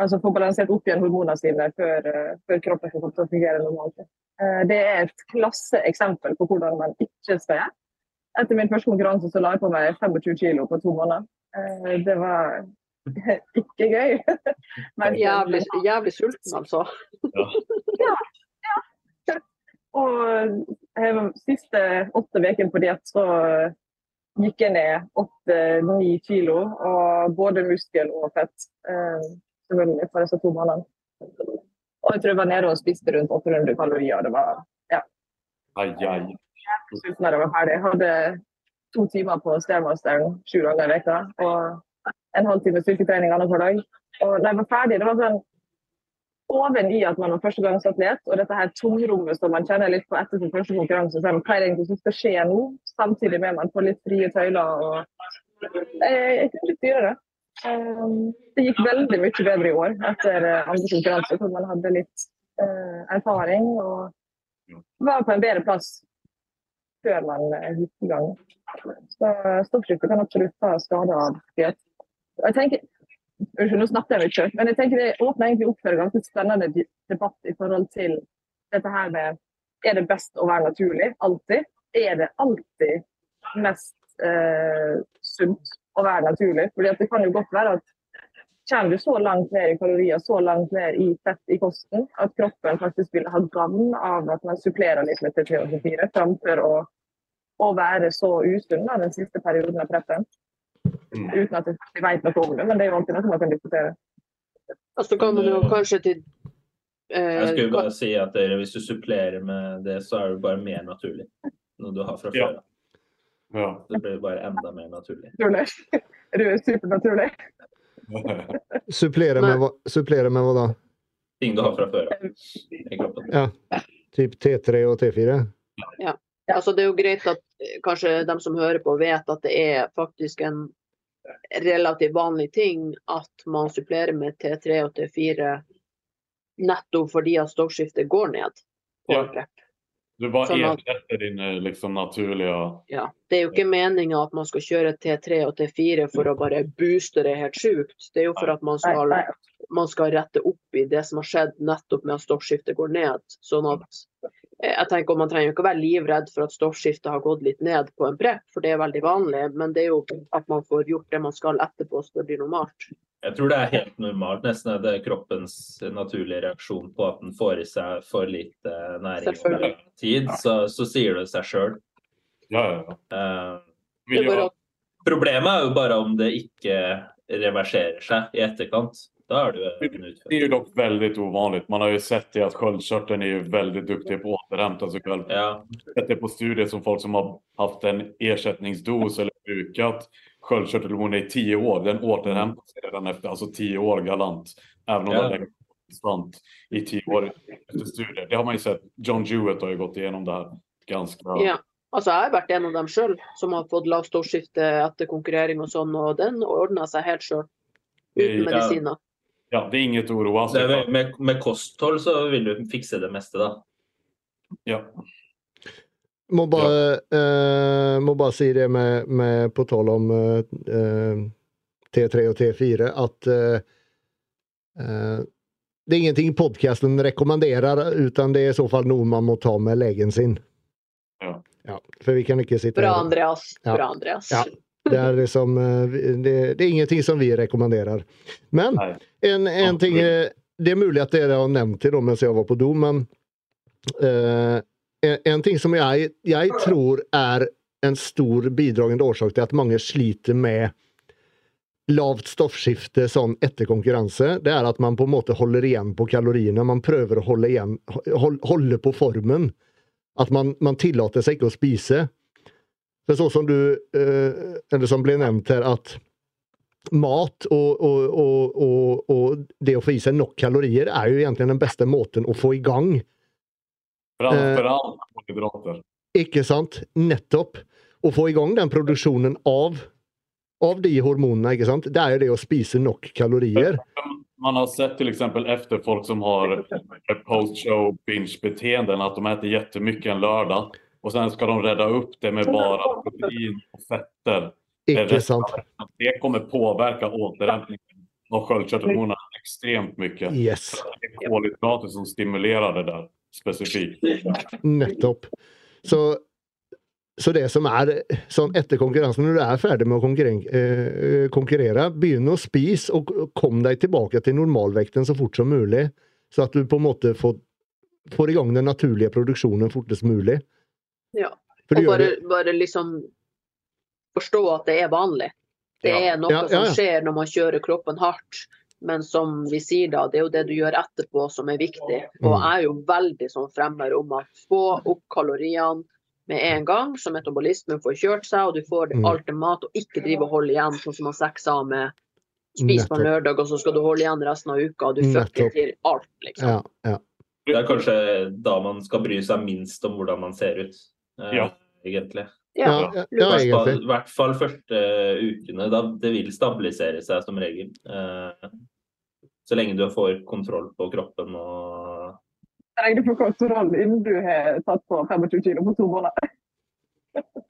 Altså få balansert opp igjen hormonene sine før, før kroppen får til å fungere normalt. det er et klasseeksempel på hvordan man ikke skal gjøre etter min første konkurranse så la jeg på meg 25 kilo på to måneder. Eh, det var ikke gøy. Men jævlig, jævlig sulten, altså. ja. ja. Og siste åtte ukene på diett så gikk jeg ned åtte-ni kilo. Og både muskel og fett. Eh, selvfølgelig for disse to månedene. Og jeg tror jeg var nede og spiste rundt 800 kalorier. Det var ja. Ai, ai sulten da jeg var ferdig. Jeg hadde to timer på Stairmasteren sju dager i veka og en halv time styrketrening annenhver dag. Og da jeg var ferdig, det var sånn oven i at man var første gang førstegangsatlet, og dette her tomrommet som man kjenner litt på etter sin første konkurranse, så hva er det egentlig som skal skje nå? Samtidig med at man får litt frie tøyler. og Jeg kunne ikke styre det. Um, det gikk veldig mye bedre i år etter andre konkurranse, hvor man hadde litt uh, erfaring og var på en bedre plass før man gikk i gang. Så stoppskifte kan absolutt ta skade av fjøs. Unnskyld, nå snakker jeg mye, men jeg tenker det åpner egentlig opp for en ganske spennende debatt i forhold til dette her med Er det best å være naturlig? Alltid? Er det alltid mest eh, sunt å være naturlig? Fordi Det kan jo godt være at kommer du så langt ned i kalorier, så langt ned i fett i kosten, at kroppen faktisk vil ha gavn av at man supplerer litt med T384 framfor å å være så usunn den siste perioden av preppen. Mm. Uten at vi vet noe om det, men det er jo alltid noe man kan diskutere. Altså kan man jo kanskje til eh, Jeg skulle bare si at dere, hvis du supplerer med det, så er det bare mer naturlig. Noe du har fra før. Ja. Ja. Det blir bare enda mer naturlig. Naturlig. Er supernaturlig? supplere, med, supplere med hva da? Ting du har fra før. Ja. Typ T3 og T4? Ja. Altså, det er jo greit at eh, kanskje de som hører på, vet at det er faktisk en relativt vanlig ting at man supplerer med T3 og T4 nettopp fordi at stoffskiftet går ned. på ja. prep. Du bare sånn at, etter dine liksom, naturlige Ja. Det er jo ikke meninga at man skal kjøre T3 og T4 for å bare booste det helt sjukt. Det er jo for at man skal, man skal rette opp i det som har skjedd nettopp med at stoffskiftet går ned. Sånn at jeg tenker Man trenger ikke å være livredd for at stoffskiftet har gått litt ned på en prep, for det er veldig vanlig. Men det er jo at man får gjort det man skal etterpå, så det blir normalt. Jeg tror det er helt normalt. Nesten er det kroppens naturlige reaksjon på at den får i seg for lite næring over tid. Så, så, sier det seg sjøl. Ja, ja, ja. Uh, problemet er jo bare om det ikke reverserer seg i etterkant. Da är du en Det är ju dock väldigt ovanligt. Man har ju sett det att sköldkörteln är ju väldigt duktig på att återhämta sig själv. Ja. Sett det på studier som folk som har haft en ersättningsdos eller brukat sköldkörtelhormoner i tio år. Den återhämtar sig redan efter alltså tio år galant. Även om ja. den konstant i tio år efter studier. Det har man ju sett. John Jewett har ju gått igenom det här ganska ja. Altså, jeg har vært en av dem sjøl som har fått lavt stoffskifte etter konkurrering og sånn, og den ordna seg helt sjøl. Uten medisiner. Ja, det er inget oro. sig för. Med, med kosthold så vil du fikse det meste, da. Ja. Må bare, ja. Uh, må bare si det med, med på tal om uh, T3 og T4 at uh, eh, det er ingenting podcasten rekommenderer, utan det er i så fall noe man må ta med legen sin. Ja. ja for vi kan ikke sitte Bra, Andreas. Bra, Andreas. Ja. Det er, liksom, eh, det, det, er ingenting som vi rekommenderer. Men en, en ting eh, Det er mulig at dere har nevnt det mens jeg var på do, men uh, en, en, ting som jeg, jeg tror er en stor bidragende årsak til at mange sliter med lavt stoffskifte sånn etter konkurranse, det er at man på en måte holder igjen på kaloriene. Man prøver å holde, igjen, hold, holde på formen. At man, man tillater seg ikke å spise. For sånn som du eh, Eller som ble nevnt her, at mat og, og, og, og, det å få i seg nok kalorier er jo egentlig den beste måten å få i gang Framför allt kolhydrater. Ikke sant? Nettopp. Å få i gang den produksjonen av, av de hormonene, ikke sant? det er jo det å spise nok kalorier. Man har sett till exempel efter folk som har post-show binge-beteenden at de äter jättemycket en lördag och sen ska de rädda upp det med bara protein och fetter. Sant? Det kommer påverka återhämtningen av sköldkörtelhormonerna extremt mycket. Yes. Det är kolhydrater som stimulerar det där specifikt. Nettopp. Så, så det som er sånn etter konkurransen, når du er ferdig med å konkurrere, eh, konkurrere begynn å spise og kom deg tilbake til normalvekten så fort som mulig. Så at du på en måte får, får i gang den naturlige produksjonen fortest mulig. Ja. For Og bare, bare liksom forstå at det er vanlig. Det Ja. er noe Ja, ja, som skjer når man kjører kroppen hardt. Men som vi sier da, det er jo det du gjør etterpå som er viktig. Og Mm. jeg er jo veldig sånn fremmer om at få opp kaloriene med en gang, så metabolismen får kjørt seg, og du får Mm. alt til mat, og ikke drive og holde igjen, sånn som han Sex sa med spis på en lørdag, og så skal du holde igjen resten av uka, og du fucker til alt, liksom. Ja, ja. Det er kanskje da man skal bry seg minst om hvordan man ser ut, Ja. egentlig. Ja, Ja. ja, I ja, hvert fall, i hvert fall første ukene. Da det vil stabilisere seg som regel. Eh, så lenge du får kontroll på kroppen og lenge du får kontroll innen du har tatt på 25 kilo på to måneder.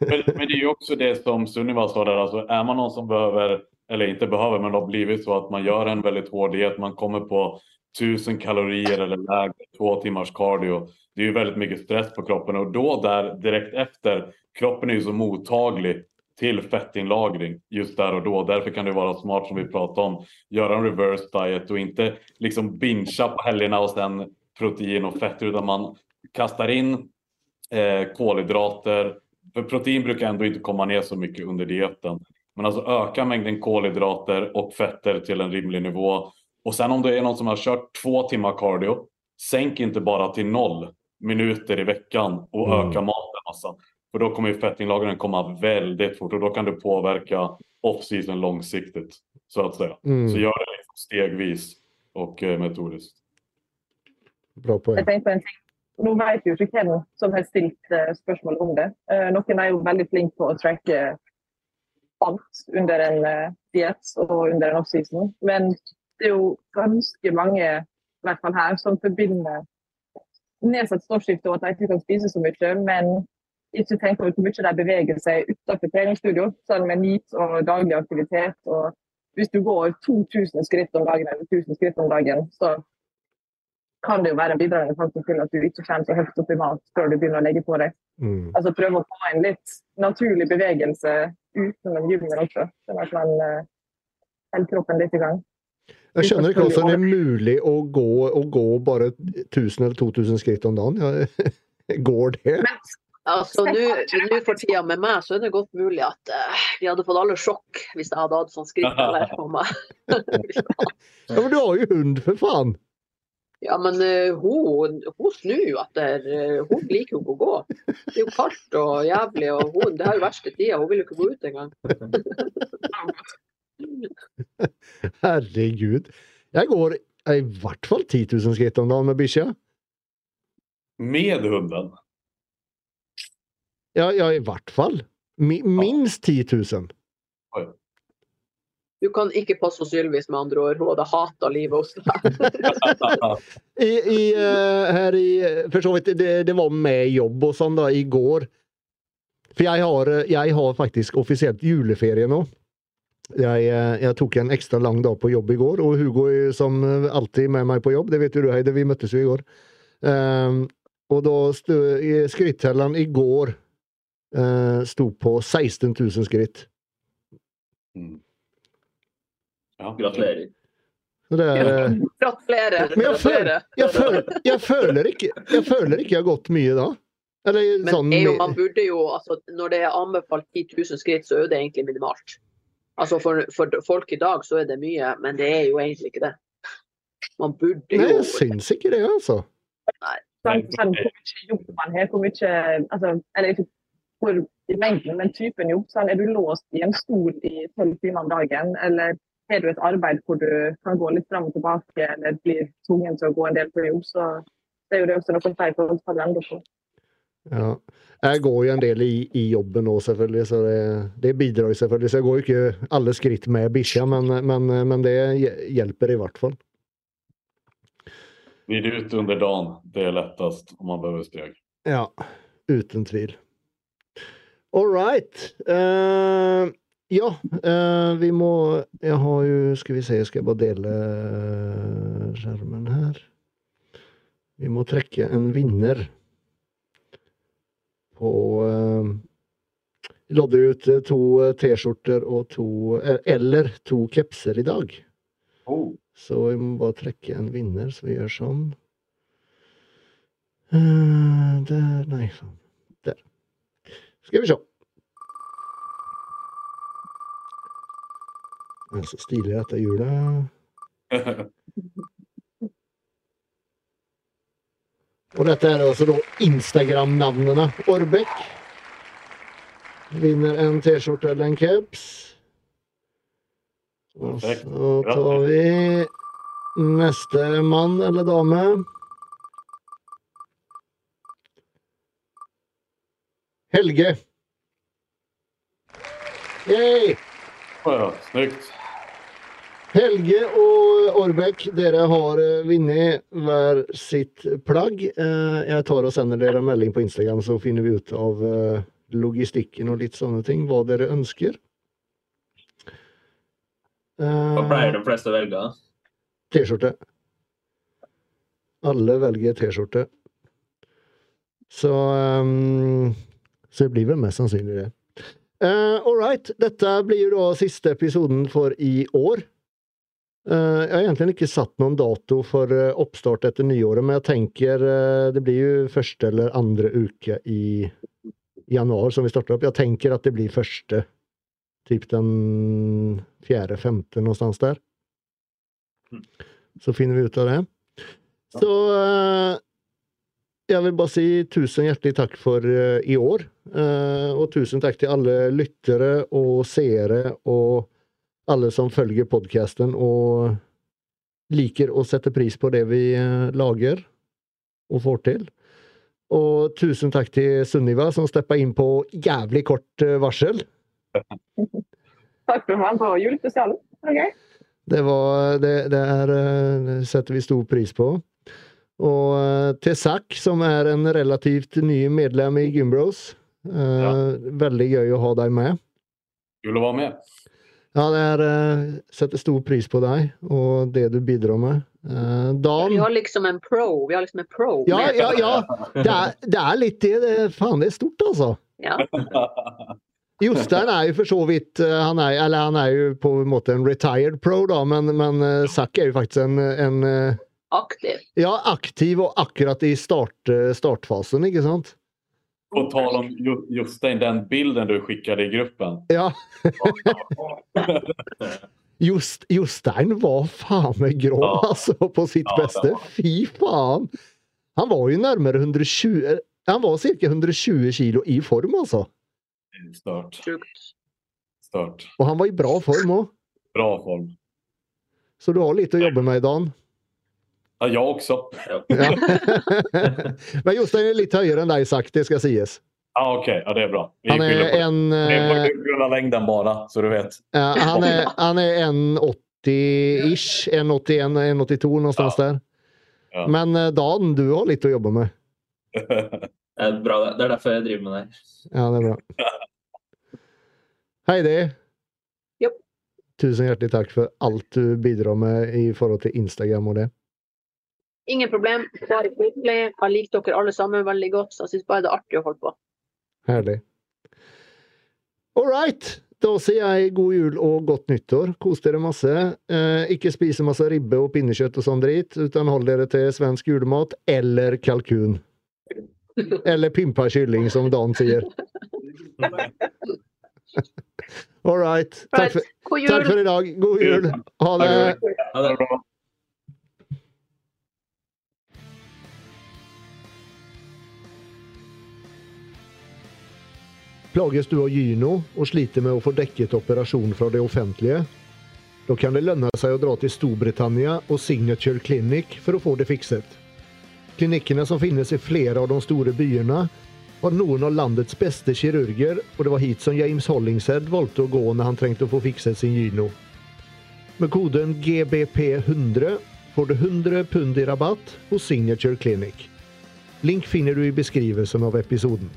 Men, men det er jo også det som Sunniva sa der, altså er man noen som behøver eller inte behöver, men det har blivit så att man gör en väldigt hård diet, man kommer på 1000 kalorier eller lägre, två timmars cardio. Det är ju väldigt mycket stress på kroppen och då där direkt efter, kroppen är ju så mottaglig till fettinlagring just där och då. Därför kan det vara smart som vi pratade om, göra en reverse diet och inte liksom bincha på helgerna och sen protein och fett utan man kastar in eh, kolhydrater. För protein brukar ändå inte komma ner så mycket under dieten. Men alltså öka mängden kolhydrater och fetter till en rimlig nivå. Och sen om det är någon som har kört två timmar cardio, sänk inte bara till noll minuter i veckan och Mm. öka maten massa. För då kommer ju fettinlagringen komma väldigt fort och då kan du påverka off-season långsiktigt. Så att säga. Så Mm, gör det liksom stegvis och eh, metodiskt. bra poeng. Jeg tenkte på en ting. Nå vet jo ikke hvem som har stilt eh, spørsmål om det. Eh, noen er jo veldig flinke på å tracke alt under en uh, diett og under en off-season. Men det er jo ganske mange, i hvert fall her, som forbinder nedsatt stoffskifte og at de ikke kan spise så mye, men ikke tenker over hvor mye de beveger seg utenfor treningsstudio, sånn med NEAT og daglig aktivitet. og Hvis du går 2000 skritt om dagen eller 1000 skritt om dagen, så kan det jo være en bidragende faktor til at du ikke kommer så høyt opp i mat før du begynner å legge på deg. Mm. Altså prøve å få en litt naturlig bevegelse utenom gymmen også, sånn at man uh, holder kroppen litt i gang. Jeg skjønner ikke hvordan det er mulig å gå, å gå bare 1000 eller 2000 skritt om dagen. Ja, går det? Altså, nå for tida med meg, så er det godt mulig at uh, vi hadde fått alle sjokk hvis jeg hadde hatt sånn skrittbelegg på meg. Ja, men du har jo hund, for faen! ja, men uh, hun, hun snur jo etter uh, Hun liker jo ikke å gå. Det er jo kaldt og jævlig, og hun, det er jo verste tida. Hun vil jo ikke gå ut engang. Herregud. Jeg går i hvert fall 10 000 skritt om dagen med bikkja. Med hunden. Ja, ja, i hvert fall. Mi, minst 10 000. Du kan ikke passe hos sylvis med andre ord. Hun hadde hata livet hos deg. I, i, eh, her i For så vidt, det, det var med jobb og sånn da, i går. For jeg har, eh, jeg har faktisk offisielt juleferie nå. Jeg, eh, jeg tok en ekstra lang dag på jobb i går, og Hugo er som eh, alltid med meg på jobb. Det vet jo du, Heide. Vi møttes jo i går. Um, og da sto i skrittelleren i går uh, sto på 16 000 skritt. Mm. Ja. gratulerer. Så er eh, Gratulerer. Men jeg føler, jeg, føler, jeg, føler ikke, jeg føler ikke jeg har gått mye da. Eller Men sånn jo, man burde jo, altså, når det er anbefalt 10 000 skritt, så er det egentlig minimalt. Altså for, for folk i dag så er det mye, men det er jo egentlig ikke det. Man burde jo Nei, jeg syns ikke det, altså. Nei. sånn, mye jobb man har, hvor mye altså, Eller ikke hvor i mengden, men typen jobb. Sånn, er du låst i en stol i tolv timer om dagen, eller har du et arbeid hvor du kan gå litt fram og tilbake, eller blir tvungen til å gå en del på jobb, så det er jo det også noe feil for å enda på. Ja. Jeg går jo en del i, i jobben nå, selvfølgelig, så det, det bidrar jo selvfølgelig. Så jeg går jo ikke alle skritt med bikkja, men, men, men det hjelper i hvert fall. Blir det ute under dagen, det er lettest om man behøver steg. Ja, uten tvil. All right. Uh, ja, uh, vi må Jeg har jo Skal vi se, skal jeg bare dele skjermen her. Vi må trekke en vinner på uh, lodde ut eh, to eh, T-skjorter og to eh, Eller to kepser i dag. Oh. Så vi må bare trekke en vinner, så vi gjør sånn. Eh, der Nei, sånn. Der. Skal vi se. Det er så stilig dette hjulet. Og dette er altså da Instagram-navnene. Orbek vinner en T-skjorte eller en caps. Og så tar vi neste mann eller dame. Helge. Yay! Ja, snyggt. Helge og Orbek, dere har eh, vunnet hver sitt plagg. Eh, Jeg tar og sender dere en melding på Instagram, så finner vi ut av eh, logistikken og litt sånne ting. Hva dere ønsker. Hva pleier de fleste å velge? T-skjorte. Alle velger T-skjorte. Så um, Så det blir vel mest sannsynlig det. Uh, All right. Dette blir jo da siste episoden for i år. Eh, jeg har egentlig ikke satt noen dato for eh, oppstart etter nyåret, men jeg tenker eh, det blir jo første eller andre uke i januar som vi starter opp. Jeg tenker at det blir første. Typ den fjerde-femte, någonstans der. Så finner vi ut av det. Så jeg vil bare si tusen hjertelig takk for i år. Og tusen takk til alle lyttere og seere og alle som følger podkasten og liker å sette pris på det vi eh, lager og får til. Og tusen takk til Sunniva, som steppa inn på jævlig kort eh, varsel. Takk for meg på julespesialen. Okay. Det, var, det, det, er, eh, det setter vi stor pris på. Og til Zack, som er en relativt ny medlem i Gymbros. Eh, Ja. Veldig gøy å ha deg med. Kul å være med. Ja, det er, uh, setter stor pris på deg og det du bidrar med. Uh, Dan Vi har liksom en pro. Vi har liksom en pro. Ja, ja, ja. Det er, det er litt det. det. er- Faen, det er stort, altså. Ja. Jostein er jo for så vidt eh, han er, Eller han er jo på en måte en retired pro, da, men, men uh, Zack er jo faktisk en, en Aktiv. Ja, aktiv og akkurat i start, startfasen, ikke sant? På tal om Jo- Jostein, den bilden du skickade i gruppen. Ja. Just, Jostein var faen meg grå, Ja. altså, på sitt Ja, beste. Fy faen! Han var jo nærmere 120 Han var ca. 120 kilo i form, altså. Start. Start. Og han var i bra form òg. Bra form. Så du har litt å jobbe med, Dan. Ja, jag också. Ja. Men Jostein er litt høyere enn deg, sagt, det skal sies. Ja, okej. Ja, det är bra. Vi Han är på en Det är eh, på grund av längden bara, så du vet. ja, Han er, han er en 80-ish. 1,81, 1,82, någonstans der. Ja. Men eh, Dan, du har litt å jobbe med. Det er bra, det. är därför jeg driver med dig. Ja, det er bra. Heidi. Jopp. Tusen hjertelig takk for alt du bidrar med i forhold til Instagram og det. Ingen problem. Bare hyggelig. Jeg liker dere alle sammen veldig godt. Så jeg syns bare det er artig å holde på. Herlig. All right. Da sier jeg god jul og godt nyttår. Kos dere masse. Eh, ikke spise masse ribbe og pinnekjøtt og sånn drit, utan hold dere til svensk julemat eller kalkun. Eller pimpa kylling, som Dan sier. All right. Takk for, takk for i dag. God jul. Ha det. Ha det. Plages du av gyno og sliter med å få dekket operasjon fra det offentlige? Da kan det lønne seg å dra til Storbritannia og Signature Clinic for å få det fikset. Klinikkene som finnes i flere av de store byene, har noen av landets beste kirurger, og det var hit som James Hollingshead valgte å gå når han trengte å få fikset sin gyno. Med koden GBP100 får du 100 pund i rabatt hos Signature Clinic. Link finner du i beskrivelsen av episoden.